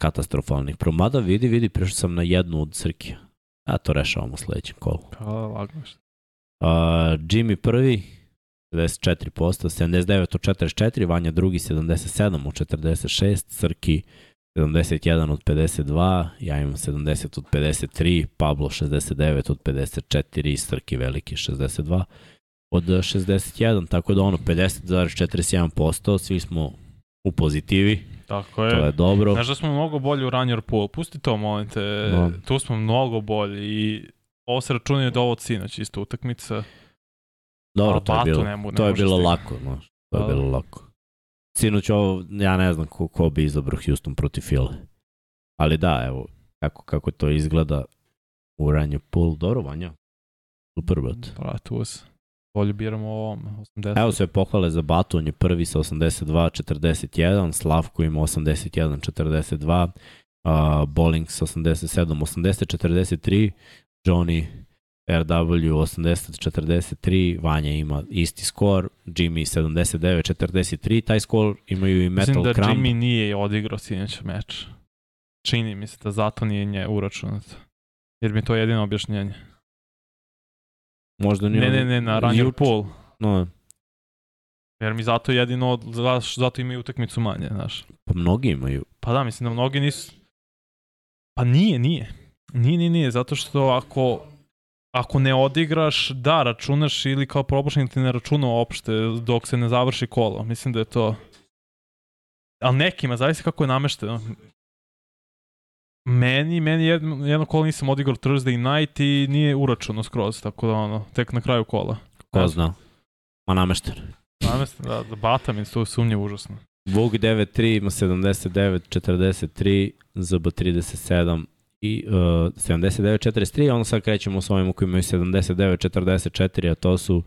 katastrofalnih. Promada vidi, vidi, prišao sam na jednu od Srki. A to rešavamo u sledećem kolu. Kao, lagno što. Jimmy prvi, 44%, 79 od 44, Vanja drugi 77 od 46, Srki 71 od 52, ja imam 70 od 53, Pablo 69 od 54 i Srki veliki 62 od 61, tako da ono 50,47%, svi smo u pozitivi. Tako je. To je dobro. Znaš da smo mnogo bolji u Runner Pool, pusti to molim te, no. Da. tu smo mnogo bolji i ovo se računaju da ovo od sinoć isto utakmica. Dobro, to je bilo, ne, to je bilo lako, znaš. To je bilo lako. Sinoć ovo, ja ne znam ko, ko bi izabrao Houston protiv File. Ali da, evo, kako, kako to izgleda u ranju pool. Dobro, Vanja. Super, brat. Brat, da, uz. Bolje biramo ovom. 80. Evo se pohvale za Batu, on je prvi sa 82-41, Slavko ima 81-42, uh, Bolling sa 87-80-43, Johnny RW 80-43, Vanja ima isti skor, Jimmy 79-43, taj skor imaju i Metal Mislim da Crumb. Jimmy nije odigrao sinjeć meč. Čini mi se da zato nije nje uračunato. Jer mi je to jedino objašnjenje. Možda nije... Ne, ne, ne, na ranjer pol. No. Jer mi zato jedino, zato imaju utakmicu manje, znaš. Pa mnogi imaju. Pa da, mislim da mnogi nisu... Pa nije, nije. Nije, nije, nije, zato što ako ako ne odigraš, da, računaš ili kao probošnik ti ne računa uopšte dok se ne završi kolo. Mislim da je to... Ali nekima, zavisi kako je namešteno. Meni, meni jedno, jedno kolo nisam odigrao Thursday night i nije uračuno skroz, tako da ono, tek na kraju kola. Ko ja. zna? Ma namešten. Namešten, da, da Batamin, to sumnje užasno. Vuk 9 ima 79-43, ZB 37, i uh, e, 79-43, onda sad krećemo s ovim koji imaju 79-44, a to su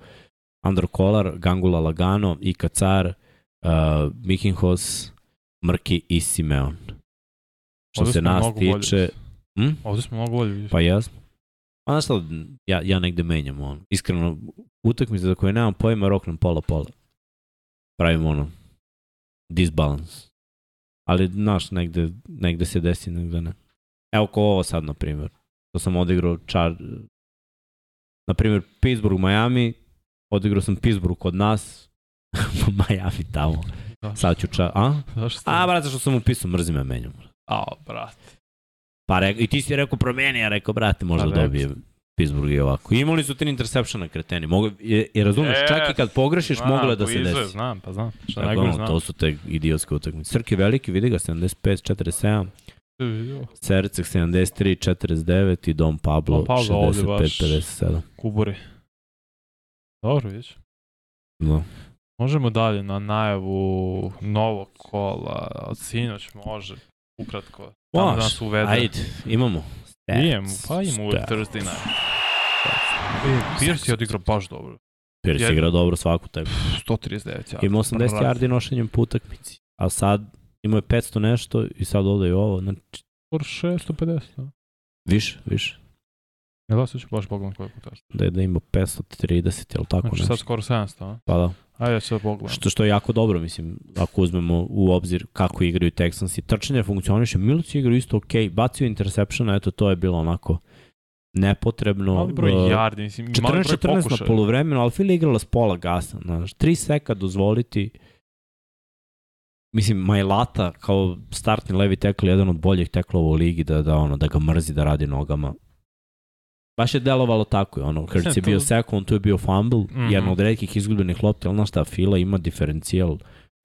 Andro Kolar, Gangula Lagano, Ika Car, uh, e, Mikinhos, Mrki i Simeon. Što Ovdje se nas tiče... Bolje. Hm? Ovdje smo mnogo bolje. Pa jasno. Pa znaš šta, ja, ja negde menjam ono. Iskreno, utakmice za koje nemam pojma, roknem pola-pola. Pravim ono, disbalans. Ali, znaš, negde, negde se desi, negde ne. Evo ko ovo sad, na primjer. To sam odigrao čar... Na primjer, Pittsburgh, Miami, odigrao sam Pittsburgh kod nas, Miami tamo. Zašto? Da. Sad ću ča... A? Zašto? A, brate, što sam upisao, mrzim ja menjam. A, brate. Pa re... i ti si rekao promeni, ja rekao, brate, možda pa, dobijem. Pittsburgh i ovako. imali su tri intersepšana kreteni. Mogu, je, je razumeš, yes, čak i kad pogrešiš, znam, moglo da se izve, desi. Znam, pa znam. Šta dakle, najgore znam. To su te idiotske utakmice. Srki veliki, vidi ga, 75, 47. Serceg 73-49 i Dom Pablo, Dom Pablo 65-57. Kuburi. Dobro, vidiš. No. Da. Možemo dalje na najavu novog kola, od sinoć može, ukratko. Tamo da nas uvede. ajde, imamo. Stats, Ijem, pa imamo uvek Thursday night. E, Pierce je odigrao baš dobro. Pierce igra dobro svaku tebi. 139 yardi. Ima 80 jardi nošenjem po utakmici. A sad Imao je 500 nešto i sad ovde je ovo. Znači, skoro 650. Da? Više, više. Ne da ću baš pogledam koliko je teško. Da je da ima 530, jel tako znači, nešto? Znači sad skoro 700, a? Pa da. Ajde, ja ću da pogledam. Što, što je jako dobro, mislim, ako uzmemo u obzir kako igraju Texans i trčanje funkcioniše. Milić igraju isto ok, bacio interception, eto, to je bilo onako nepotrebno. Mali broj uh, e, jardi, mislim, 14, mali broj 14 pokušaj. na polovremenu, ali Fila igrala s pola gasa, znaš, tri seka dozvoliti. Uh, mislim, Majlata kao startni levi tekl jedan od boljih teklova u ligi, da, da, ono, da ga mrzi da radi nogama. Baš je delovalo tako, je, ono, Hertz je bio sekund, tu je bio fumble, mm -hmm. jedan od redkih izgubljenih lopta, ali znaš šta, Fila ima diferencijal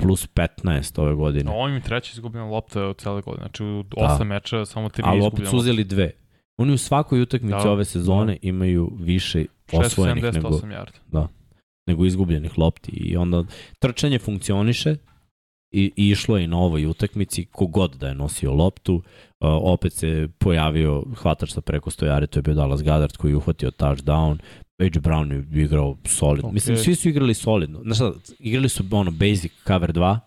plus 15 ove godine. No, on im treći izgubljena lopta od cele godine, znači u 8 da. meča samo 3 izgubljena lopta. Ali opet uzeli dve. Oni u svakoj utakmici da, ove da. sezone da. imaju više osvojenih nego, yarda. da, nego izgubljenih lopti i onda trčanje funkcioniše, i, išlo je i na ovoj utakmici, kogod da je nosio loptu, opet se pojavio hvatač sa preko stojare, to je bio Dallas Goddard koji je uhvatio touchdown, AJ Brown je igrao solidno. Okay. Mislim, svi su igrali solidno. Znaš šta, igrali su ono basic cover 2,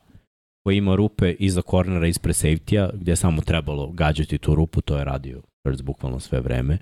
koji ima rupe iza kornera ispred safety-a, gde je samo trebalo gađati tu rupu, to je radio Hurts bukvalno sve vreme.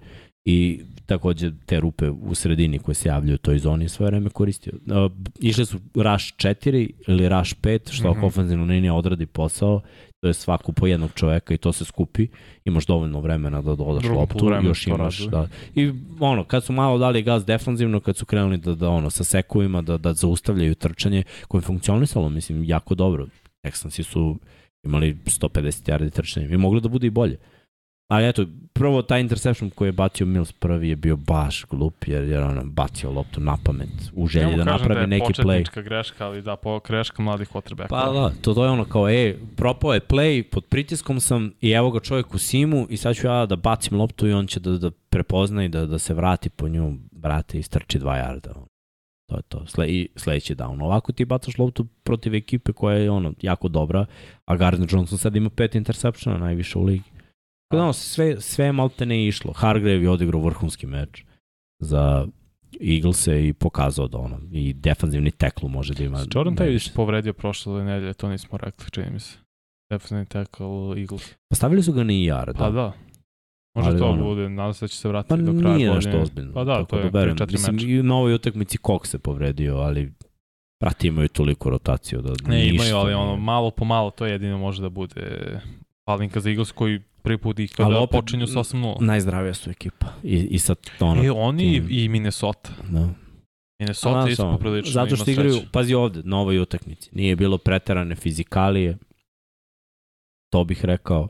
I takođe te rupe u sredini koje se javljaju u toj zoni sve vreme koristio. Uh, išle su rush 4 ili rush 5, što mm -hmm. ako ofenzivna odradi posao, to je svaku po jednog čoveka i to se skupi, imaš dovoljno vremena da dodaš Drugo loptu, još imaš da, i ono, kad su malo dali gas defanzivno, kad su krenuli da, da ono, sa sekovima, da, da zaustavljaju trčanje, koje funkcionisalo, mislim, jako dobro. Texansi su imali 150 yardi trčanje i mogli da bude i bolje. Ali eto, prvo taj interception koji je bacio Mills prvi je bio baš glup, jer, je on bacio loptu na pamet u želji ja da napravi da je neki play. Početnička greška, ali da, po greška mladih quarterbacka. Pa da, to, to je ono kao, e, propao je play, pod pritiskom sam i evo ga čovjek u simu i sad ću ja da bacim loptu i on će da, da prepozna i da, da se vrati po nju, brate, i strči dva jarda. To je to. Sle, I sledeći down. Ovako ti bacaš loptu protiv ekipe koja je ono, jako dobra, a Gardner Johnson sad ima pet intersepšena, najviše u ligi. Tako da, sve, sve malte ne išlo. Hargrave je odigrao vrhunski meč za Eaglese i pokazao da ono, i defanzivni teklu može da ima. Jordan Davis povredio prošle nedelje, to nismo rekli, čini mi se. Defanzivni tackle Eagles. Pa stavili su ga na IR, e pa da. Pa da. Može ali, to ono, bude, nadam se da će se vratiti pa do kraja godine. Pa nije nešto ozbiljno. Pa da, to da je da verujem. Mislim, i na ovoj utakmici Cox se povredio, ali prati imaju toliko rotaciju da ne, ništa. Ne, imaju, ali ono, malo po malo to jedino može da bude palinka za Eagles koji prvi put i kada opet, počinju sa 8-0. Najzdravija su ekipa. I, i sa ono... E, oni tim... i Minnesota. Da. Minnesota isto poprilično Zato što igraju, sreće. pazi ovde, na ovoj utakmici. Nije bilo preterane fizikalije. To bih rekao.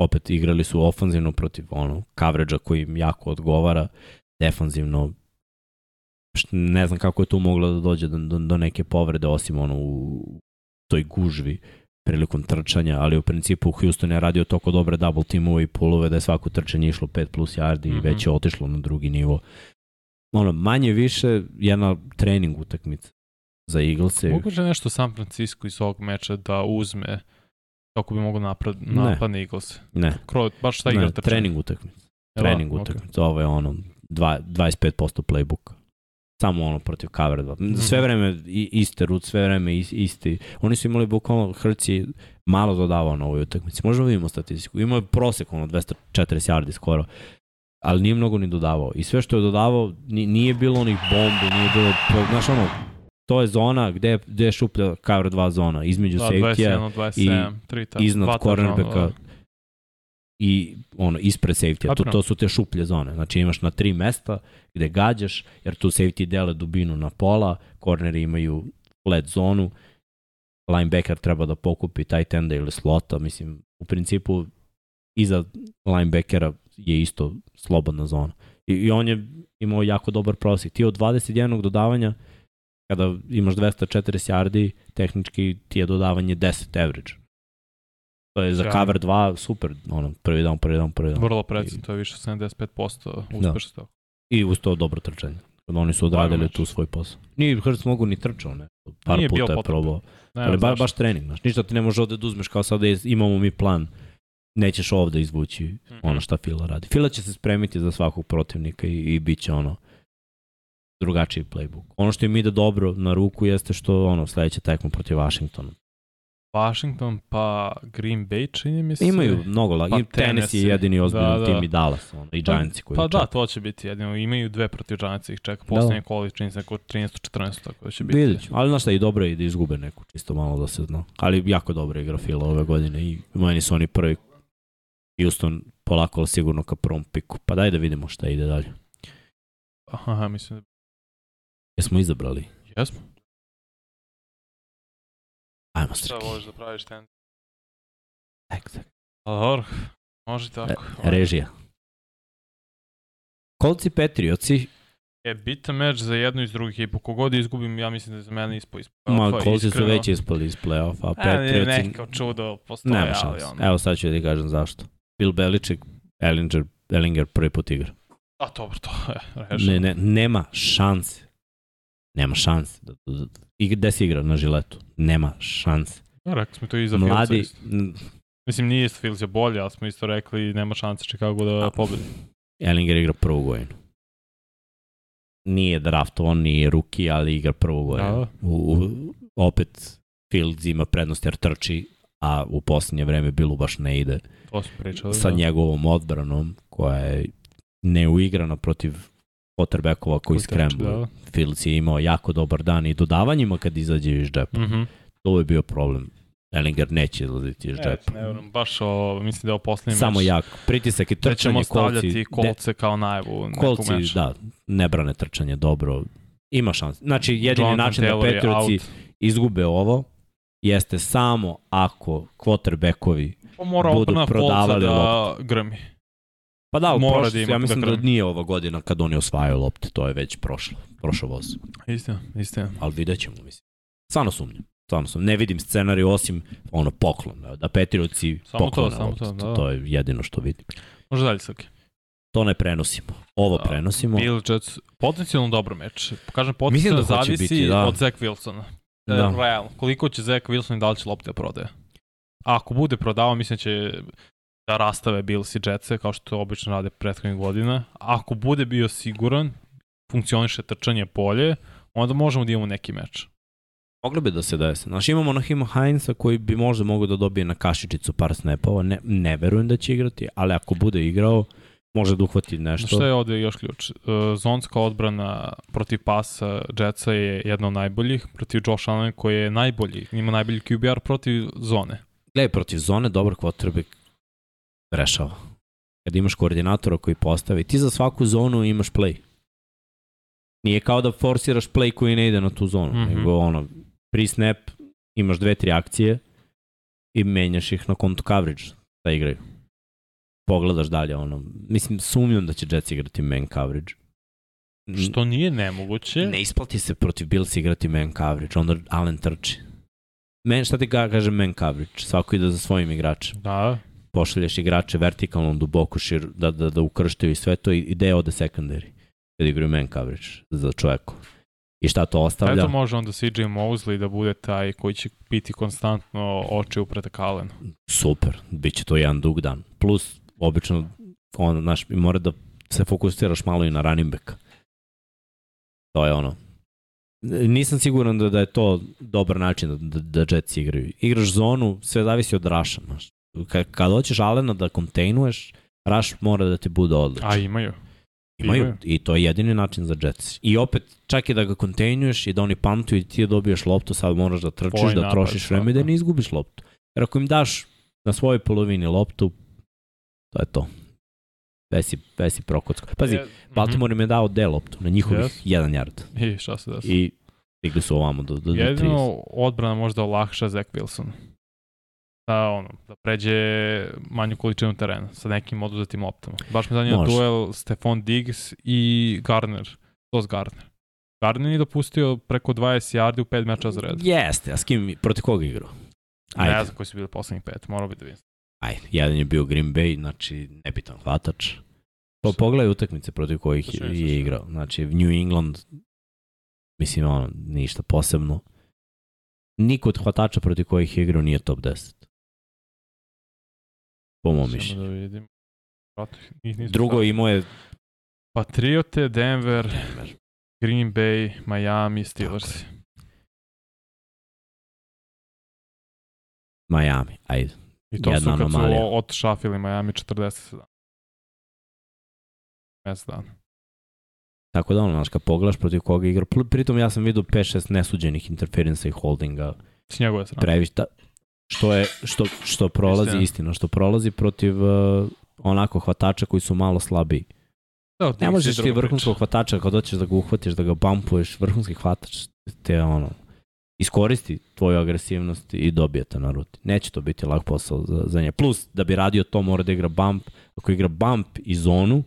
Opet igrali su ofanzivno protiv ono, coverage koji im jako odgovara. Defanzivno ne znam kako je tu moglo da dođe do, do, do neke povrede osim ono u toj gužvi prilikom trčanja, ali u principu Houston je radio toko dobre double teamove i pulove da je svako trčanje išlo 5 plus yardi mm -hmm. i mhm. već je otišlo na drugi nivo. Ono, manje više jedna trening utakmica za Eaglese. Mogu li nešto San Francisco iz ovog meča da uzme kako bi mogo napad, napad na Eaglese? Ne. Kroz, baš ta igra ne, trening utakmica. Da? Trening utakmica. Okay. Ovo je ono, dva, 25% playbooka samo ono protiv cover 2. Mhm. Sve vreme iste rut, sve vreme isti. Oni su imali bukvalno Hrci malo dodavao na ovoj utakmici. Možemo da vidimo statistiku. Imao je prosek ono 240 yardi skoro ali nije mnogo ni dodavao. I sve što je dodavao, nije bilo onih bombi, nije bilo, znaš ono, to je zona gde, gde je šuplja cover 2 zona, između da, safety-a i 27, 3, iznad cornerbacka. Da i ono, ispred safety. To, to su te šuplje zone. Znači imaš na tri mesta gde gađaš, jer tu safety dele dubinu na pola, korneri imaju flat zonu, linebacker treba da pokupi tight enda ili slota. Mislim, u principu iza linebackera je isto slobodna zona. I, i on je imao jako dobar prosjek. Ti od 21. dodavanja, kada imaš 240 yardi, tehnički ti je dodavanje 10 average. To je za da. cover 2 super, ono, prvi dan, prvi dan, prvi dan. Vrlo precizno, to je više 75% da. uspešno. Da. I uz to dobro trčanje. Oni su odradili tu svoj posao. Nije Hrst mogu ni trčao, ne. Par Nije puta je probao. Ne, Ali ba, baš trening, znaš. Ništa ti ne može ovde da uzmeš kao sad imamo mi plan. Nećeš ovde izvući mm ono šta Fila radi. Fila će se spremiti za svakog protivnika i, i bit će ono drugačiji playbook. Ono što im ide dobro na ruku jeste što ono sledeća tekma protiv Washingtona Washington pa Green Bay čini mi se. Imaju mnogo lagih. Pa Tennessee je jedini ozbiljni da, da, tim i Dallas ono, i pa, Giants koji Pa da, to će biti jedino. Imaju dve protiv Giants ih čeka. Da. Poslednje da. kolo čini se oko 13-14 tako da će biti. Vidjet Ali znaš šta i dobro je da izgube neku čisto malo da se zna. Ali jako dobro igra Fila ove godine i meni su oni prvi Houston polako sigurno ka prvom piku. Pa daj da vidimo šta ide dalje. Aha, mislim da... Jesmo izabrali? Jesmo. Ajmo, Srki. Šta voliš da praviš ten? Tak, tak. Ali dobro, može tako. E, režija. Kolci Petrioci je bitan meč za jednu iz drugih ekipu. Kogod izgubim, ja mislim da je za mene ispo iz play-offa. Ma, Kolci su već ispali iz play-offa, a Petrioci... E, neko čudo postoje, Nema ali ono... Evo sad ću da ti kažem zašto. Bill Belichick, Ellinger, Ellinger prvi put igra. A dobro, to je rešeno. Ne, ne, nema šanse. Nema šanse. Da, da, da, da, gde si igra na žiletu? nema šanse. Da, rekli smo to i za Mladi, Filca Mislim, nije isto Filca bolje, ali smo isto rekli nema šanse Chicago da pobedi. Ellinger igra prvu godinu. Nije draft, on nije ruki, ali igra prvu godinu. Da. U, u, opet Fields ima prednost jer trči, a u poslednje vreme bilo baš ne ide. To pričali, Sa da. njegovom odbranom koja je neuigrana protiv quarterbackova koji skrembuje. Da. Fields je imao jako dobar dan i dodavanjima kad izađe iz džepa. Mm -hmm. To je bio problem. Ellinger neće izlaziti iz e, džepa. Ne, ne baš o, mislim da je o poslednjem Samo meč, jako. Pritisak i trčanje, da ćemo stavljati kolci. kolce kao najavu kolci, meča. da, ne brane trčanje dobro. Ima šans. Znači, jedini Jonathan način da Taylor da Patriotsi izgube ovo jeste samo ako quarterbackovi pa mora budu prodavali kolca da loptu. grmi. Pa da, u da prošlosti, ja mislim da, da nije ova godina kad oni osvajaju lopte, to je već prošlo, prošlo voz. Istina, istina. Ali vidjet ćemo, mislim. Stvarno sumnjam, stvarno sumnjam. Ne vidim scenariju osim ono poklon, da Petrirovci poklon. to, lopte, to, da. to je jedino što vidim. Može dalje, Srke. To ne prenosimo. Ovo da, prenosimo. Bill Jets, potencijalno dobro meč. Kažem, potencijalno da zavisi biti, da. od Zach Wilsona. E, da. Realno, koliko će Zach Wilson i da li će lopte da prodaje. A ako bude prodavao, mislim da će da rastave Bills i Jetsa kao što obično rade prethodnih godina. Ako bude bio siguran, funkcioniše trčanje polje, onda možemo da imamo neki meč. Moglo bi da se desi. Znaš, imamo Nahima Heinza koji bi možda mogao da dobije na kašičicu par snapova. Ne, ne verujem da će igrati, ali ako bude igrao, može da uhvati nešto. Šta je ovde još ključ? E, zonska odbrana protiv pasa Jetsa je jedna od najboljih, protiv Josh Allen koji je najbolji, ima najbolji QBR protiv zone. Gledaj, protiv zone dobar quarterback rešava. Kad imaš koordinatora koji postavi, ti za svaku zonu imaš play. Nije kao da forsiraš play koji ne ide na tu zonu, mm -hmm. nego ono, pri snap imaš dve, tri akcije i menjaš ih na kontu coverage da igraju. Pogledaš dalje, ono, mislim, sumnjam da će Jets igrati man coverage. Što nije nemoguće. Ne isplati se protiv Bills igrati man coverage, onda Allen trči. Men, šta ti ka, kaže man coverage? Svako ide za svojim igračem. Da pošalješ igrače vertikalno, duboko, šir, da, da, da ukrštaju i sve to i, i gde ode secondary kad igraju man coverage za čoveku. I šta to ostavlja? Eto može onda CJ Mosley da bude taj koji će biti konstantno oči upretek Allen. Super, bit će to jedan dug dan. Plus, obično, on, naš, mora da se fokusiraš malo i na running back. To je ono. Nisam siguran da, da je to dobar način da, da, da Jets igraju. Igraš zonu, sve zavisi od raša, znaš kad, kad hoćeš Alena da kontejnuješ, Raš mora da ti bude odličan. A imaju. Imaju. imaju. I to je jedini način za Jets. I opet, čak i da ga kontejnuješ i da oni pamtuju i ti da dobiješ loptu, sad moraš da trčiš, Tvoj da napad, trošiš vreme i da ne izgubiš loptu. Jer ako im daš na svojoj polovini loptu, to je to. Već si, već si prokocko. Pazi, je, mhm. Baltimore mm im je dao de loptu na njihovih yes. jedan yard. I šta se desi? I stigli su ovamo do, do, do Jedino 30. odbrana možda olakša Zach Wilson da, ono, da pređe manju količinu terena sa nekim oduzetim loptama. Baš me zanima duel Stefan Diggs i Garner, Los Garner. Garner nije dopustio preko 20 yardi u 5 meča za red. Jeste, a s kim, proti koga igrao? Ajde. Ne znam koji su bili poslednjih pet, morao bi da vidim. Ajde, jedan je bio Green Bay, znači nebitan hvatač. Pa pogledaj utakmice protiv kojih je, je igrao. Znači, New England, mislim, ono, ništa posebno. Niko od hvatača protiv kojih je igrao nije top 10 po mom mišljenju. Da vidim. Drugo imao je Patriote, Denver, Denver, Green Bay, Miami, Steelers. Miami, ajde. I to Jedna su kad anomalija. su odšafili Miami 47. Mjesec dana. Tako da ono, znaš, kad pogledaš protiv koga igra, pritom ja sam vidio 5-6 nesuđenih interferensa i holdinga. S njegove strane. Previš, ta, da- što je što što prolazi istina, što prolazi protiv uh, onako hvatača koji su malo slabiji. Da, ne možeš ti vrhunskog hvatača kad hoćeš da ga uhvatiš, da ga bumpuješ, vrhunski hvatač te ono iskoristi tvoju agresivnost i dobije te na ruti. Neće to biti lak posao za, za nje. Plus, da bi radio to, mora da igra bump. Ako igra bump i zonu,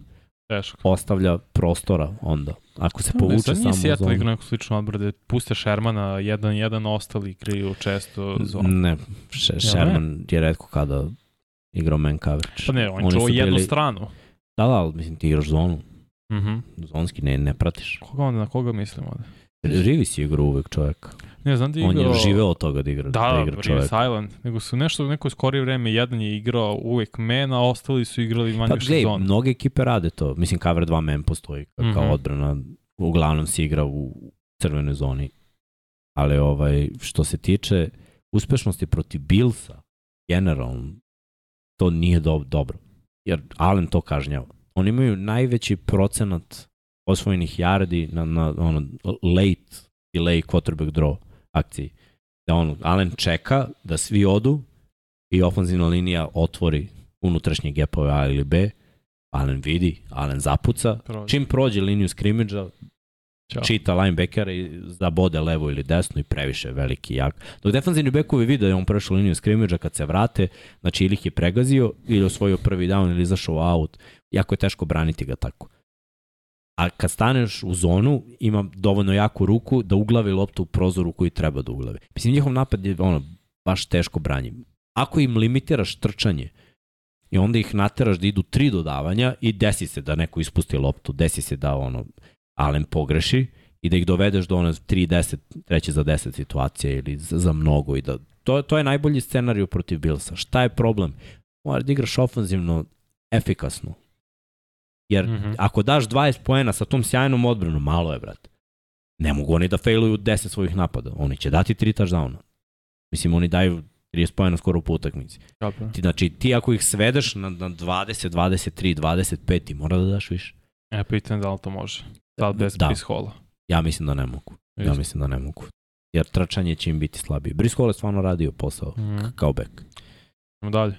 Teško. ostavlja prostora onda. Ako se da, povuče samo... Nije Seattle igra neku sličnu odbrade, da puste Shermana 1-1, ostali igraju često zonu. Ne, še, Sherman je redko kada igrao man coverage. Pa ne, on je čuo jednu stranu. Da, da, ali mislim ti igraš zonu. Mm -hmm. Zonski ne, ne pratiš. Koga onda, na koga mislim onda? Živi si igra uvek čovjek. Ne, znam da je igrao... On je živeo od toga da igra, da, da igra čovjek. Da, Island. Nego su nešto neko skorije vreme, jedan je igrao uvek men, a ostali su igrali manje pa, sezon. mnoge ekipe rade to. Mislim, cover 2 men postoji kao mm -hmm. odbrana. Uglavnom se igra u crvenoj zoni. Ali ovaj, što se tiče uspešnosti protiv Billsa, generalno, to nije do dobro. Jer Allen to kažnjava. Oni imaju najveći procenat osvojenih yardi na, na ono, late delay quarterback draw akciji. Da on, Allen čeka da svi odu i ofenzivna linija otvori unutrašnje gapove A ili B, Allen vidi, Allen zapuca. Prođe. Čim prođe liniju skrimidža, Ćao. čita linebackera i zabode levo ili desno i previše veliki jak. Dok defensivni bekovi vide da je on prešao liniju skrimidža kad se vrate, znači ili ih je pregazio ili osvojio prvi down ili izašao out. Jako je teško braniti ga tako a kad staneš u zonu, ima dovoljno jaku ruku da uglavi loptu u prozoru koji treba da uglavi. Mislim, njihov napad je ono, baš teško branjiv. Ako im limitiraš trčanje i onda ih nateraš da idu tri dodavanja i desi se da neko ispusti loptu, desi se da ono, Allen pogreši i da ih dovedeš do ono 3-10, treće za 10 situacije ili za, za mnogo i da to, to je najbolji scenariju protiv Bilsa. Šta je problem? Moraš da igraš ofanzivno efikasno, Jer mm -hmm. ako daš 20 poena sa tom sjajnom odbranom, malo je, brate. Ne mogu oni da failuju 10 svojih napada. Oni će dati 3 touchdowna. Mislim, oni daju 30 poena skoro po utakmici. Dobro. Ti, znači, ti ako ih svedeš na, na 20, 23, 25, ti mora da daš više. E, pitan da li to može. Da li e, bez da. Brice Ja mislim da ne mogu. Ja mislim da ne mogu. Jer trčanje će im biti slabije. Brice je stvarno radio posao mm. kao bek. Idemo dalje.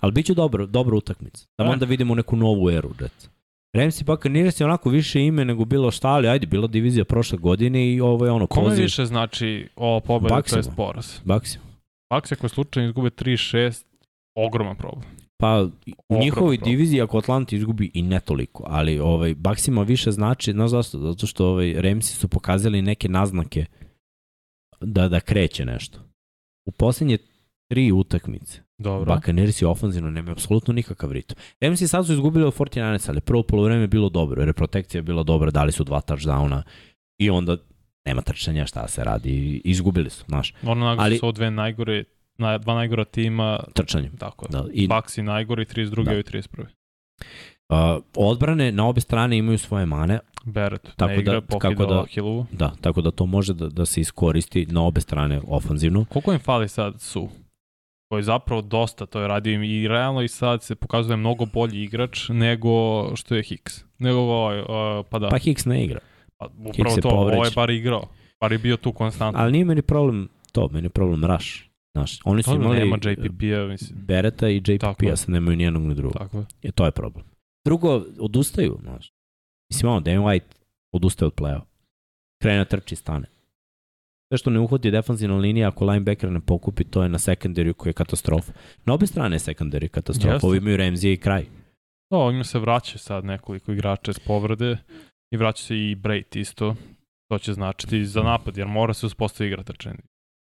Ali bit će dobro, dobra utakmica. Da e. onda vidimo neku novu eru, djeca. Ramsey Buccaneers je onako više ime nego bilo šta, ali ajde, bila divizija prošle godine i ovo je ono Kome poziv. više znači ova pobeda, to je poraz? Baksimo. Baks ako slučajno izgube 3-6, ogroman problem. Pa u njihovoj diviziji ako Atlanta izgubi i ne toliko, ali ovaj, Baksima više znači, znaš zašto? Zato što ovaj, Remsi su pokazali neke naznake da, da kreće nešto. U poslednje tri utakmice Dobro. Buccaneers je ofanzivno, nemaju apsolutno nikakav ritom. MC sad su izgubili od 49 ali prvo polovreme je bilo dobro, jer je protekcija bila dobra, dali su dva touchdowna i onda nema trčanja, šta se radi, izgubili su, znaš. Ono naglas ali... su dve najgore, na, dva najgora tima. Trčanje. Tako je. Da, i... Baxi najgori, 32. Da. i 31. Uh, pa, odbrane na obe strane imaju svoje mane. Beret, tako ne igra, da, kako da, Hillu. da, tako da to može da, da se iskoristi na obe strane ofanzivno. Koliko im fali sad su? koji je zapravo dosta to je radio i realno i sad se pokazuje mnogo bolji igrač nego što je Hicks. Nego ovaj, uh, pa da. Pa Hicks ne igra. Pa, upravo Hicks to, ovo ovaj je bar igrao. Bar je bio tu konstantno. Ali nije meni problem to, meni je problem Rush. Znaš, oni su to imali nema JPP-a, mislim. Bereta i JPP-a se nemaju nijednog ni drugog. Tako je. I e, to je problem. Drugo, odustaju, znaš. Mislim, ono, Damon White odustaje od play-a. Krene da trči, stane. Sve što ne uhvati defanzivna linija, ako linebacker ne pokupi, to je na sekundariju koji je katastrofa. Na obe strane je sekundari katastrofa. Jeste. Ovi imaju Remzije i kraj. Da, ovim se vraća sad nekoliko igrača iz povrede i vraća se i Brate isto. To će značiti za napad, jer mora se uspostaviti igra trčanja.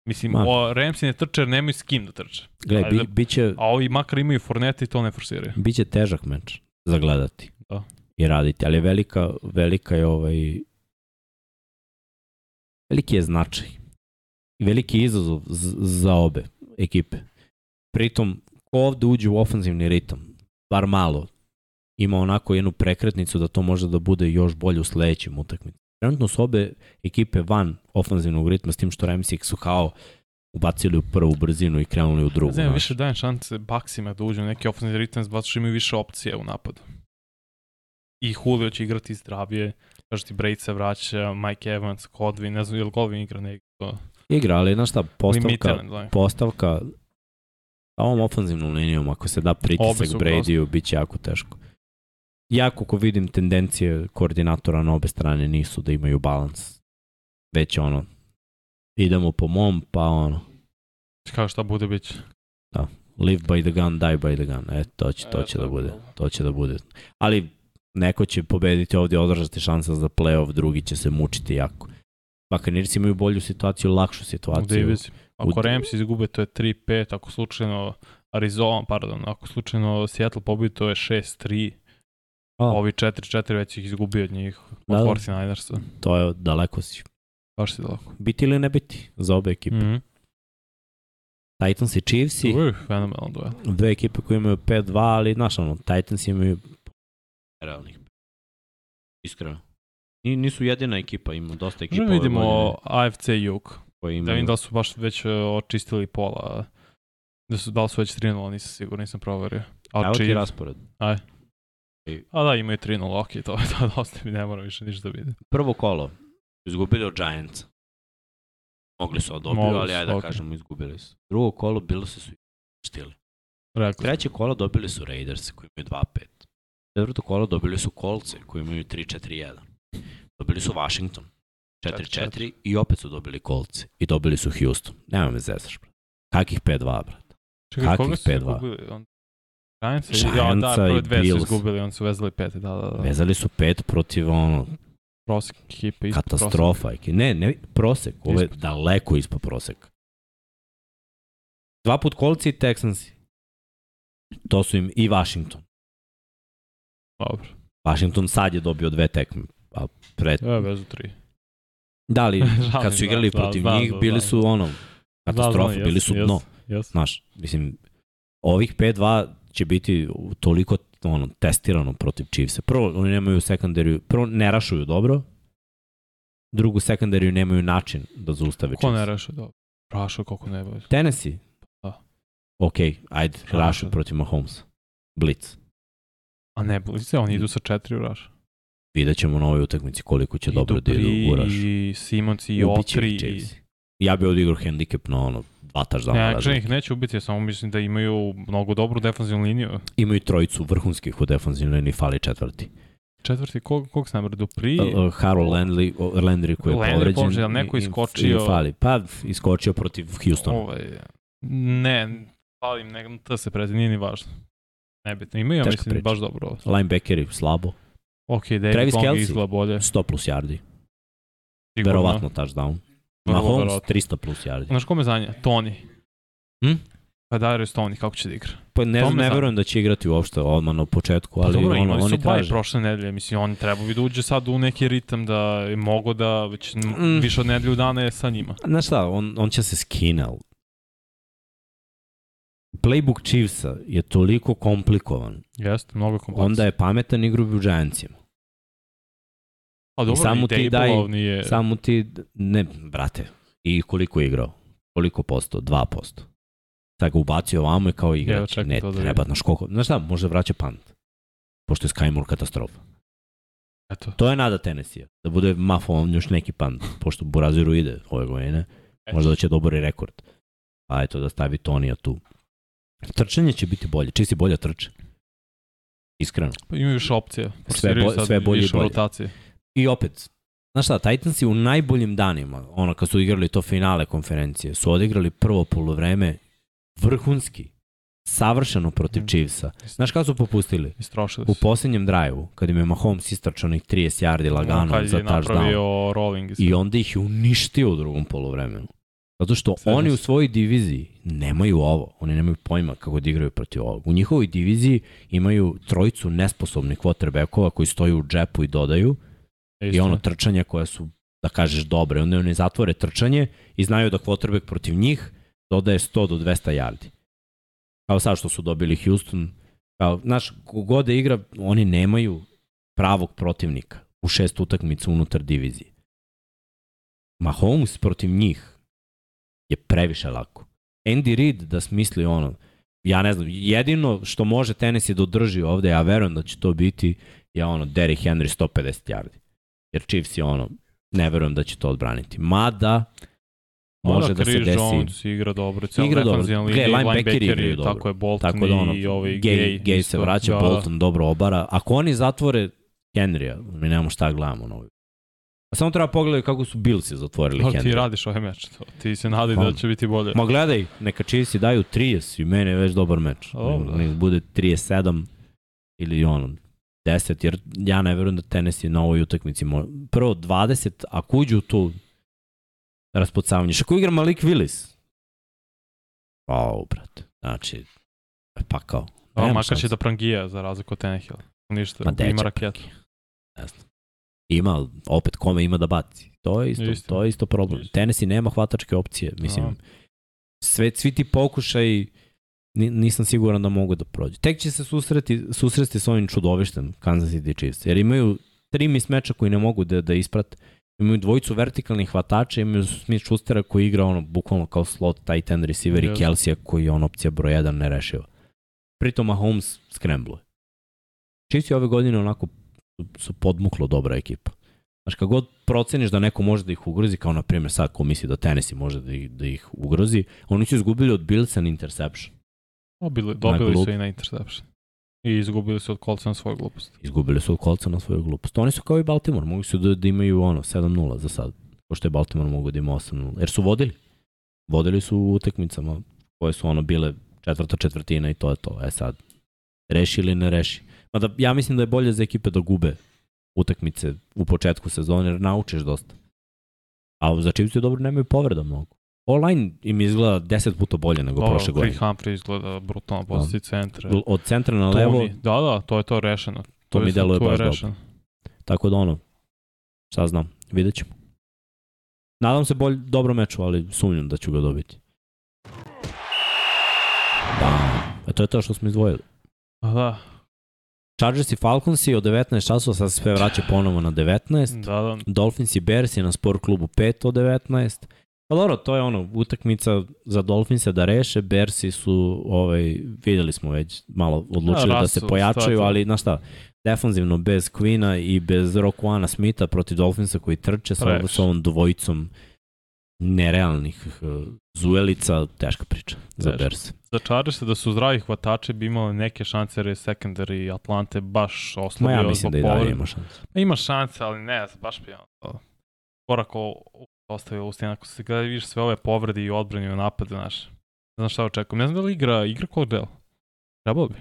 Mislim, Ma. o, Ramsey ne trče, nemaju s kim da trče. Gle, bi, da, biće... A ovi makar imaju Forneta i to ne forsiraju. Biće težak meč za gledati da. i raditi, ali velika, velika je ovaj veliki je značaj. Veliki je izazov za obe ekipe. Pritom, ko ovde uđe u ofanzivni ritam, bar malo, ima onako jednu prekretnicu da to može da bude još bolje u sledećim utakmicama. Trenutno su obe ekipe van ofanzivnog ritma s tim što Remsik su kao ubacili u prvu brzinu i krenuli u drugu. Znam, više dajem šance baksima da uđu u neki ofenzivni ritam, zato što imaju više opcije u napadu. I Julio će igrati zdravije, kaže ti Braid se vraća, Mike Evans, Godwin, ne znam, je li igra negdje? Igra, ali znaš šta, postavka, da. postavka a ovom ofenzivnom linijom, ako se da pritisak Bradyu, bit će jako teško. Jako ko vidim tendencije koordinatora na obe strane nisu da imaju balans. Već ono, idemo po mom, pa ono. Kao šta bude, bit će. Da, live by the gun, die by the gun. E, to će, to e, će e, da bude. To će da bude. Ali neko će pobediti ovdje održati šansa za play-off, drugi će se mučiti jako. Bakanirci imaju bolju situaciju, lakšu situaciju. Da ako U... Rams izgube, to je 3-5, ako slučajno Arizona, pardon, ako slučajno Seattle pobedi, to je 6-3. Ovi 4-4 već ih izgubi od njih, da, od da, 49ersa. To je daleko si. Baš si daleko. Biti ili ne biti za obe ekipe. Mm -hmm. Titans i Chiefs i... Uf, fenomenal duel. Dve ekipe koje imaju 5-2, ali znaš ono, Titans imaju realnih. Iskreno. I nisu jedina ekipa, ima dosta ekipa. Možemo vidimo godine. AFC Jug. Koji da imaju... Da vidim da su baš već e, očistili pola. Da, su, da li su već 3-0, nisam siguran, nisam proverio. A Evo ti raspored. Aj. I... A da, imaju 3-0, ok, to je dosta mi ne moram više ništa da vidim. Prvo kolo, izgubili od Giants. Mogli su odobili, da Mogli ali ajde da okay. da kažemo, izgubili su. Drugo kolo, bilo se su štili. Rekli. Treće kolo dobili su Raiders koji imaju 2-5. Četvrto kola dobili su kolce koji imaju 3-4-1. Dobili su Washington 4-4 i opet su dobili kolce. I dobili su Houston. Nema me zezaš, brate. Kakih 5-2, brate. Čekaj, Kakih koga su 5-2? Giantsa, ja, da, prve dve su izgubili, oni su vezali pet, da, da, da. Vezali su pet protiv ono... Prosek ekipe, ispod Katastrofa, prosek. ne, ne, prosek, ovo je daleko ispod proseka. Dva put kolci i Texansi. To su im i Washington. Dobro. Washington sad je dobio dve tekme, a pre... Ja, bez tri. Da li, kad su igrali protiv njih, bili su ono, katastrofa, bili su dno. Znaš, mislim, ovih 5-2 će biti toliko ono, testirano protiv Chiefsa. Prvo, oni nemaju sekundariju, prvo ne rašuju dobro, drugu sekundariju nemaju način da zaustave Chiefs. Ko ne rašuje dobro? Rašuje koliko ne boješ. Tennessee? Da. Ok, ajde, rašuje protiv Mahomesa. Blitz. A ne, blize, oni idu sa četiri uraša. Vidjet ćemo na ovoj utakmici koliko će I dobro da idu uraš. I Simons i Otri. I... Ja bi odigrao hendikep na ono, dva taždana. Ne, razlike. ih neće ubiti, ja samo mislim da imaju mnogo dobru defanzivnu liniju. Imaju trojicu vrhunskih u defanzivnoj liniji, fali četvrti. Četvrti, kog, kog sam namre, Dupri? Uh, Harold Landry, Landry koji je Landry povređen. Landry povređen, ali neko iskočio. I, fali. Pa, iskočio protiv Houstona. Ovaj, ne, falim, ne, to se prezi, nije ni važno. Nebitno, imaju, ja mislim, priča. baš dobro. Linebackeri, slabo. Ok, David Travis Long Kelsey, izgleda bolje. 100 plus yardi. Sigurno. Verovatno touchdown. Mahomes, 300 plus yardi. Znaš kome zanja? Tony. Hm? Pa Darius Tony, kako će da igra? Pa ne, znam, ne verujem da će igrati uopšte odmah na početku, pa ali pa dobro, ono, oni traže. prošle nedelje, mislim, oni treba bi da uđe sad u neki ritam da je mogo da već mm. više od nedelju dana je sa njima. Znaš šta, on, on će se skinal playbook Chiefsa je toliko komplikovan. Jeste, mnogo komplikovan. Onda je pametan igru u Giantsima. A dobro, I samo ti daj, je... samo ti, ne, brate, i koliko je igrao? Koliko posto? 2 posto. Sad ga ubacio ovamo i kao igrač. Ja, ne, da treba, znaš koliko. Znaš šta, može vraća pant. Pošto je Skymour katastrofa. Eto. To je nada Tennessee. Da bude mafo on još neki pant. Pošto Buraziru ide ove godine. E. Možda će dobar rekord. Pa eto, da stavi Tonija tu. Trčanje će biti bolje. Čiji bolje trče? Iskreno. Pa ima više opcija. Sve, bo, sve bolje i bolje. Rotacije. I opet, znaš šta, Titans u najboljim danima, ono kad su igrali to finale konferencije, su odigrali prvo polovreme vrhunski savršeno protiv mhm. Chiefsa. Znaš kada su popustili? Istrošili su. U poslednjem drive-u, kad im je Mahomes istračao onih 30 yardi lagano za touchdown. Kad je napravio rolling. I onda ih je uništio u drugom polovremenu. Zato što Sada oni u svojoj diviziji nemaju ovo, oni nemaju pojma kako da igraju protiv ovog. U njihovoj diviziji imaju trojicu nesposobnih quarterbackova koji stoju u džepu i dodaju Isto. i ono trčanja koja su, da kažeš, dobre. Onda oni zatvore trčanje i znaju da quarterback protiv njih dodaje 100 do 200 yardi. Kao sad što su dobili Houston, kao, znaš, kogod da igra, oni nemaju pravog protivnika u šest utakmica unutar divizije. Mahomes protiv njih je previše lako. Andy Reid da smisli ono, ja ne znam, jedino što može tenis je da održi ovde, ja verujem da će to biti, je ono, Derrick Henry 150 yardi. Jer Chiefs je ono, ne verujem da će to odbraniti. Mada, može da Chris se desi. Jones igra dobro, cijela igra dobro. Gle, linebackeri igraju dobro. Tako je Bolton tako da ono, i ovaj Gay. Gay, se vraća, da. Bolton dobro obara. Ako oni zatvore Henrya, mi nemamo šta gledamo. Ono. Samo treba pogledati kako su Billsi zatvorili Henry. Pa ti radiš ovaj meč, to. ti se nadi da će biti bolje. Ma gledaj, neka Chiefs daju 30 i meni je već dobar meč. Oh, da. Nek bude 37 ili ono 10, jer ja ne verujem da tenis je na ovoj utakmici. Prvo 20, a kuđu tu raspucavanje. Što igra Malik Willis? Au, pa, brate. Znači, pa kao. O, pa makar će da prangija za razliku od Tenehila. Ništa, Ma, ima raketu. Ne znam. Ima, opet, kome ima da baci. To je isto, isto. to je isto problem. Isto. Tennessee nema hvatačke opcije, mislim. Aha. Sve, svi ti pokušaj nisam siguran da mogu da prođu. Tek će se susreti, susresti sa ovim čudovištem Kansas City Chiefs, jer imaju tri mismeča koji ne mogu da, da isprate. Imaju dvojicu vertikalnih hvatača, imaju Smith Schustera koji igra ono bukvalno kao slot tight end receiver yes. i Kelsija koji je on opcija broj 1 ne rešio. Pritom Mahomes skrembluje. Chiefs je ove godine onako su podmuklo dobra ekipa. Znaš, kako god proceniš da neko može da ih ugrozi, kao na primjer sad ko misli da tenisi može da ih, da ih ugrozi, oni su izgubili od Bilsa na interception. Obili, dobili glup... su i na interception. I izgubili su od kolca na svoju glupost. Izgubili su od kolca na svoju glupost. Oni su kao i Baltimore, mogli su da, da imaju ono 7-0 za sad, pošto je Baltimore mogu da ima 8-0, jer su vodili. Vodili su u utekmicama koje su ono bile četvrta četvrtina i to je to. E sad, reši ili ne reši. Mada ja mislim da je bolje za ekipe da gube utakmice u početku sezone, jer naučiš dosta. A za Chiefs je dobro, nemaju povreda mnogo. Online im izgleda 10 puta bolje nego Dobro, prošle godine. Dobro, Humphrey izgleda brutalno poziciji da. centra. Od centra na levo... Mi, da, da, to je to rešeno. To, to mi deluje baš dobro. Tako da ono, šta znam, vidjet ćemo. Nadam se bolj, dobro meču, ali sumnjam da ću ga dobiti. Da, e to je to što smo izdvojili. Pa da, Chargers i Falcons i od 19 časova sad se sve vraća ponovo na 19. Da, da. Dolphins i Bears je na sport klubu 5 od 19. Pa dobro, to je ono, utakmica za Dolphinsa da reše, Bersi su, ovaj, videli smo već, malo odlučili da, da se pojačaju, stvarno. ali znaš šta, defanzivno bez Quina i bez Rokuana Smitha protiv Dolphinsa koji trče sa ovom dvojicom nerealnih eh, zuelica, teška priča za Veš, Berse. se da su zdravi hvatači bi imao neke šanse jer je secondary Atlante baš oslabio. Ma ja mislim da i dalje ima šanse. ima šanse, ali ne, baš bi ono, korak ostavio Austin, ako se gleda vidiš sve ove povrede i odbrane i napade, znaš. Ne znam šta očekujem. Ne znam da li igra, igra Cordell. Trebalo bi.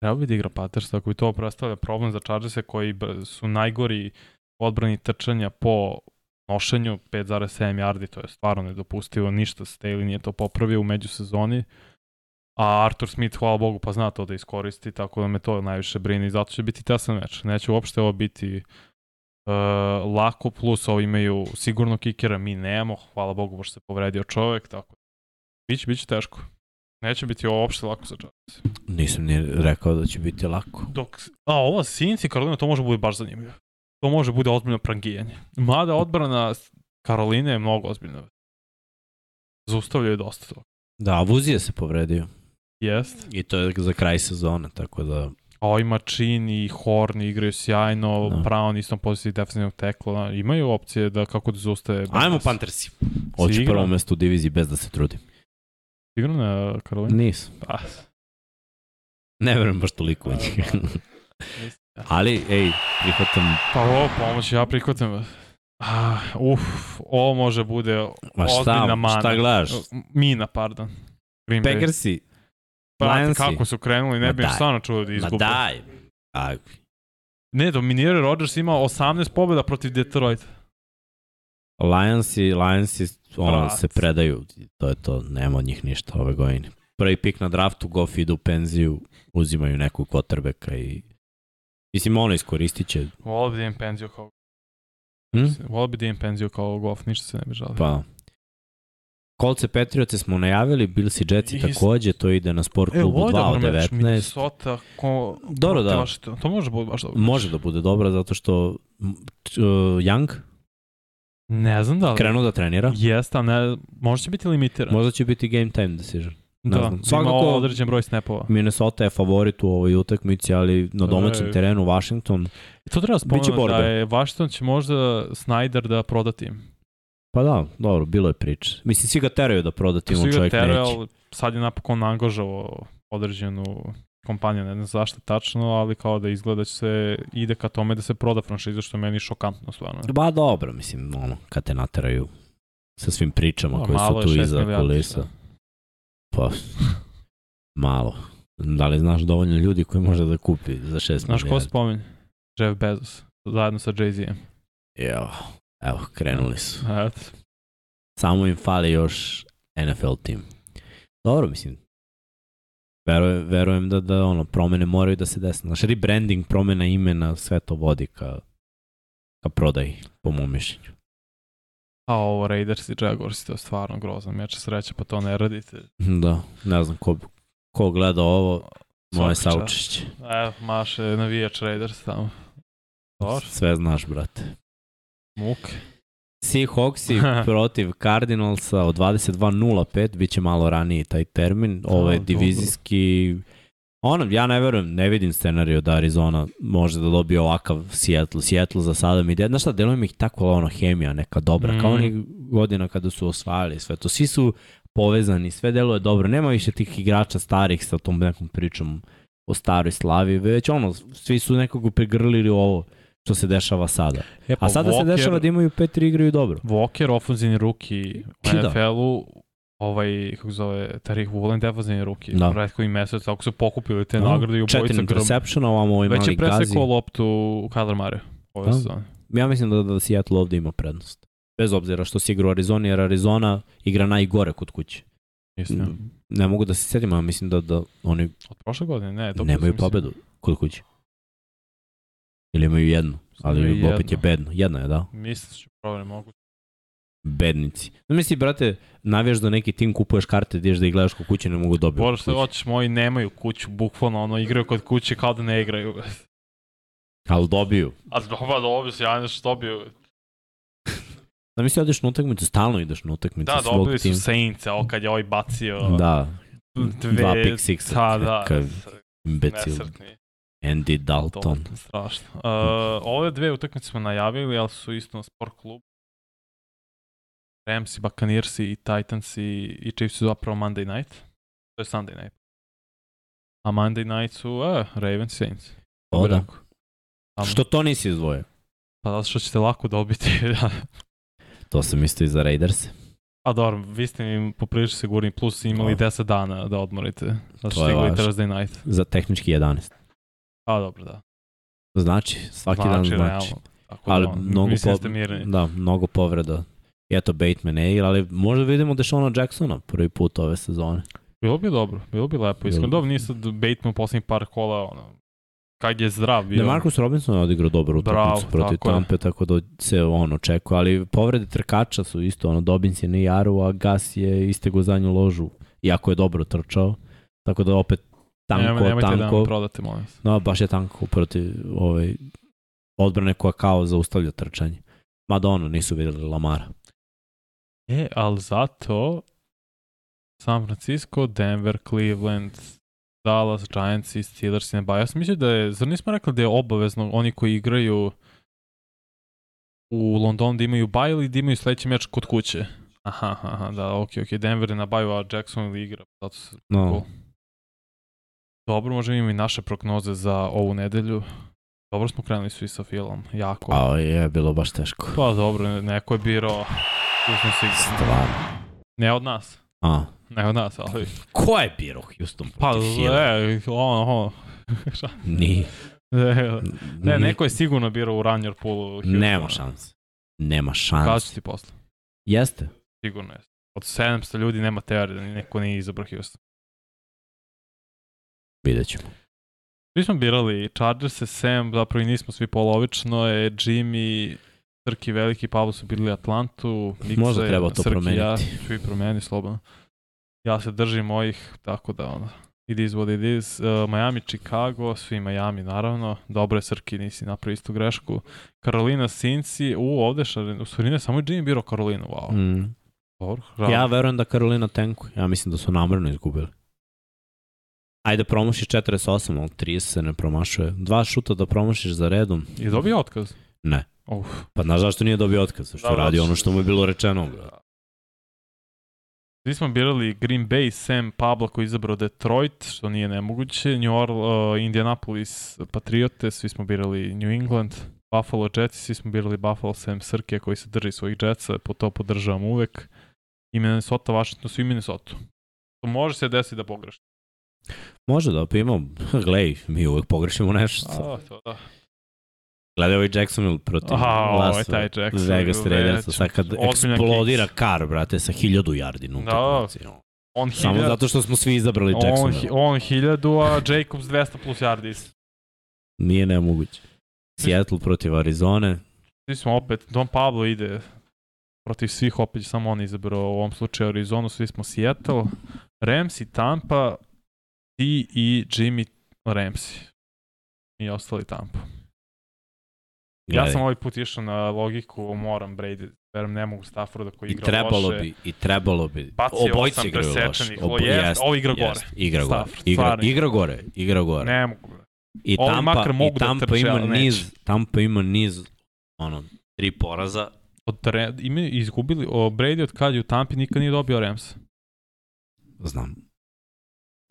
Trebalo bi da igra Patterson, ako bi to predstavlja problem za Chargerse koji su najgori odbrani trčanja po nošenju 5,7 yardi, to je stvarno nedopustivo, ništa Staley nije to popravio u međusezoni, a Arthur Smith, hvala Bogu, pa zna to da iskoristi, tako da me to najviše brini, zato će biti tesan meč. Neće uopšte ovo biti uh, lako, plus ovi imaju sigurno kikera, mi nemamo, hvala Bogu, baš se povredio čovek, tako da biće, biće teško. Neće biti ovo uopšte lako za Giants. Nisam ni rekao da će biti lako. Dok, a ova Sinci, Karolina, to može da biti baš zanimljivo to može da bude ozbiljno prangijanje. Mada odbrana Karoline je mnogo ozbiljna. Zaustavljaju dosta toga. Da, Vuzija se povredio. Jest. I to je za kraj sezone, tako da... A i Mačin i Horn igraju sjajno, da. Brown istom poziciji defensivnog tekla, imaju opcije da kako da zostaje... Ajmo Panthersi. Hoću prvo mesto u diviziji bez da se trudim. Sigurno na Karolini? Nisam. Pa. Ne verujem baš toliko u Ali, ej, prihvatam... Pa ovo, pomoć, ja prihvatam. Ah, uf, ovo može bude Ma šta, ozbiljna mana. Šta gledaš? Mina, pardon. Green Packersi. Brate, pa, kako su krenuli, ne bih stvarno čuo da izgube. Ma daj. Aj. Ne, dominirao Rodgers ima 18 pobjeda protiv Detroit. Lions i Lions i ono, Brat. se predaju, to je to, nema od njih ništa ove godine. Prvi pik na draftu, Goff ide u penziju, uzimaju nekog kotrbeka i Mislim, ono iskoristit će. Volao bi da imam penziju kao... Hmm? Volao bi da imam penziju kao golf, ništa se ne bi žalio. Pa. Kolce Patriote smo najavili, Bills i Jetsi takođe, to ide na sport e, klubu e, 2 od 19. Minnesota, ko... Dobro, da. To, to može da bude baš dobro. Može da bude dobro, zato što uh, Young Ne znam da li. Krenuo da trenira. Jeste, ali ne, možda će biti limitiran. Možda će biti game time decision da, znam. svakako određen broj snapova. Minnesota je favorit u ovoj utakmici, ali na domaćem e, terenu Washington. I e, to treba da spomenuti da je Washington će možda Snyder da proda tim. Pa da, dobro, bilo je prič. Mislim, svi ga teraju da proda tim, on čovjek teraju, neće. Ali sad je napokon angažao određenu kompaniju, ne znam zašto tačno, ali kao da izgleda će se ide ka tome da se proda franšiza, što je meni šokantno stvarno. Ba dobro, mislim, ono, kad te nateraju sa svim pričama no, koje su tu iza kulisa. Da. Pa, malo. Da li znaš dovoljno ljudi koji može da kupi za 6 milijardi? Znaš ko spomen? Jeff Bezos, zajedno sa Jay-Z-em. Evo, evo, krenuli su. Eto. Samo im fali još NFL tim. Dobro, mislim, verujem, verujem da, da ono, promene moraju da se desne. Znaš, rebranding, promena imena, sve to vodi ka, ka prodaji, po mom mišljenju. A ovo Raiders i Jaguars to je stvarno grozan meč sreća, pa to ne radite. Da, ne znam ko, ko gleda ovo, moje saučišće. E, Maše, navijač Raiders tamo. Dobar. Sve znaš, brate. Muk. Seahawksi protiv Cardinalsa od 22.05, bit će malo ranije taj termin. Ovo je da, divizijski... Dobro Ono, ja ne verujem, ne vidim scenariju da Arizona može da dobije ovakav Seattle. Seattle za sada mi ide, znaš šta, deluje mi ih tako ono hemija neka dobra, mm. kao mhm. onih godina kada su osvajali sve to. Svi su povezani, sve deluje dobro, nema više tih igrača starih sa tom nekom pričom o staroj slavi, već ono, svi su nekog pregrlili ovo što se dešava sada. E, pa, A sada Walker, se dešava da imaju pet igraju dobro. Walker, ofenzivni ruki u da. NFL-u, ovaj, kako zove, Tarik Woolen defanzivni ruki. Da. Redko i mesec, ako su pokupili te no, da. nagrade i obojica. Četiri interception, ovamo ovaj mali gazi. Već je presekao loptu Kyler Mare. Ove da. Sezone. Ja mislim da, da Seattle ovde ima prednost. Bez obzira što si igra u Arizoni, jer Arizona igra najgore kod kuće. Istina. Ne mogu da se sjetim, ali mislim da, da oni... Od prošle godine, ne. Dobro nemaju da pobedu kod kuće. Ili imaju jednu, ali opet je bedno. Jedna je, da? Mislim da će problem moguće bednici. No misli, brate, navijaš da neki tim kupuješ karte, ideš da ih gledaš ko kuće ne mogu da dobiti. Bože što hoćeš, moji nemaju kuću, bukvalno ono, igraju kod kuće kao da ne igraju. Ali dobiju. A doba dobiju, ja nešto dobiju. Da misli, odeš na utakmicu, stalno ideš na utakmicu da, svog tim. Da, dobili su Saints, ovo kad je ovaj bacio... Da, dve, dva pick six. Da, da. Kakav imbecil. Nesretni. Andy Dalton. To, strašno. Uh, ove dve utakmice smo najavili, ali su isto na sport klubu. Ramsi, Buccaneersi i Titansi i Chiefs su zapravo Monday night. To je Sunday night. A Monday night su uh, Ravens Saints. O da. Am... Što to nisi izdvojio? Pa zato što ćete lako dobiti. Da. to sam isto i za Raiders. A dobro, vi ste mi poprilično sigurni, plus imali 10 da. dana da odmorite. Zato da što stigli Thursday night. Za tehnički 11. A dobro, da. Znači, svaki znači, dan znači. znači. Realno. Ali da, mnogo, po... da, mnogo povreda eto Bateman je, ali možda vidimo Dešona Jacksona prvi put ove sezone. Bilo bi dobro, bilo bi lepo. Iskreno dobro, nije sad Bateman poslednjih par kola, ono, kad je zdrav bio. Da, Marcus Robinson je odigrao dobar utakmicu protiv tako Tampe, je. tako da se on očekuje, ali povrede trkača su isto, ono, Dobins je na jaru, a Gas je iste go zadnju ložu, iako je dobro trčao, tako da opet tanko, Nemo, nemojte da tanko. da prodate, molim vas. No, baš je tanko protiv ovaj, odbrane koja kao zaustavlja trčanje. Mada ono, nisu videli Lamara. E, ali zato San Francisco, Denver, Cleveland, Dallas, Giants i Steelers i ne Ja sam mislio da je, zar nismo rekli da je obavezno oni koji igraju u Londonu da imaju baj ili da imaju sledeći meč kod kuće? Aha, aha, da, ok, ok. Denver je na baju, a Jackson ili igra. Zato se... No. Cool. Dobro, možemo imamo i naše prognoze za ovu nedelju. Dobro smo krenuli svi sa filom, jako. A je, bilo baš teško. Pa dobro, neko je birao... Stvarno. Ne od nas. A. Ne od nas, ali... Ko je birao Houston Pa, ne, ono, ono. Ni. Ne, ne, neko je sigurno birao u Ranjer polu Houstona. Nema šanse. Nema šanse. Kaži ti posle. Jeste. Sigurno jeste. Od 700 ljudi nema teorije da neko nije izabrao Houston. Vidjet ćemo. Svi smo birali Chargers-e, Sam, zapravo i nismo svi polovično, je Jimmy, Srki Veliki i Pavlo su bili Atlantu. Nikse, Možda treba to Srki, promeniti. Ja ću promeni slobodno. Ja se držim mojih, tako da ono, it is what it is. Uh, Miami, Chicago, svi Miami naravno. Dobro je Srki, nisi napravi istu grešku. Karolina, Sinci, u ovde šarin, u stvari samo je Jimmy biro Karolinu, wow. Mm. Dobro, ja verujem da Karolina tenku, ja mislim da su namrno izgubili. Ajde promašiš 48, ali 30 se ne promašuje. Dva šuta da promašiš za redom. Je dobio otkaz? Ne. Uf. Pa znaš zašto nije dobio otkaz? Što da, radi ono što mu je bilo rečeno, bro. Svi smo birali Green Bay, Sam Pablo koji je izabrao Detroit, što nije nemoguće, New Orleans, uh, Indianapolis Patriote, svi smo birali New England, Buffalo Jets, svi smo birali Buffalo Sam Srke koji se drži svojih Jetsa, po to podržavam uvek, i Minnesota, Washington, svi Minnesota. To može se desiti da pogreši. Može da, pa imam, glej, mi uvek pogrešimo nešto. A, to da. Gledaj ovaj Jacksonville protiv Aha, Las ovaj taj Jackson, Vegas Raidersa, sad kad eksplodira kis. kar, brate, sa hiljadu yardi na utakmici. Da, on Samo hiljad, zato što smo svi izabrali Jacksonville. On, on hiljadu, a Jacobs 200 plus yardis. Nije nemoguće. Seattle protiv Arizone. Svi smo opet, Don Pablo ide protiv svih, opet samo on izabrao u ovom slučaju Arizonu, svi smo Seattle, Ramsey, Tampa, ti i Jimmy Ramsey. I ostali Tampa. Gledaj. Ja sam ovaj put išao na logiku, moram Brady, jer ne mogu Stafforda da koji igra I trebalo loše. Bi, I trebalo bi, obojci igraju loše. Obo, jest, jest, ovo igra gore. igra, gore. igra, igra gore, igra gore. Ne mogu. I Ovi Tampa, i da Tampa da trče, ima niz, neće. Tampa ima niz, ono, tri poraza. Od tre, ime izgubili, o Brady od kad je u Tampi nikad nije dobio Rams. Znam.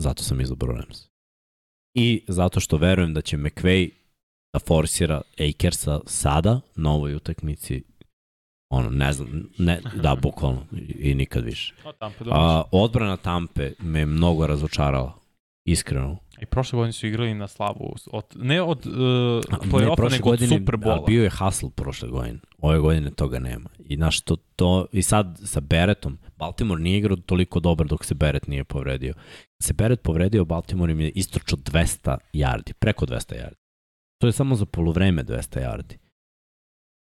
Zato sam izabrao Rams. I zato što verujem da će McVay da forsira Akersa sada na ovoj utakmici ono, ne znam, ne, da, bukvalno, i, i nikad više. Pa, a, odbrana Tampe me mnogo razočarala, iskreno. I prošle godine su igrali na slavu, od, ne od uh, play-offa, ne, nego godine, od Superbola. Bio je hustle prošle godine, ove godine toga nema. I, znaš, to, to, I sad sa Beretom, Baltimore nije igrao toliko dobro dok se Beret nije povredio. se Beret povredio, Baltimore im je istročao 200 yardi, preko 200 yardi. To je samo za polovreme 200 yardi.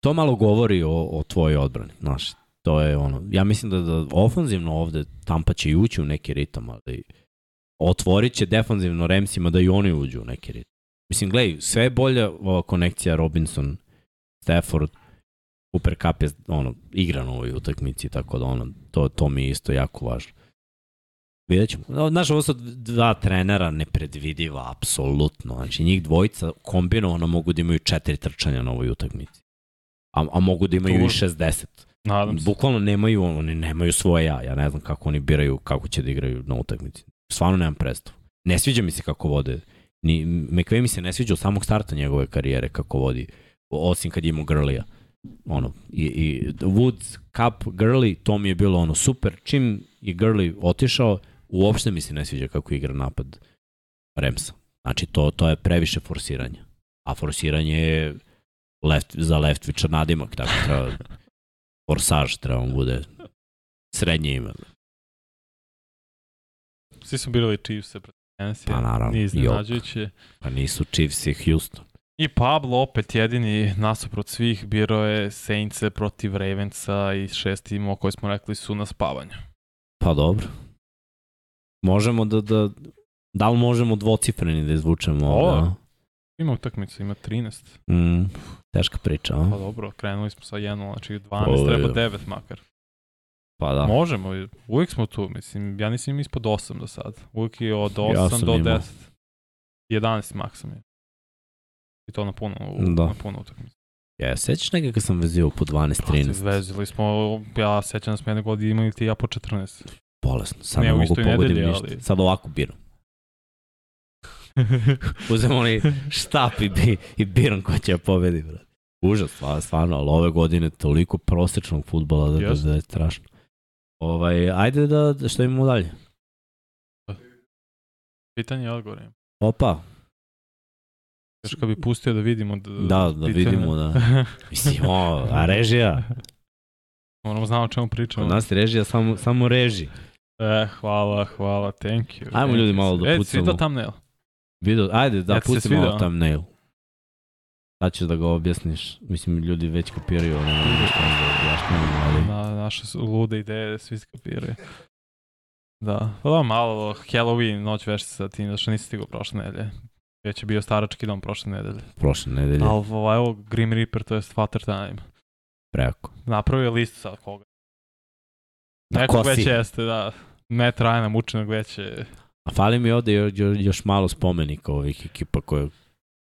To malo govori o, o tvojoj odbrani, znaš. To je ono, ja mislim da, da ofanzivno ovde Tampa će i ući u neki ritam, ali otvorit će defanzivno Remsima da i oni uđu u neki ritam. Mislim, gledaj, sve je bolja ova konekcija Robinson, Stafford, Cooper Cup je ono, igran u ovoj utakmici, tako da ono, to, to mi je isto jako važno. Vidjet ćemo. Znaš, ovo su dva trenera nepredvidiva, apsolutno. Znači, njih dvojica kombinovano mogu da imaju četiri trčanja na ovoj utakmici. A, a mogu da imaju Tur. i 60. Nadam se. Bukvalno nemaju, oni nemaju svoje ja. Ja ne znam kako oni biraju, kako će da igraju na utakmici. Stvarno nemam predstavu. Ne sviđa mi se kako vode. Ni, McVay mi se ne sviđa od samog starta njegove karijere kako vodi. Osim kad je imao Grlija. Ono, i, i Woods, Cup, Gurley, to mi je bilo ono super. Čim je Gurley otišao, uopšte mi se ne sviđa kako igra napad Remsa. Znači, to, to je previše forsiranja. A forsiranje je left, za Leftvića nadimak, tako treba, forsaž treba mu bude srednje ime. Svi su birali Chiefs-e pred Tennessee. Pa naravno, nije iznenađujuće. Pa nisu Chiefs i Houston. I Pablo opet jedini nasuprot svih birao je Saintse protiv Ravensa i šest timova koji smo rekli su na spavanju. Pa dobro, Možemo da, da, da li možemo dvocifreni da izvučemo ovo? ovo? Ima utakmica, ima 13. Mm, teška priča, a? Pa dobro, krenuli smo sa 1, znači 12, ovo, treba 9 makar. Pa da. Možemo, uvijek smo tu, mislim, ja nisam ispod 8 do sad. Uvijek je od 8 ja do imao. 10. 11 maksom je. I to na puno, da. na puno utakmica. Ja, sećaš nekaj kad sam vezio po 12-13? Pa, vezili smo, ja sećam da smo jedne godine imali ti ja po 14. Bolesno, sad ne, ne mogu pogodim nedelje, ništa. Ali... Sad ovako biram. Uzem onaj štap i, bi, i biram ko će ja da pobedi, brad. Užas, stvarno, stvarno, ali ove godine toliko prosečnog futbola da, da, da je strašno. Ovaj, ajde da, da- što imamo dalje? Pitanje i odgovor. Opa, Još kad bi pustio da vidimo da... Da, da pitanje. vidimo, da. Mislim, o, a režija? Ono znao o čemu pričamo. Kod nas režija samo, samo reži. E, hvala, hvala, thank you. Ajmo ljudi malo da e, pucamo. E, svi do thumbnail. Video, ajde da ja pucimo malo thumbnail. Sad ćeš da ga objasniš. Mislim, ljudi već kopiraju, ono ne vidiš što da objašnjamo, ali... Da, da, naše su lude ideje da svi skopiraju. Da, pa da, malo Halloween, noć vešti sa tim, zašto nisi stigao prošle nedelje. Već je bio starački dom prošle nedelje. Prošle nedelje. Ali ovaj, ovo Grim Reaper, to je Father Time. Preako. Napravio list sa koga. Da, Nekog već jeste, da. Matt Ryana mučenog veće. A fali mi ovde još, još malo spomenika ovih ekipa koje...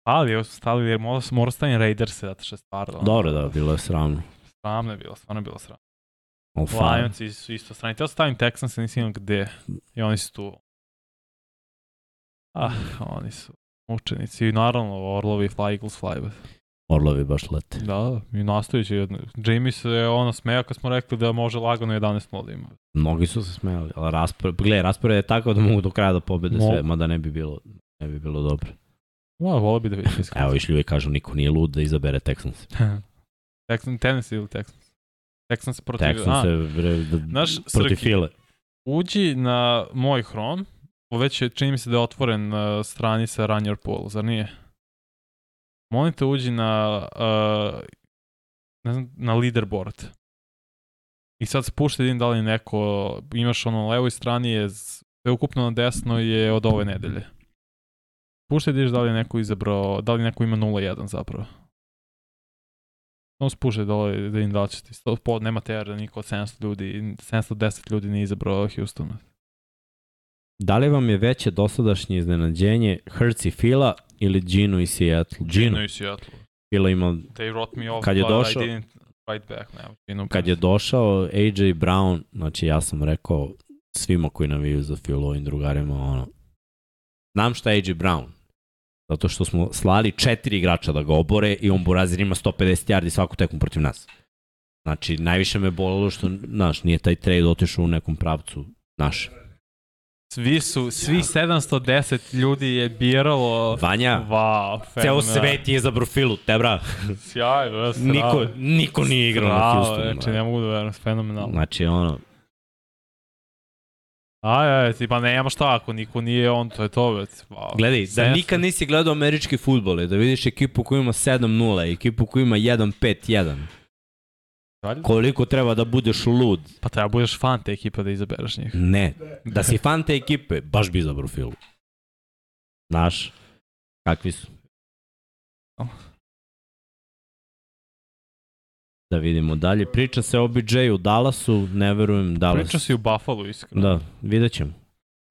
Ali, još su stali, jer morao mora stavim Raiderse, zato što je stvarno... Dobro, da, bilo je sramno. Sramno je bilo, stvarno je bilo sramno. Oh, Lionsi su isto strani. Teo stavim Texans, nisam imam gde. I oni su tu. Ah, oni su mučenici. I naravno, Orlovi, Fly Eagles, Fly. Orlovi baš lete. Da, i nastavit će. Jedno. Jamie ono smeja kad smo rekli da može lagano 11-0 ima. Mnogi su se smejali, ali raspored, gledaj, raspored je tako da mogu do kraja da pobede Mo... sve, mada ne bi bilo, ne bi bilo dobro. Da, volio bi da vidim. Evo, išli uvijek kažu, niko nije lud da izabere Texans. Texans, Tennessee ili Texans? Texans protiv... Texans je, bre, da, naš, protiv Srki, File. Uđi na moj Chrome, već je, čini mi se da je otvoren uh, stranica Run Your Pool, zar nije? molim te uđi na, uh, ne znam, na leaderboard. I sad spušta da vidim da li neko, imaš ono na levoj strani je, sve ukupno na desno je od ove nedelje. Spušta da vidiš da li je neko izabrao, da li neko ima 0-1 zapravo. Samo spušta da, da li, da im da će ti. Po, nema TR da niko od 700 ljudi, 710 ljudi nije izabrao Houstona. Da li vam je veće dosadašnje iznenađenje Hertz i Fila ili Gino i Seattle. Gino, Gino i Seattle. Bila ima... They wrote me off, kad je došao, I didn't write back. Nema, Gino kad je došao AJ Brown, znači ja sam rekao svima koji naviju za Phil i drugarima, ono, znam šta je AJ Brown, zato što smo slali četiri igrača da ga obore i on Burazir ima 150 yardi svaku tekmu protiv nas. Znači, najviše me bolilo što, znaš, nije taj trade otišao u nekom pravcu našem. Svi su, svi 710 ljudi je biralo... Vanja, wow, ceo svet je izabrao Filu, te bra. Sjajno, ja strava. Niko, niko nije igrao strava, na Houstonu. Znači, ne mogu da verujem, fenomenalno. Znači, ono... Aj, aj, ti pa nema šta, ako niko nije on, to je to, već. Wow. Gledaj, da nikad nisi gledao američki futbol, da vidiš ekipu koja ima 7-0, ekipu koja ima 1-5-1. Dalje? Koliko treba da budeš lud? Pa treba budeš fan te ekipe da izabereš njih. Ne, da si fan te ekipe, baš bi izabrao film. Znaš, kakvi su. Oh. Da vidimo dalje. Priča se o OBJ u Dallasu, ne verujem Dallas. Priča se i u Buffalo, iskreno. Da, vidjet ćemo.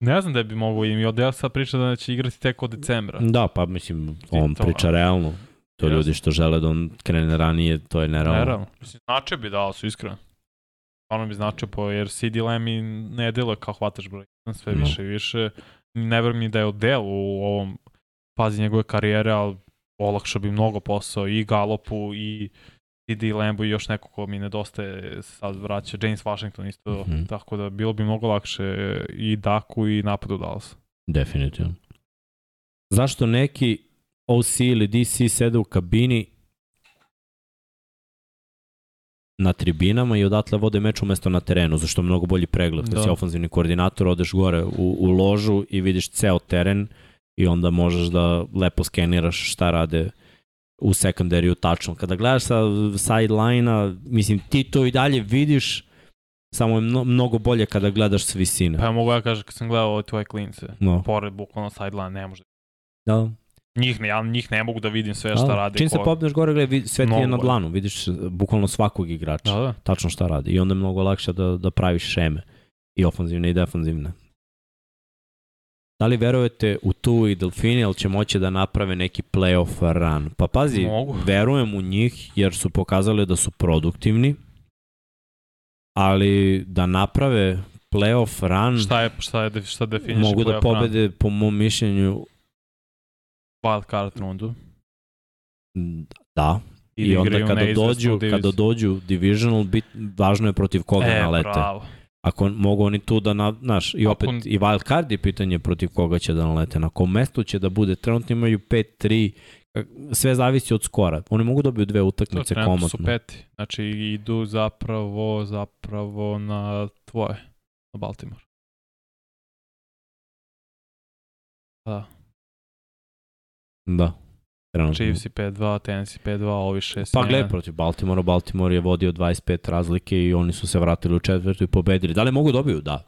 Ne znam da bi mogo im i od Dallas priča da će igrati tek od decembra. Da, pa mislim, on to, priča realno. To ljudi što žele da on krene ranije, to je neravno. Neravno. Mislim, značaj bi dao su, iskreno. Stvarno bi značaj po, jer CD Lamb i ne delo kao hvataš broj. Sve no. Da. više i više. Ne verujem ni da je odel u ovom fazi njegove karijere, ali olakšao bi mnogo posao i Galopu i CD Lambu i još neko ko mi nedostaje sad vraća, James Washington isto, mm -hmm. tako da bilo bi mnogo lakše i Daku i napadu Dallasa. Definitivno. Zašto neki OC ili DC sede u kabini na tribinama i odatle vode meč umesto na terenu, zašto je mnogo bolji pregled. Kad da. si ofenzivni koordinator, odeš gore u, u ložu i vidiš ceo teren i onda možeš da lepo skeniraš šta rade u sekundariju tačno. Kada gledaš sa sideline mislim, ti to i dalje vidiš, samo je mno, mnogo bolje kada gledaš s visine. Pa ja mogu ja kažem, kad sam gledao ove tvoje klince, no. pored bukvalno sideline, ne može. Da. Njih ne, ja njih ne mogu da vidim sve šta da, rade. Čim ko... se popneš gore, gledaj, sve ti je na dlanu, vidiš e, bukvalno svakog igrača, da, da. tačno šta radi. I onda je mnogo lakše da, da praviš šeme, i ofanzivne i defanzivne. Da li verujete u tu i Delfini, ali će moći da naprave neki playoff run? Pa pazi, Mogu. verujem u njih jer su pokazali da su produktivni, ali da naprave playoff run... Šta je, šta je, šta definiše Mogu da pobede, run? po mom mišljenju, wild card rundu. Mm, da. I, I onda kada dođu, kada dođu divisional, bit, važno je protiv koga e, nalete. Bravo. Ako mogu oni tu da, na, znaš, i opet Ako... i wild card je pitanje protiv koga će da nalete. Na kom mestu će da bude. Trenutno imaju 5-3, sve zavisi od skora. Oni mogu dobiju dve utakmice to, komotno. su peti. Znači idu zapravo, zapravo na tvoje, na Baltimore. Da. Da. Trenutno. Chiefs i 5-2, Tennessee 5-2, ovi 6 Pa gledaj protiv Baltimora, Baltimore je vodio 25 razlike i oni su se vratili u četvrtu i pobedili. Da li mogu dobiju? Da.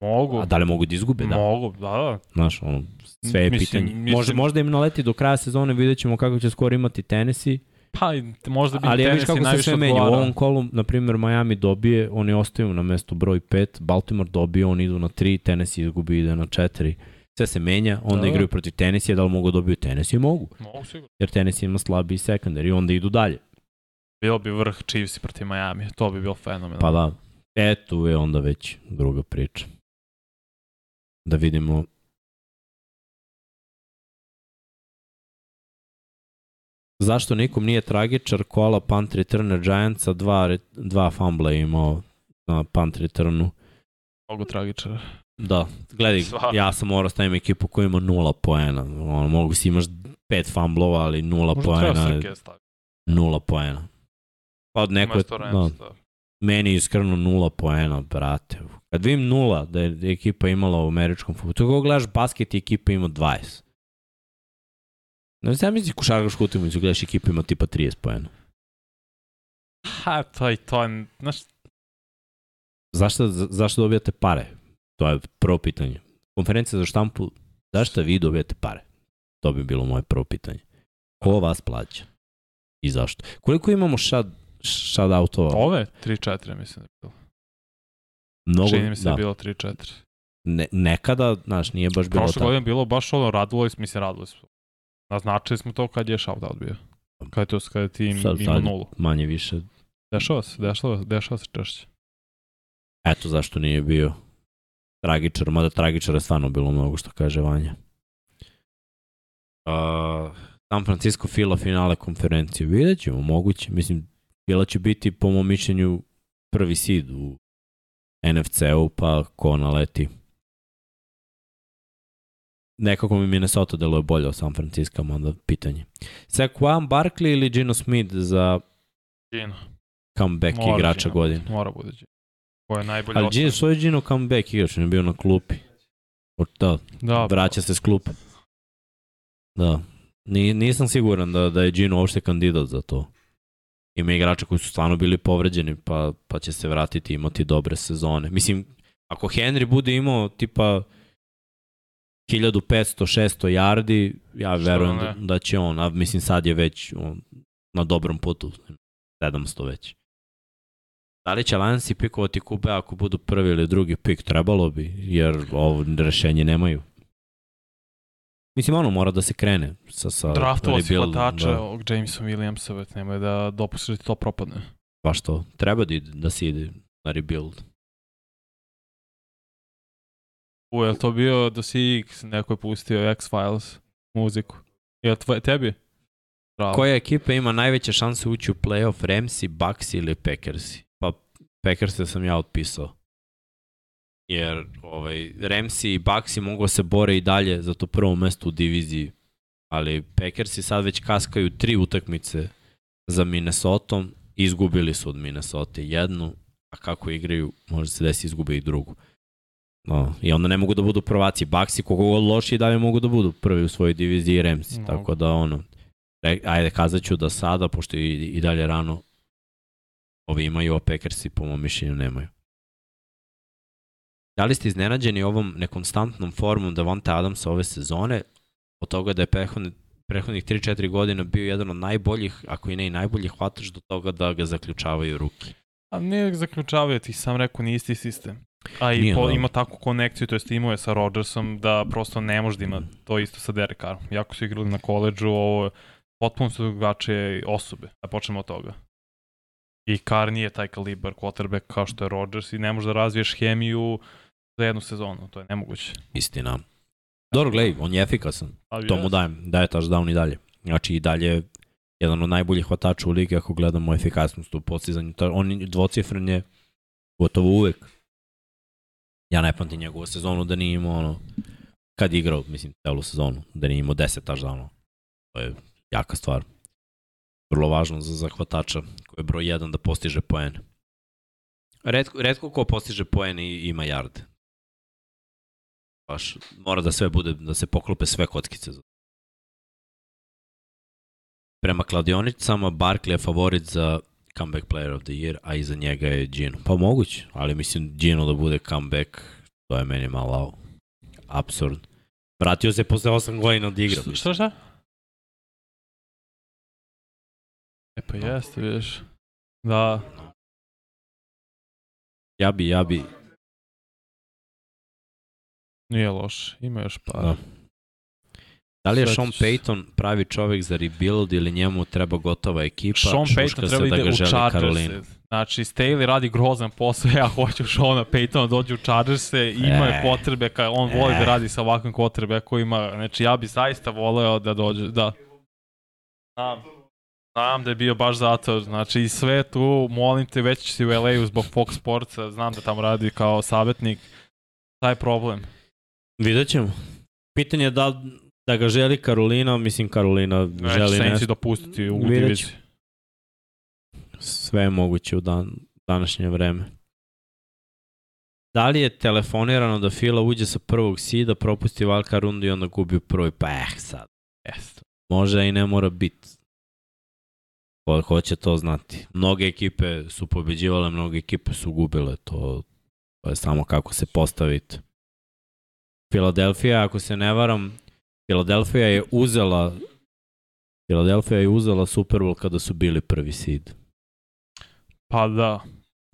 Mogu. A da li mogu da izgube? Da. Mogu, da, da. Znaš, ono, sve je mislim, pitanje. Mislim... Možda, možda im naleti do kraja sezone, vidjet ćemo kako će skoro imati Tennessee. Pa, možda bi Ali ja vidiš kako se sve menja. U ovom kolu, na primjer, Miami dobije, oni ostaju na mesto broj 5, Baltimore dobije, oni idu na 3, Tennessee izgubi ide na 4 sve se menja, onda da, da. igraju protiv tenisija, da li mogu da dobiju tenis mogu. Mogu sigurno. Jer tenis ima slabiji sekundar i onda idu dalje. Bio bi vrh Chiefs protiv Miami, to bi bio fenomenalno. Pa da, e tu je onda već druga priča. Da vidimo Zašto nikom nije tragičar kola punt returner Giantsa, dva, dva fumbla imao na punt returnu. Mnogo tragičar. Da, gledaj, Sva. ja sam morao da stavim ekipu koja ima nula poena. On, mogu si imaš pet fumblova, ali nula Možda poena. Nula poena. Pa od neko da. da, meni je iskreno nula poena, brate. Kad vidim nula da je ekipa imala u američkom futbolu, to kako gledaš basket i ekipa ima 20. Znači, sam misli košarkašku utakmicu, gledaš ekipa ima tipa 30 poena. Ha, to je to. Znaš... Zašto, zašto dobijate pare? To je prvo pitanje. Konferencija za štampu, zašto vi dobijete pare? To bi bilo moje prvo pitanje. Ko vas plaća? I zašto? Koliko imamo shut, shutoutova? Ove? 3-4 mislim da je bilo. Mnogo, Čini mi se da. da. bilo 3-4. Ne, nekada, znaš, nije baš bilo tako. Prošle godine bilo baš ono, radilo smo, mislim, radilo smo. Naznačili smo to kad je shoutout bio. Kad je to, kad je tim sad, imao nulu. Manje više. Dešava se, dešava, dešava se češće. Eto zašto nije bio tragičar, mada tragičara je stvarno bilo mnogo što kaže Vanja. Uh, San Francisco fila finale konferencije, vidjet ćemo, moguće. Mislim, fila će biti, po mom mišljenju, prvi sid u NFC-u, pa ko naleti. Nekako mi Minnesota deluje bolje od San Francisco, onda pitanje. Saquon Barkley ili Gino Smith za Gino. comeback mora igrača Gino, godine? Mora bude Gino. Ko je najbolje Ali Gio Sojeđino comeback igrač, on je bio na klupi. Od, da, da, vraća se s klupa. Da. Ni, nisam siguran da, da je Gino uopšte kandidat za to. Ima igrača koji su stvarno bili povređeni, pa, pa će se vratiti i imati dobre sezone. Mislim, ako Henry bude imao tipa 1500-600 yardi, ja Što verujem da, da će on, a mislim sad je već on na dobrom putu, 700 već. Da li će Lansi pikovati Kube ako budu prvi ili drugi pik? Trebalo bi, jer ovo rešenje nemaju. Mislim, ono mora da se krene. Sa, sa Draftovo si hvatača da... og Jamesom Williamsa, već nemoj da dopustiš da to propadne. Baš pa to. Treba da, da se ide na rebuild. U, je to bio da si X neko je pustio X-Files muziku? Je tvoje, tebi? Bravo. Koja ekipa ima najveće šanse ući u playoff? Ramsey, Bucks ili Packersi? Packers Packersa da sam ja otpisao. Jer ovaj, Ramsey i Baxi mogu da se bore i dalje za to prvo mesto u diviziji. Ali Packersi sad već kaskaju tri utakmice za Minnesota. Izgubili su od Minnesota jednu, a kako igraju, može se desiti izgube i drugu. No, I onda ne mogu da budu prvaci. Baxi koliko god loši i dalje mogu da budu prvi u svojoj diviziji Remsi. No. Tako da ono, ajde kazat ću da sada, pošto i, i dalje rano, Ovi imaju, a Packersi po mom mišljenju nemaju. Da li ste iznenađeni ovom nekonstantnom formom Davante Adamsa ove sezone, od toga da je prehodne, prehodnih 3-4 godina bio jedan od najboljih, ako i ne i najboljih hvatač, do toga da ga zaključavaju ruke? A ne zaključavaju, ti sam rekao, nije isti sistem. A i po, ima takvu konekciju, to jest imao je sa Rodgersom, da prosto ne može da ima mm. to isto sa Derek Carrom. Jako su igrali na koleđu, ovo potpuno su drugačije osobe, da počnemo od toga i Kar nije taj kalibar quarterback kao što je Rodgers i ne možeš da razviješ hemiju za jednu sezonu, to je nemoguće. Istina. Dobro, gledaj, on je efikasan, Ali pa to mu dajem, daje taš down i dalje. Znači i dalje jedan od najboljih hvatača u ligi ako gledamo efikasnost u postizanju. On dvocifren je gotovo uvek. Ja ne pamtim njegovu sezonu da nije imao ono, kad igrao, mislim, celu sezonu, da nije imao 10 taš downa. To je jaka stvar vrlo važno za zahvatača koji je broj 1 da postiže poen. Redko, redko ko postiže poen i ima yard. Baš mora da sve bude, da se poklope sve kockice. Prema kladionicama, Barkley je favorit za comeback player of the year, a iza njega je Gino. Pa moguće, ali mislim Gino da bude comeback, to je meni malo absurd. Vratio se posle 8 godina od igra. Šta, šta? E pa jeste, vidiš. Da. Ja bi, ja bi. Nije loš, ima još par. Da. Da li je Sean Payton pravi čovjek za rebuild ili njemu treba gotova ekipa? Sean Payton treba da ga ide u Chargers. Znači, Staley radi grozan posao, ja hoću Sean Paytona da dođe u Chargers, ima je potrebe, ka, on voli da e. radi sa ovakvim potrebe, ako ima, znači ja bi zaista voleo da dođe, da. Znam. Znam da je bio baš zato, znači i sve tu, molim te, već si u LA-u zbog Fox Sportsa, znam da tamo radi kao savjetnik, taj problem. Vidjet ćemo. Pitanje je da, da ga želi Karolina, mislim Karolina Već želi nešto. Već dopustiti u diviziji. Sve je moguće u dan, današnje vreme. Da li je telefonirano da Fila uđe sa prvog sida, propusti Valka rundu i onda gubi prvi? Pa eh, sad. Jest. Može i ne mora biti. Pa, ko, ko to znati. Mnoge ekipe su pobeđivale, mnoge ekipe su gubile, to, to je samo kako se postaviti. Filadelfija, ako se ne varam, Filadelfija je uzela Filadelfija je uzela Super Bowl kada su bili prvi seed. Pa da,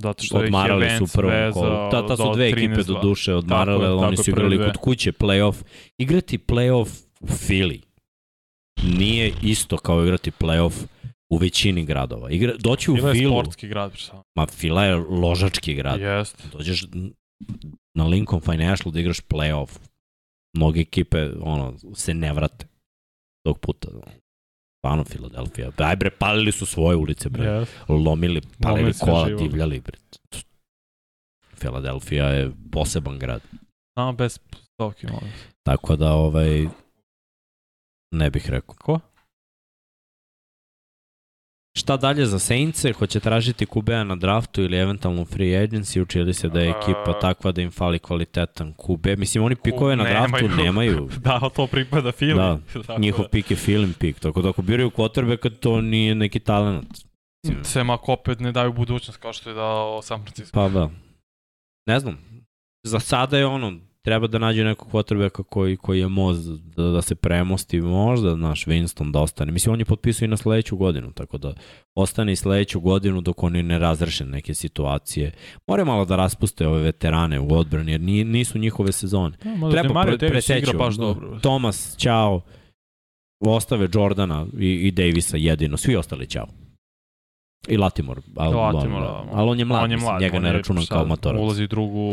zato što odmarali su prvo kolo. Ta, ta su dve ekipe do duše odmarale, tako, oni tako su igrali kod kuće playoff. Igrati playoff u Philly nije isto kao igrati playoff u većini gradova. Igra, doći u Fila Filu... Fila je sportski grad. Šta? Ma Fila je ložački grad. Jest. Dođeš na Lincoln Financial da igraš playoff. Mnoge ekipe ono, se ne vrate tog puta. Stvarno Filadelfija. Aj bre, palili su svoje ulice, bre. Yes. Lomili, palili Lomili kola, živo. divljali, bre. Filadelfija je poseban grad. Samo bez stovki, molim. Tako da, ovaj, ne bih rekao. Ko? Šta dalje za Saintse? Hoće tražiti Kubea na draftu ili eventualno free agency? Učili se da je ekipa takva da im fali kvalitetan Kube. Mislim, oni pikove na draftu nemaju. da, to pripada film. Da, njihov da. pik je film pik. Tako da ako biraju quarterbacka, to nije neki talent. Sem ako opet ne daju budućnost kao što je dao San Francisco. Pa da. Ne znam. Za sada je ono, treba da nađu nekog quarterbacka koji, koji je moz da, da se premosti možda, naš Winston da ostane. Mislim, on je potpisao i na sledeću godinu, tako da ostane i sledeću godinu dok oni ne razreše neke situacije. More malo da raspuste ove veterane u odbrani, jer nisu njihove sezone. Da, treba pre, preseću. Da. Tomas, čao. Ostave Jordana i, i Davisa jedino, svi ostali čao. I Latimor. Al, Latimor, on, ali on je mlad, on je mlad mislim, njega ne računam kao matorac. Ulazi drugu...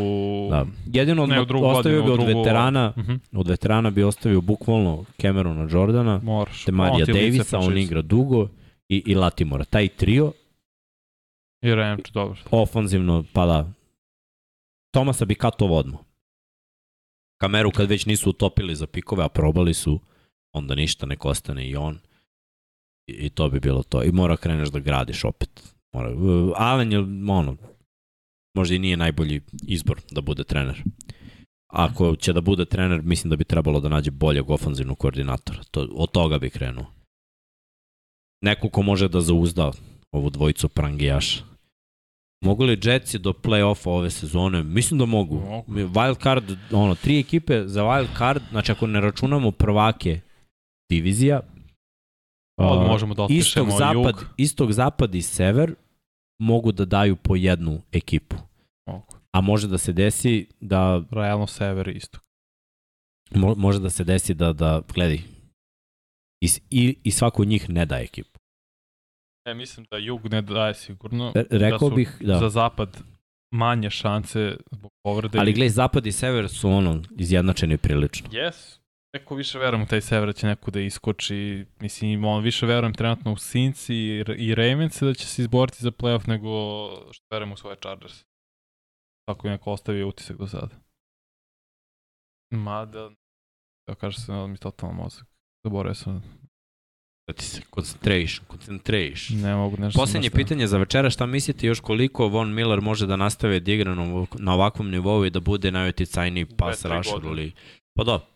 Da. Jedino od, ne, drugu ostavio godinu, bi od drugu... veterana, uh mhm. -huh. od veterana bi ostavio bukvalno Camerona Jordana, Moraš. te Marija Davisa, on igra dugo, i, i Latimora. Taj trio I Renč, dobro. Ofanzivno, pa da. Tomasa bi katov odmo. Kameru kad već nisu utopili za pikove, a probali su, onda ništa, nek ostane i on i to bi bilo to. I mora kreneš da gradiš opet. Mora, e, Alen je, ono, možda i nije najbolji izbor da bude trener. Ako će da bude trener, mislim da bi trebalo da nađe boljeg ofanzivnog koordinatora. To, od toga bi krenuo. Neko ko može da zauzda ovu dvojicu prangijaša. Mogu li Jetsi do play-offa ove sezone? Mislim da mogu. Wild card, ono, tri ekipe za wild card, znači ako ne računamo prvake divizija, Od možemo da otpišemo zapad, jug. Istog, zapad i sever mogu da daju po jednu ekipu. Mogu. A može da se desi da... Realno sever i istok. Mo, može da se desi da, da gledaj, i, i, i svako od njih ne da ekipu. E, mislim da jug ne daje sigurno. Re, da rekao da bih, da. Za zapad manje šanse zbog povrede. Ali gledaj, zapad i sever su ono izjednačeni prilično. Yes, Neko više verujem u taj da će neko da iskoči. Mislim, on više verujem trenutno u Sinci i, i Ravens da će se izboriti za playoff nego što verujem u svoje Chargers. Tako mi neko ostavio utisak do sada. Mada, da kaže se, mi totalno mozak. Zaboravio sam da ti se koncentriš, koncentriš. Ne mogu nešto. Poslednje pitanje za večera, šta mislite još koliko Von Miller može da nastave da igra na ovakvom nivou i da bude najuticajniji pas rusher u ligi? Pa da,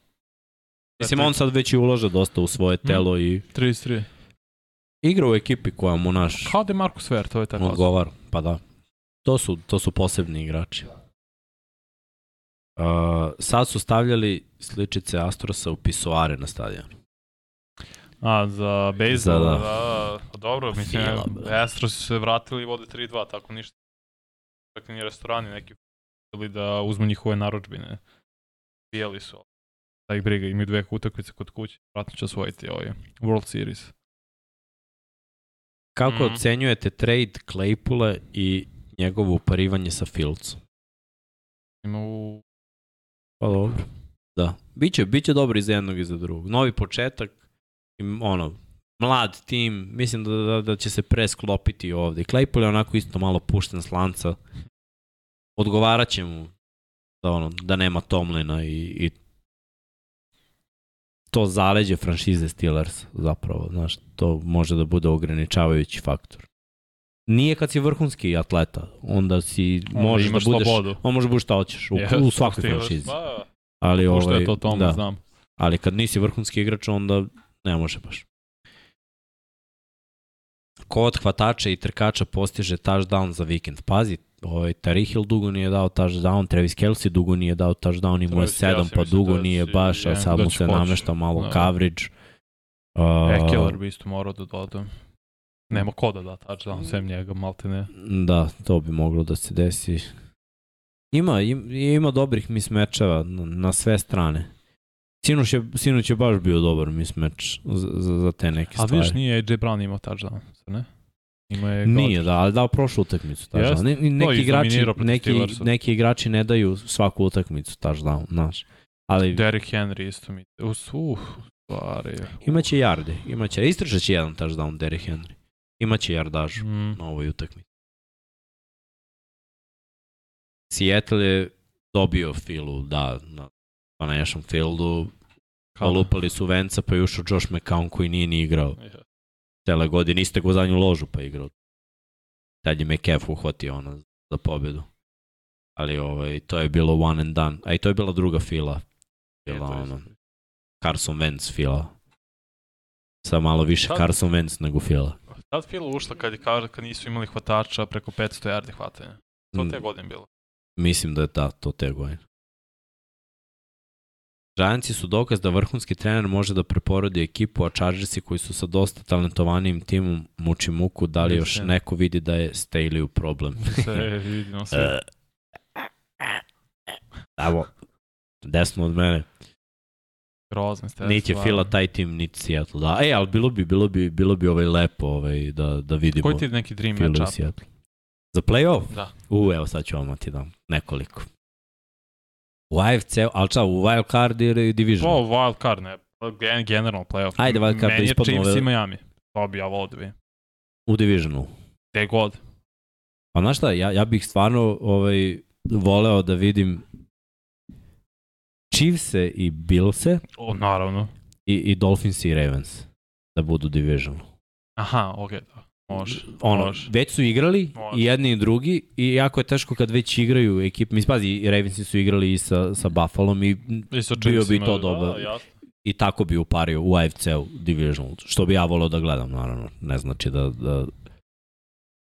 Mislim, on sad već i ulože dosta u svoje mm. telo mm. i... 33. Igra u ekipi koja mu naš... Kao da je Marcus Ver, to je tako. Odgovara, pa da. To su, to su posebni igrači. Uh, sad su stavljali sličice Astrosa u pisoare na stadionu. A, za baseball, da, da. Pa dobro, pa mislim, Fila, Astrosi su se vratili i vode 3-2, tako ništa. Čak ni restorani neki ili da uzmu njihove naročbine. Pijeli su da ih briga, imaju dve utakmice kod kuće, vratno će osvojiti ovaj World Series. Kako mm. ocenjujete trade Claypoola i njegovo uparivanje sa Fieldsom? Ima u... Pa dobro. Da. Biće, biće dobro i za jednog i za drugog. Novi početak, ono, mlad tim, mislim da, da, da će se presklopiti ovde. Claypool je onako isto malo pušten s lanca. Odgovarat će mu da, ono, da nema Tomlina i, i to zaleđe franšize Steelers zapravo, znaš, to može da bude ograničavajući faktor. Nije kad si vrhunski atleta, onda si onda možeš da budeš, slobodu. on može da budeš šta hoćeš u, yes, u svakoj Steelers, franšizi. Ba, pa, Ali Možda ovaj, je to tomu, da. znam. Ali kad nisi vrhunski igrač, onda ne može baš ko od hvatača i trkača postiže touchdown za vikend? Pazi, ovaj, Tarih Hill dugo nije dao touchdown, Travis Kelsey dugo nije dao touchdown, imao je sedam, pa dugo da nije baš, a da sad da mu se poći. namešta malo da. coverage. Uh, e, Ekeler bi isto morao da dodam. Nema ko da da touchdown, sem njega, malte ne. Da, to bi moglo da se desi. Ima, im, ima dobrih mismečeva na, na sve strane. Sinoć je, sinoć je baš bio dobar mis meč za, za, te neke stvari. A vidiš, nije AJ Brown imao touchdown, ne? Ima je Nije, da, ali dao prošlu utakmicu touchdown. Ne, neki, igrači, neki, neki igrači ne daju svaku utakmicu touchdown, znaš. Ali... Derrick Henry isto mi... Uf, uh, stvari. Imaće yarde, imaće, istražat će jedan touchdown Derrick Henry. Imaće jardažu mm. na ovoj utakmici. Seattle je dobio filu, da, na pa na Ešom Fieldu da. lupali su Venca, pa je ušao Josh McCown koji nije ni igrao. Yeah. Cele godine, iste go zadnju ložu pa igrao. Tad je McEff uhvatio ono za pobedu. Ali ovaj, to je bilo one and done. A i to je bila druga fila. Bila yeah, ono, Carson Wentz fila. Sa malo više tad, Carson Wentz nego fila. Tad fila ušla kad, je, kad nisu imali hvatača preko 500 yardi hvatanja. To mm. te godine bilo. Mislim da je ta, to te godine. Giantsi su dokaz da vrhunski trener može da preporodi ekipu, a Chargersi koji su sa dosta talentovanim timom muči muku, da li još neko vidi da je Staley u problem. Sve, vidimo sve. E, evo, desno od mene. Grozno ste. Niti je Fila taj tim, niti Seattle. Da, e, ali bilo bi, bilo bi, bilo bi ovaj lepo ovaj, da, da vidimo. Koji ti je neki dream matchup? Za playoff? Da. U, evo sad ću vam ti dam nekoliko. U AFC, ali čao, u wild card ili division? O, pa, wild card, ne. general playoff. Ajde, wild card, ispod da ispadnu. Meni je Chiefs i Miami. To bi ja volao da vidim. U divisionu? Gde god. Pa znaš šta, ja, ja bih stvarno ovaj, voleo da vidim Chiefse i Billse. O, naravno. I, i Dolphins i Ravens da budu divisionu. Aha, okej. Okay. Može. Ono, može. već su igrali može. i jedni i drugi i jako je teško kad već igraju ekipe. Mi spazi, Ravensi su igrali i sa, sa Buffalom i, I sa bio bi to dobro. Da, da I tako bi upario u AFC-u Divisional, što bi ja volao da gledam, naravno. Ne znači da, da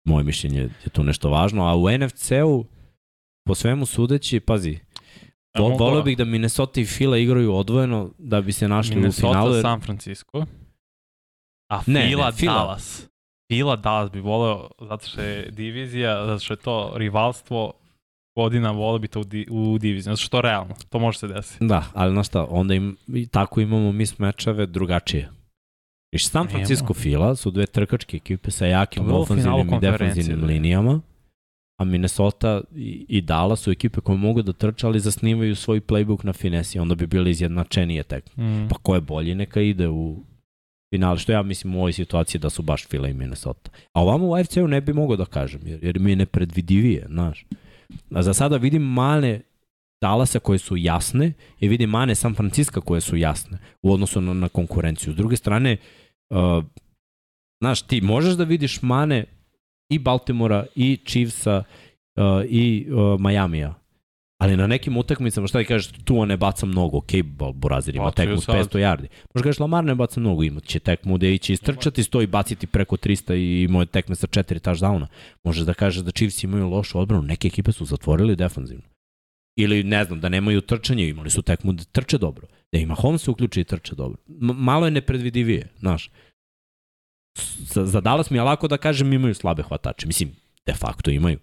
moje mišljenje je tu nešto važno, a u NFC-u po svemu sudeći, pazi, e, Vol, volio da. bih da Minnesota i Fila igraju odvojeno da bi se našli Minnesota, u finalu. Minnesota, San Francisco. A Fila, ne, ne, Fila. Dallas bila Dallas bi voleo zato što je divizija, zato što je to rivalstvo godina voleo bi to u, di, u diviziji, zato što je realno, to može se desiti. Da, ali znaš šta, onda im, tako imamo mis mečeve drugačije. Iš San Francisco Fila su dve trkačke ekipe sa jakim ofenzivnim i defenzivnim da. linijama, a Minnesota i, i Dallas su ekipe koje mogu da trče, ali zasnivaju svoj playbook na finesi, onda bi bili izjednačenije tek. Mm. Pa ko je bolji neka ide u finale, što ja mislim u ovoj situaciji da su baš Fila i Minnesota. A ovamo u AFC-u ne bi mogao da kažem, jer, jer mi je nepredvidivije, znaš. A za sada vidim mane Dallasa koje su jasne i vidim mane San Francisco koje su jasne u odnosu na, na konkurenciju. S druge strane, uh, znaš, ti možeš da vidiš mane i Baltimora, i Chiefsa, uh, i uh, Majamija ali na nekim utakmicama šta ti kažeš, tu ne baca mnogo, ok, Borazir ima tekmu 500 yardi. Možda kažeš, Lamar ne baca mnogo, ima će tekmu gde će istrčati, stoji baciti preko 300 i moje tekme sa 4 touchdowna. Možeš da kažeš da Chiefs imaju lošu odbranu, neke ekipe su zatvorili defanzivno. Ili ne znam, da nemaju trčanje, imali su tekmu da trče dobro. Da ima Holmes se uključi i trče dobro. M malo je nepredvidivije, znaš. Za, za Dallas mi je lako da kažem imaju slabe hvatače. Mislim, de facto imaju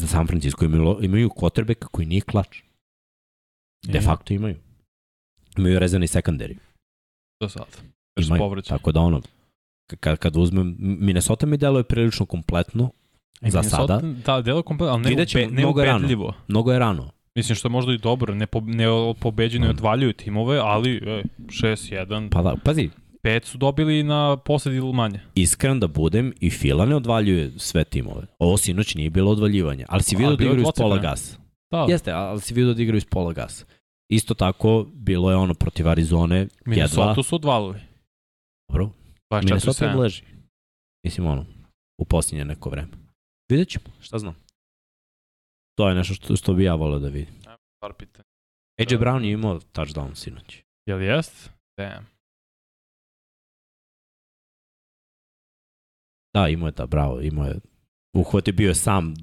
za San Francisco imaju, imaju quarterback koji nije klač. De mhm. facto imaju. Imaju rezervni sekandari. Za sad. Imaju, tako da ono, kad, kad uzmem, Minnesota mi deluje prilično kompletno, e, za Minnesota, sada. Da, deluje kompletno, ali ne, Videćemo, upe, ne mnogo ubedljivo. Je rano, mnogo je rano. Mislim što je možda i dobro, ne, po, ne pobeđeno mm. i mhm. odvaljuju timove, ali e, 6-1. Pa da, pazi, Pet su dobili na posled manje. Iskren da budem, i Fila ne odvaljuje sve timove. Ovo sinoć nije bilo odvaljivanje, ali si vidio da igraju iz pola gasa. Da. Jeste, ali si vidio da igraju iz pola gasa. Isto tako, bilo je ono protiv Arizone. Minnesota jedva. su odvalili. Dobro. Minnesota je bliži. Mislim ono, u posljednje neko vreme. Vidjet ćemo, šta znam. To je nešto što, što bi ja volio da vidim. Par pitanja. AJ Brown je imao touchdown sinoć. Jel jest? Damn. Da, imao je da, bravo, imao je. Uhvati bio je sam 5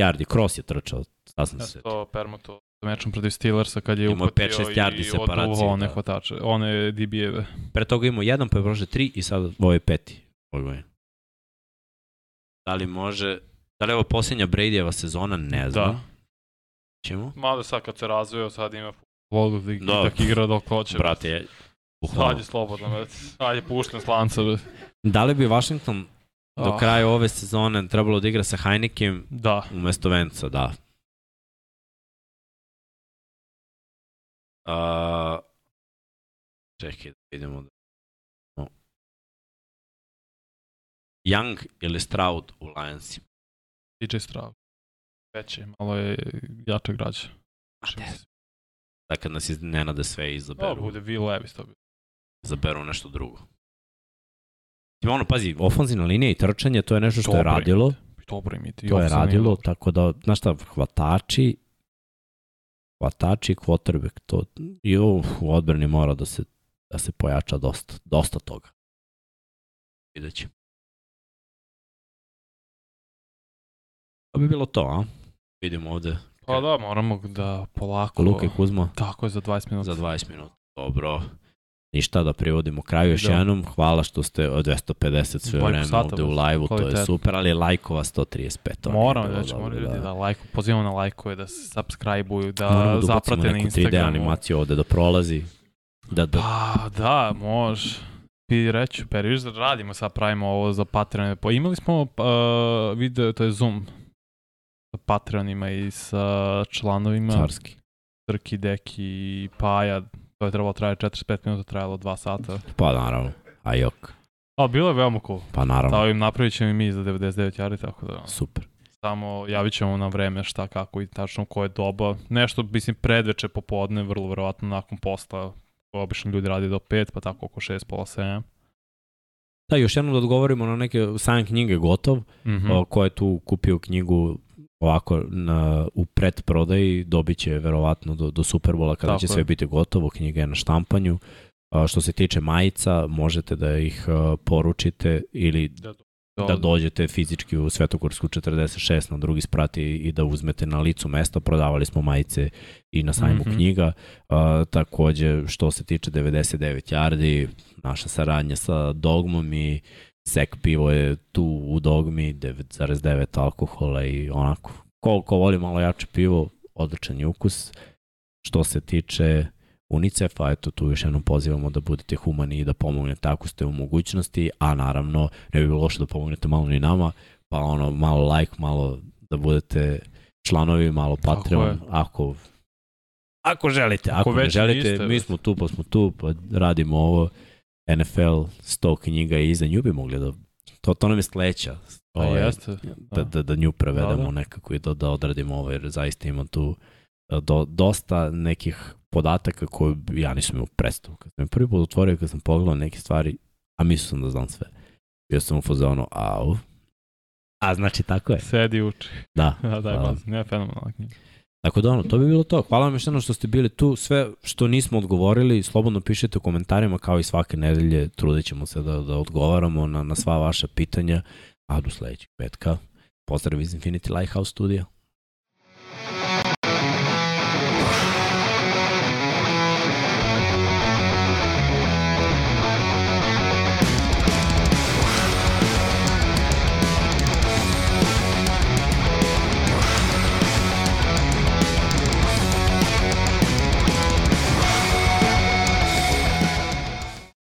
yardi, cross je trčao, sasvim se. To permuto mečom protiv Steelersa kad je imao upatio 5 yardi i oduvao one da. hvatače, one DB-eve. Pre toga imao jedan, pa je prošle tri i sad ovo je peti. Ovo je. Da li može, da li ovo posljednja Bradyjeva sezona, ne da. znam. Da. Čemu? Mada sad kad se razvio, sad ima vodu da, da, da. igra dok hoće. Brate, je... Uhvala. Sad je slobodno, sad je pušten slanca. Da li bi Washington Do oh. kraja ove sezone trebalo da igra sa Heinekem da. umesto Venca, da. Uh, čekaj da vidimo da... No. Young ili Stroud u Lionsima? DJ Stroud. Veće, malo je jače građe. Da kad nas iznenade sve izaberu. Dobro, bude Will Levis to bi. Izaberu nešto drugo. Ono, pazi, ofanzivna linija i trčanje, to je nešto što Dobre. je radilo. Dobro im To je radilo, tako da, znaš šta, hvatači, hvatači quarterback, to i u, u odbrani mora da se, da se pojača dosta, dosta toga. Vidjet To bi bilo to, a? Vidimo ovde. Pa da, moramo da polako... Luke i Kuzma? Tako je, za 20 minuta. Za 20 minuta, dobro. Ništa, da privodimo kraju još da. jednom. Hvala što ste od 250 sve vreme ovde u live-u, to je super, ali lajkova 135. Moram, da će morati ljudi da, da lajku, pozivamo na lajkove, da se subscribe-uju, da, Moramo da zaprate na Instagramu. 3D animaciju ovde da prolazi. Da, da... Pa, da, može. Ti reći, periš, radimo sad, pravimo ovo za Patreon. Pa imali smo uh, video, to je Zoom, sa Patreonima i sa članovima. Carski. Trki, Deki, Paja, To je trebalo da traje 45 minuta, trajalo 2 sata. Pa naravno, a jok. A bilo je veoma cool. Pa naravno. Sa ovim napravit ćemo i mi za 99 jari, tako da... Super. Samo javit ćemo na vreme šta, kako i tačno koje doba. Nešto, mislim, predveče popodne, vrlo verovatno nakon posla, obično ljudi radi do 5, pa tako oko 6, pola 7. Da, još jednom da odgovorimo na neke, sam knjige gotov, mm -hmm. ko je tu kupio knjigu ovako na, u pretprodaji dobit će verovatno do, do Superbola kada Tako će je. sve biti gotovo, knjiga je na štampanju. A, što se tiče majica, možete da ih a, poručite ili da, do, da, da dođete fizički u Svetokorsku 46 na drugi sprat i, da uzmete na licu mesta. Prodavali smo majice i na sajmu mm -hmm. knjiga. A, takođe, što se tiče 99 yardi, naša saradnja sa Dogmom i Sek pivo je tu u dogmi 9,9 alkohola i onako. Koliko voli malo jače pivo, odličan ukus. Što se tiče UNICEF-a, eto tu još jednom pozivamo da budete humani i da pomognete ako ste u mogućnosti, a naravno ne bi bilo loše da pomognete malo ni nama, pa ono malo like, malo da budete članovi, malo Patreon, ako ako želite, ako, ako ne želite, niste, mi smo tu, pa smo tu, pa radimo ovo NFL 100 knjiga je iza nju bi mogli da... To, to nam je sleća. Ovaj, jeste. Da, da, da, da, da nju prevedemo da, nekako i da, da odradimo ovo, ovaj, jer zaista ima tu e, do, dosta nekih podataka koje ja nisam imao predstavu. Kad sam prvi put otvorio, kad sam pogledao neke stvari, a mislio sam da znam sve. Bio sam u fazonu, au. A znači tako je. Sedi uči. Da. da, da, je, um, ne, fenomenalna knjiga. Tako da ono, to bi bilo to. Hvala vam još jednom što ste bili tu. Sve što nismo odgovorili, slobodno pišite u komentarima kao i svake nedelje. Trudećemo se da, da odgovaramo na, na sva vaša pitanja. A do sledećeg petka. Pozdrav iz Infinity Lighthouse studija.